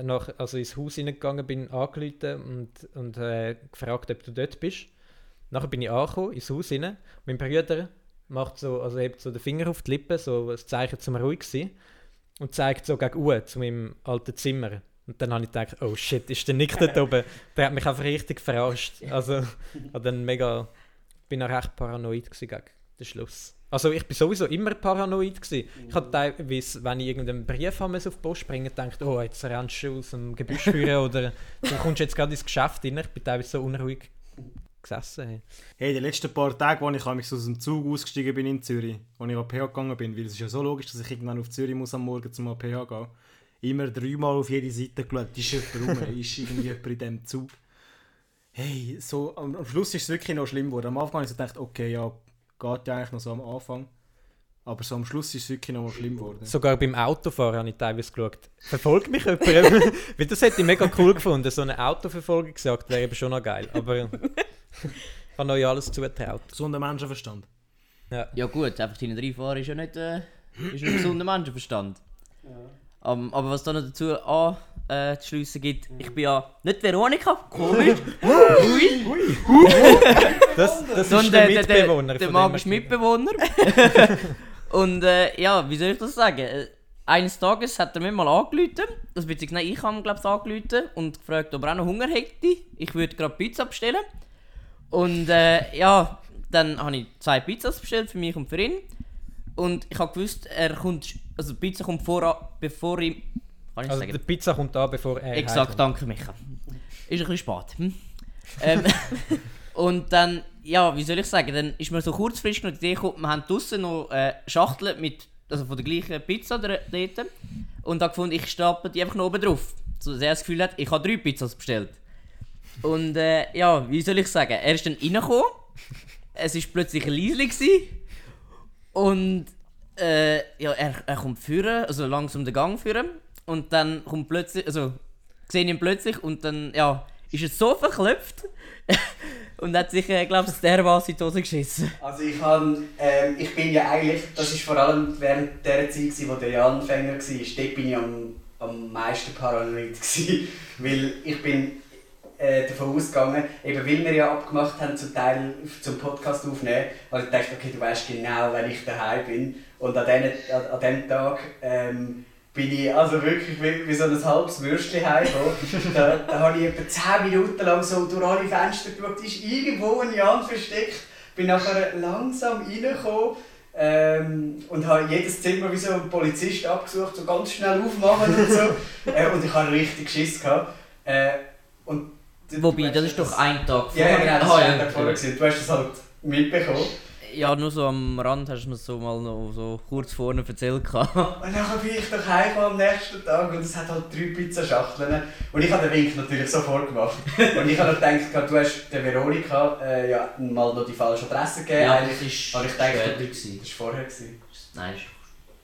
nach, also ins Haus hineingegangen bin, angerufen und, und äh, gefragt, ob du dort bist. Nachher bin ich angekommen, ins Haus hinein. Mein Bruder macht so, also hebt so den Finger auf die Lippe, so ein Zeichen zum ruhig sein. Und zeigt so gegen Uhr zu meinem alten Zimmer. Und dann habe ich gedacht, oh shit, ist der Nick dort oben? Der hat mich einfach richtig verarscht. Also, dann mega, bin auch recht paranoid gegen den Schluss. Also ich bin sowieso immer paranoid gewesen. Ich habe teilweise, wenn ich irgendeinen Brief habe, auf die Post bringen, gedacht, oh, jetzt rennst du aus dem Gebüsch führen oder du kommst jetzt gerade ins Geschäft rein. Ich bin teilweise so unruhig gesessen. Hey. Hey, die letzten paar Tage, als ich mich aus dem Zug ausgestiegen bin in Zürich, als ich an PH gegangen bin, weil es ist ja so logisch, dass ich irgendwann auf Zürich muss am Morgen zum PH gehen, immer dreimal auf jede Seite geschaut, ist jemand rum, ist irgendwie jemand in diesem Zug. Hey, so, am, am Schluss ist es wirklich noch schlimm geworden. Am Anfang habe ich so gedacht, okay, ja, geht ja eigentlich noch so am Anfang. Aber so am Schluss ist es wirklich noch mal schlimm geworden. Sogar beim Autofahren habe ich teilweise geschaut, verfolgt mich jemand? Weil das hätte ich mega cool gefunden. So eine Autoverfolgung gesagt, wäre eben schon noch geil. Aber ich habe euch alles zugetraut. Gesunder Menschenverstand. Ja gut, einfach hinten reinfahren ist ja nicht, äh, ist ein gesunder Menschenverstand. Ähm, aber was da noch dazu an, äh, zu schliessen gibt, ich bin ja nicht Veronika, komisch, Das, das ist sondern der der, der, Mitbewohner. der, der magische Mitbewohner. Und äh, ja, wie soll ich das sagen? Äh, Eines Tages hat er mir mal angerufen, das beziehungsweise nein, ich habe glaube ich angerufen und gefragt, ob er auch noch Hunger hätte. Ich würde gerade Pizza bestellen. Und äh, ja, dann habe ich zwei Pizzas bestellt für mich und für ihn. Und ich habe gewusst, er kommt, also die Pizza kommt vor, bevor ich, kann ich Also sagen? die Pizza kommt an, bevor er Exakt, danke Micha. Ist ein bisschen spät. Hm? ähm, und dann, ja, wie soll ich sagen, dann ist mir so kurzfristig noch die Idee gekommen, wir haben draussen noch äh, Schachteln mit, also von der gleichen Pizza dort. Und habe gefunden, ich stapel die einfach noch oben drauf. So dass er das Gefühl hat, ich habe drei Pizzas bestellt. Und äh, ja, wie soll ich sagen, er ist dann reingekommen. Es war plötzlich gewesen. Und äh, ja, er, er kommt führen, also langsam den Gang führen. Und dann kommt plötzlich, also sehe ihn plötzlich und dann, ja, ist er so verklopft und hat sich, äh, glaube ich, dermaßen in die Hose geschissen. Also ich, han, ähm, ich bin ja eigentlich, das ist vor allem während der Zeit, gewesen, wo der Jan Fänger war, dort bin ich am, am meisten paranoid. Gewesen, weil ich bin äh, davon ausgegangen, eben weil wir ja abgemacht haben, zum Teil zum Podcast aufnehmen, weil ich dachte, okay, du weißt genau, wenn ich daheim bin. Und an, den, an, an dem Tag ähm, bin ich also wirklich wie, wie so ein halbes Würstchen heimgekommen. da, da habe ich etwa 10 Minuten lang so durch alle Fenster geschaut, ist irgendwo ein Jan versteckt. Bin nachher langsam reingekommen ähm, und habe jedes Zimmer wie so ein Polizist abgesucht, so ganz schnell aufmachen und so. äh, und ich hatte richtig Schiss. Gehabt. Äh, und Wobei, das ist doch ein Tag Ja, genau, das Ah, war ja, ein Tag vorher. Du hast das halt mitbekommen. Ja, nur so am Rand hast du mir so mal noch so kurz vorne erzählt. gehabt. Und dann bin ich doch heimgekommen am nächsten Tag und es hat halt drei Pizzaschachteln. Und ich habe den Wink natürlich sofort gemacht. Und ich habe gedacht, du hast der Veronika äh, ja, mal noch die falsche Adresse gegeben. Ja, Eigentlich- das aber war ich denke, später. das war vorher. Gewesen. Nein, das war-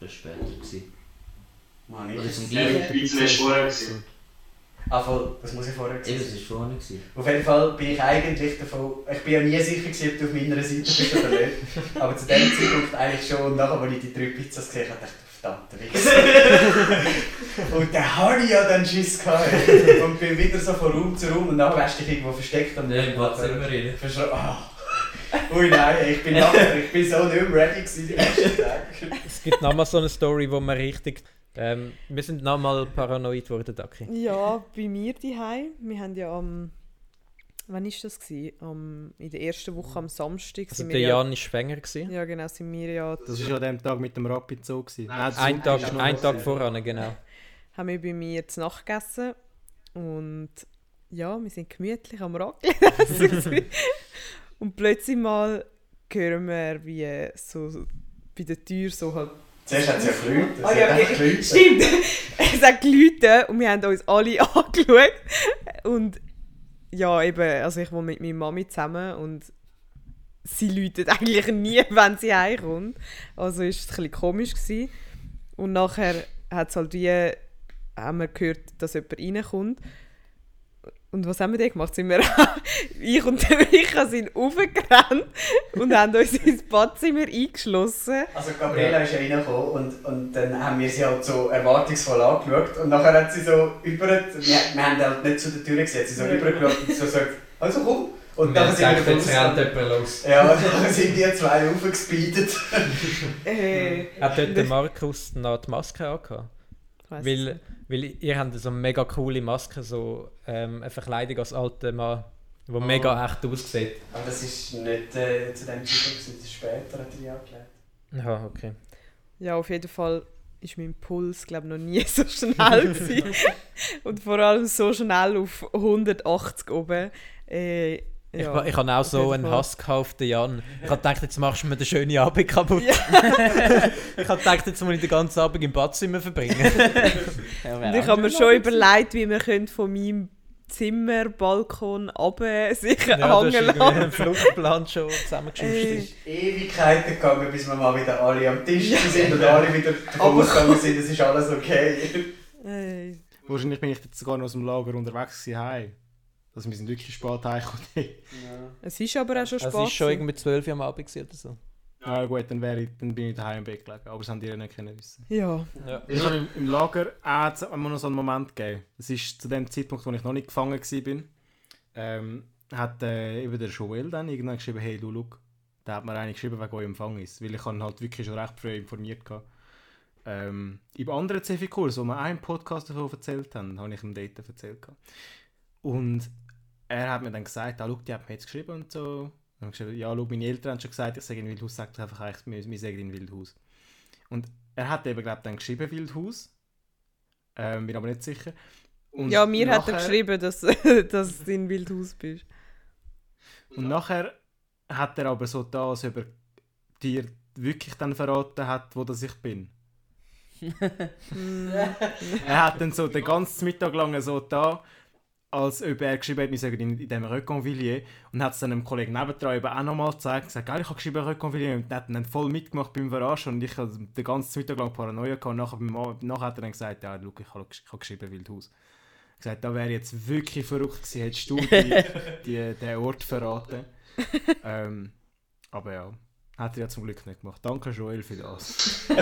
das war später. gewesen. Mann, ich- gleichen. die Pizza ist vorher gewesen. Ah, voll, das muss ich vorher Eben, gewesen das war vorne. gewesen. Auf jeden Fall bin ich eigentlich davon, ich bin ja nie sicher gewesen, ob du auf meiner Seite bist oder nicht. Aber zu dem Zeitpunkt eigentlich schon. Und nachher, als ich die drei Pizzas gesehen habe, dachte ich, verdammte Wichser. und dann hatte ich ja dann Schiss gehabt. Und bin wieder so von Raum zu Raum und nachher hast du dich irgendwo versteckt. Und Nein, im Badzimmer rein. Verschra- Ah. Ui nein, ich bin, nachher, ich bin so nicht mehr ready gewesen die ersten Tage. Es gibt nochmal so eine Story, wo man richtig... Ähm, wir sind nochmal paranoid geworden, Daki. Ja, bei mir daheim. Wir haben ja am. Wann war das? Gewesen? Am, in der ersten Woche am Samstag. Also der ja, Jan war schwanger. Gewesen. ja, genau, sind wir ja. Das war an dem Tag mit dem Rapid so. Gewesen. Nein, Ein Tag, ein. Tag voran, genau. haben wir bei mir zu Nacht gegessen. Und ja, wir sind gemütlich am Raclette essen. und plötzlich mal hören wir, wie so bei der Tür so halt. Zuerst hat es ja geläutet. Hat ja, okay. Stimmt! es hat geläutet und wir haben uns alle angeschaut. Und ja, eben, also ich wohne mit meiner Mami zusammen und sie läutet eigentlich nie, wenn sie heimkommt. Also ist es ein bisschen komisch gewesen. Und nachher hat es halt wie, haben wir gehört, dass jemand reinkommt. Und was haben wir dann gemacht? Sind wir, ich und der Micha sind aufgerannt und haben uns ins Badzimmer eingeschlossen. Also Gabriela ist ja reingekommen und, und dann haben wir sie halt so erwartungsvoll angeschaut und nachher hat sie so über... Wir, wir haben halt nicht zu der Tür gesehen, sie so Ja. übergeschaut und so gesagt, also komm. Und Und dann sind wir jetzt rennt jemand los. Ja, dann sind die zwei aufgespeedet. Äh, Hat dort der Markus noch die Maske angehabt? Weil, nicht. Weil ihr habt so eine mega coole Maske, so ähm, eine Verkleidung als alter Mann, wo Oh. mega echt aussieht. Aber das ist nicht äh, zu dem Zeitpunkt, das ist später hat er die angelegt. Ja, okay. Ja, auf jeden Fall ist mein Puls, glaube noch nie so schnell gewesen. Und vor allem so schnell auf 180 oben. Äh, ja, ich habe auch so einen. Hass gekauft, auf den Jan. Ich habe gedacht, jetzt machst du mir den schönen Abend kaputt. ich habe gedacht, jetzt muss ich den ganzen Abend im Badzimmer verbringen. Ja, Und ich habe mir schon überlegt, wie wir von meinem Zimmer, Balkon runter sich ja, irgendwie lassen. einen Fluchtplan schon zusammengeschustert. Äh, Es ist Ewigkeiten gegangen, bis wir mal wieder alle am Tisch sind und alle wieder ausgegangen sind, es ist alles okay. äh, Wahrscheinlich bin ich jetzt sogar noch aus dem Lager unterwegs gewesen, Also wir sind wirklich spät heimgekommen. es ist aber auch schon Es Spaß. war schon irgendwie 12 Uhr am Abend oder so. Ah gut, dann, wäre ich, dann bin ich daheim im Bett gelegen. Aber das haben die ja nicht können wissen. ja. Ja. Ich habe im, im Lager auch immer noch so einen Moment gegeben. Das ist zu dem Zeitpunkt, wo ich noch nicht gefangen war. Ähm, hat äh, eben der Joel dann irgendwann geschrieben, hey du, look, Da hat mir eine geschrieben, wegen eurem Empfang ist. Weil ich habe halt wirklich schon recht früh informiert hatte. Ähm, Im anderen CFI-Kurs, wo wir einen Podcast davon erzählt haben, habe ich ihm dort erzählt. gehabt. Und er hat mir dann gesagt, ah, schau, die hat mir jetzt geschrieben und so. Dann habe ich geschrieben, ja, schau, meine Eltern haben schon gesagt, ich sage in Wildhaus, sagt einfach eigentlich, wir, wir sagen in Wildhaus. Und er hat eben, glaube ich, dann geschrieben Wildhaus. Ähm, bin aber nicht sicher. Und ja, mir hat er nachher- geschrieben, dass, dass du in Wildhaus bist. Und nachher hat er aber so da, als ob er dir wirklich dann verraten hat, wo das ich bin. er hat dann so den ganzen Mittag lang so da, als ob er geschrieben hat, wir sagen in, in dem Reconvillier und hat es dann einem Kollegen nebendran eben auch nochmal gezeigt, gesagt, «Geil, ich habe geschrieben Reconvillier und hat dann voll mitgemacht beim Verarschen und ich habe den ganzen Mittag lang Paranoia gehabt und nachher, beim nachher hat er dann gesagt, ja, schau, ich habe, ich habe geschrieben Wildhaus. Hat gesagt, da wäre jetzt wirklich verrückt gewesen, hättest du die, die, den Ort verraten. ähm, aber ja, hat er ja zum Glück nicht gemacht. Danke Joel für das.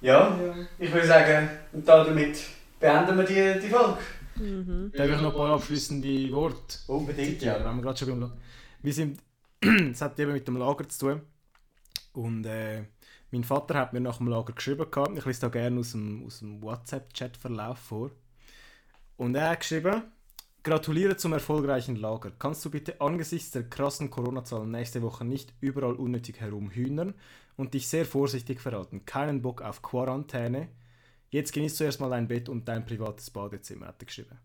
Ja, ich würde sagen, und damit beenden wir die, die Folge. Mhm. Darf ich noch ein paar abschließende Worte? Unbedingt, Ja, ja. wenn wir gerade schon beim Wir sind, es hat eben mit dem Lager zu tun. Und äh, mein Vater hat mir nach dem Lager geschrieben gehabt. Ich lese da gerne aus dem, aus dem WhatsApp-Chat-Verlauf vor. Und er hat geschrieben, Gratuliere zum erfolgreichen Lager. Kannst du bitte angesichts der krassen Corona-Zahlen nächste Woche nicht überall unnötig herumhühnern und dich sehr vorsichtig verhalten? Keinen Bock auf Quarantäne. Jetzt genießt zuerst mal dein Bett und dein privates Badezimmer, hat er geschrieben.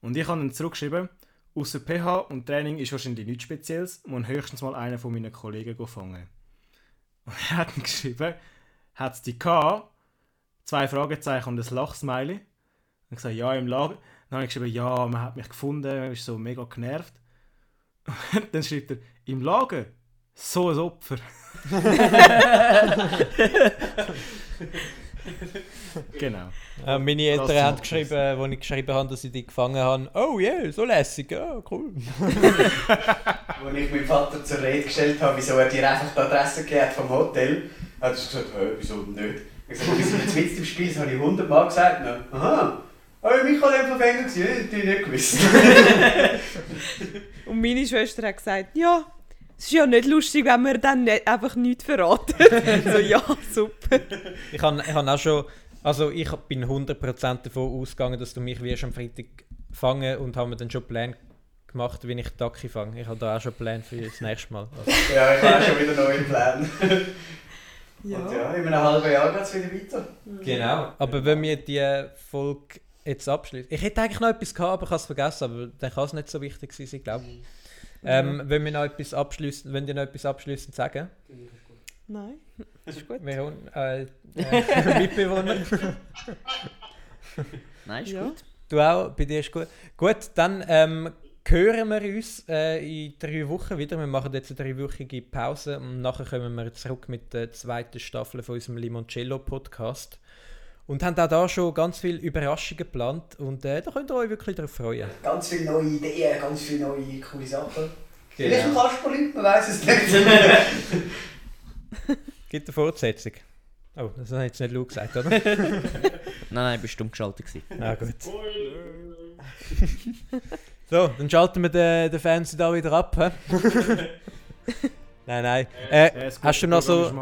Und ich habe dann zurückgeschrieben, außer pH und Training ist wahrscheinlich nichts Spezielles, muss höchstens mal einer von meinen Kollegen fangen. Und er hat dann geschrieben, hat es die gehabt? Zwei Fragezeichen und ein Lachsmiley. Und ich gesagt, ja, im Lager. Dann habe ich geschrieben, ja, man hat mich gefunden, ist so mega genervt. Und dann schreibt er, im Lager? So ein Opfer. genau. Äh, meine Eltern Das haben geschrieben, als ich geschrieben habe, dass ich die gefangen habe, oh yeah, so lässig, ja, cool. Als ich meinem Vater zur Rede gestellt habe, wieso er dir einfach die Adresse gegeben hat vom Hotel, hat er gesagt, hä, wieso nicht? Ich habe gesagt, wir sind jetzt mitten im Spiel, das habe ich hundertmal gesagt. Dann, Aha, aber ich war einfach Verfänger, gewesen, ich hätte nicht gewusst. Und meine Schwester hat gesagt, ja, es ist ja nicht lustig, wenn wir dann nicht, einfach nichts verraten. so, ja, super. Ich habe ich hab auch schon, also ich bin 100% davon ausgegangen, dass du mich wirst am Freitag fangen und habe mir dann schon Pläne gemacht, wie ich Taki fange. Ich habe da auch schon Pläne für das nächste Mal. Also, ja, ich habe auch schon wieder neue Pläne. Ja. Und ja, in einem halben Jahr geht es wieder weiter. genau. Aber wenn wir die Folge jetzt abschließen. Ich hätte eigentlich noch etwas gehabt, aber ich habe es vergessen, aber dann kann es nicht so wichtig sein, ich glaube. Ähm, wenn wir noch etwas abschließen, wenn ihr noch etwas abschließend sagen? Nein, ist gut. Wir haben äh, äh, Mitbewohner. Nein, ist Ja. gut. Du auch, bei dir ist gut. Gut, dann ähm, hören wir uns äh, in drei Wochen wieder. Wir machen jetzt eine dreiwöchige Pause und nachher kommen wir zurück mit der zweiten Staffel von unserem Limoncello Podcast. Und haben auch da schon ganz viele Überraschungen geplant und äh, da könnt ihr euch wirklich darauf freuen. Ganz viele neue Ideen, ganz viele neue coole Sachen. Genau. Vielleicht ein Kasperli, man weiß es nicht. Gibt eine Fortsetzung. Oh, das ich jetzt nicht laut gesagt, oder? Nein, nein, bist dumm geschaltet gewesen. Na gut. so, dann schalten wir den, den Fans da wieder ab. Nein, nein. Äh, das hast du noch so-.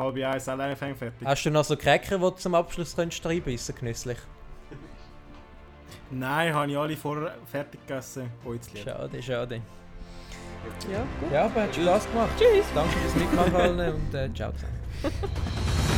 Hast du noch so Cracker, die du zum Abschluss könntest reinbeissen genüsslich? Nein, habe ich alle vorher fertig gegessen. Heute lieb. Schade, schade. Ja, gut. Ja, aber hat Spaß gemacht. Tschüss. Danke fürs Mitmachen und äh, ciao zusammen.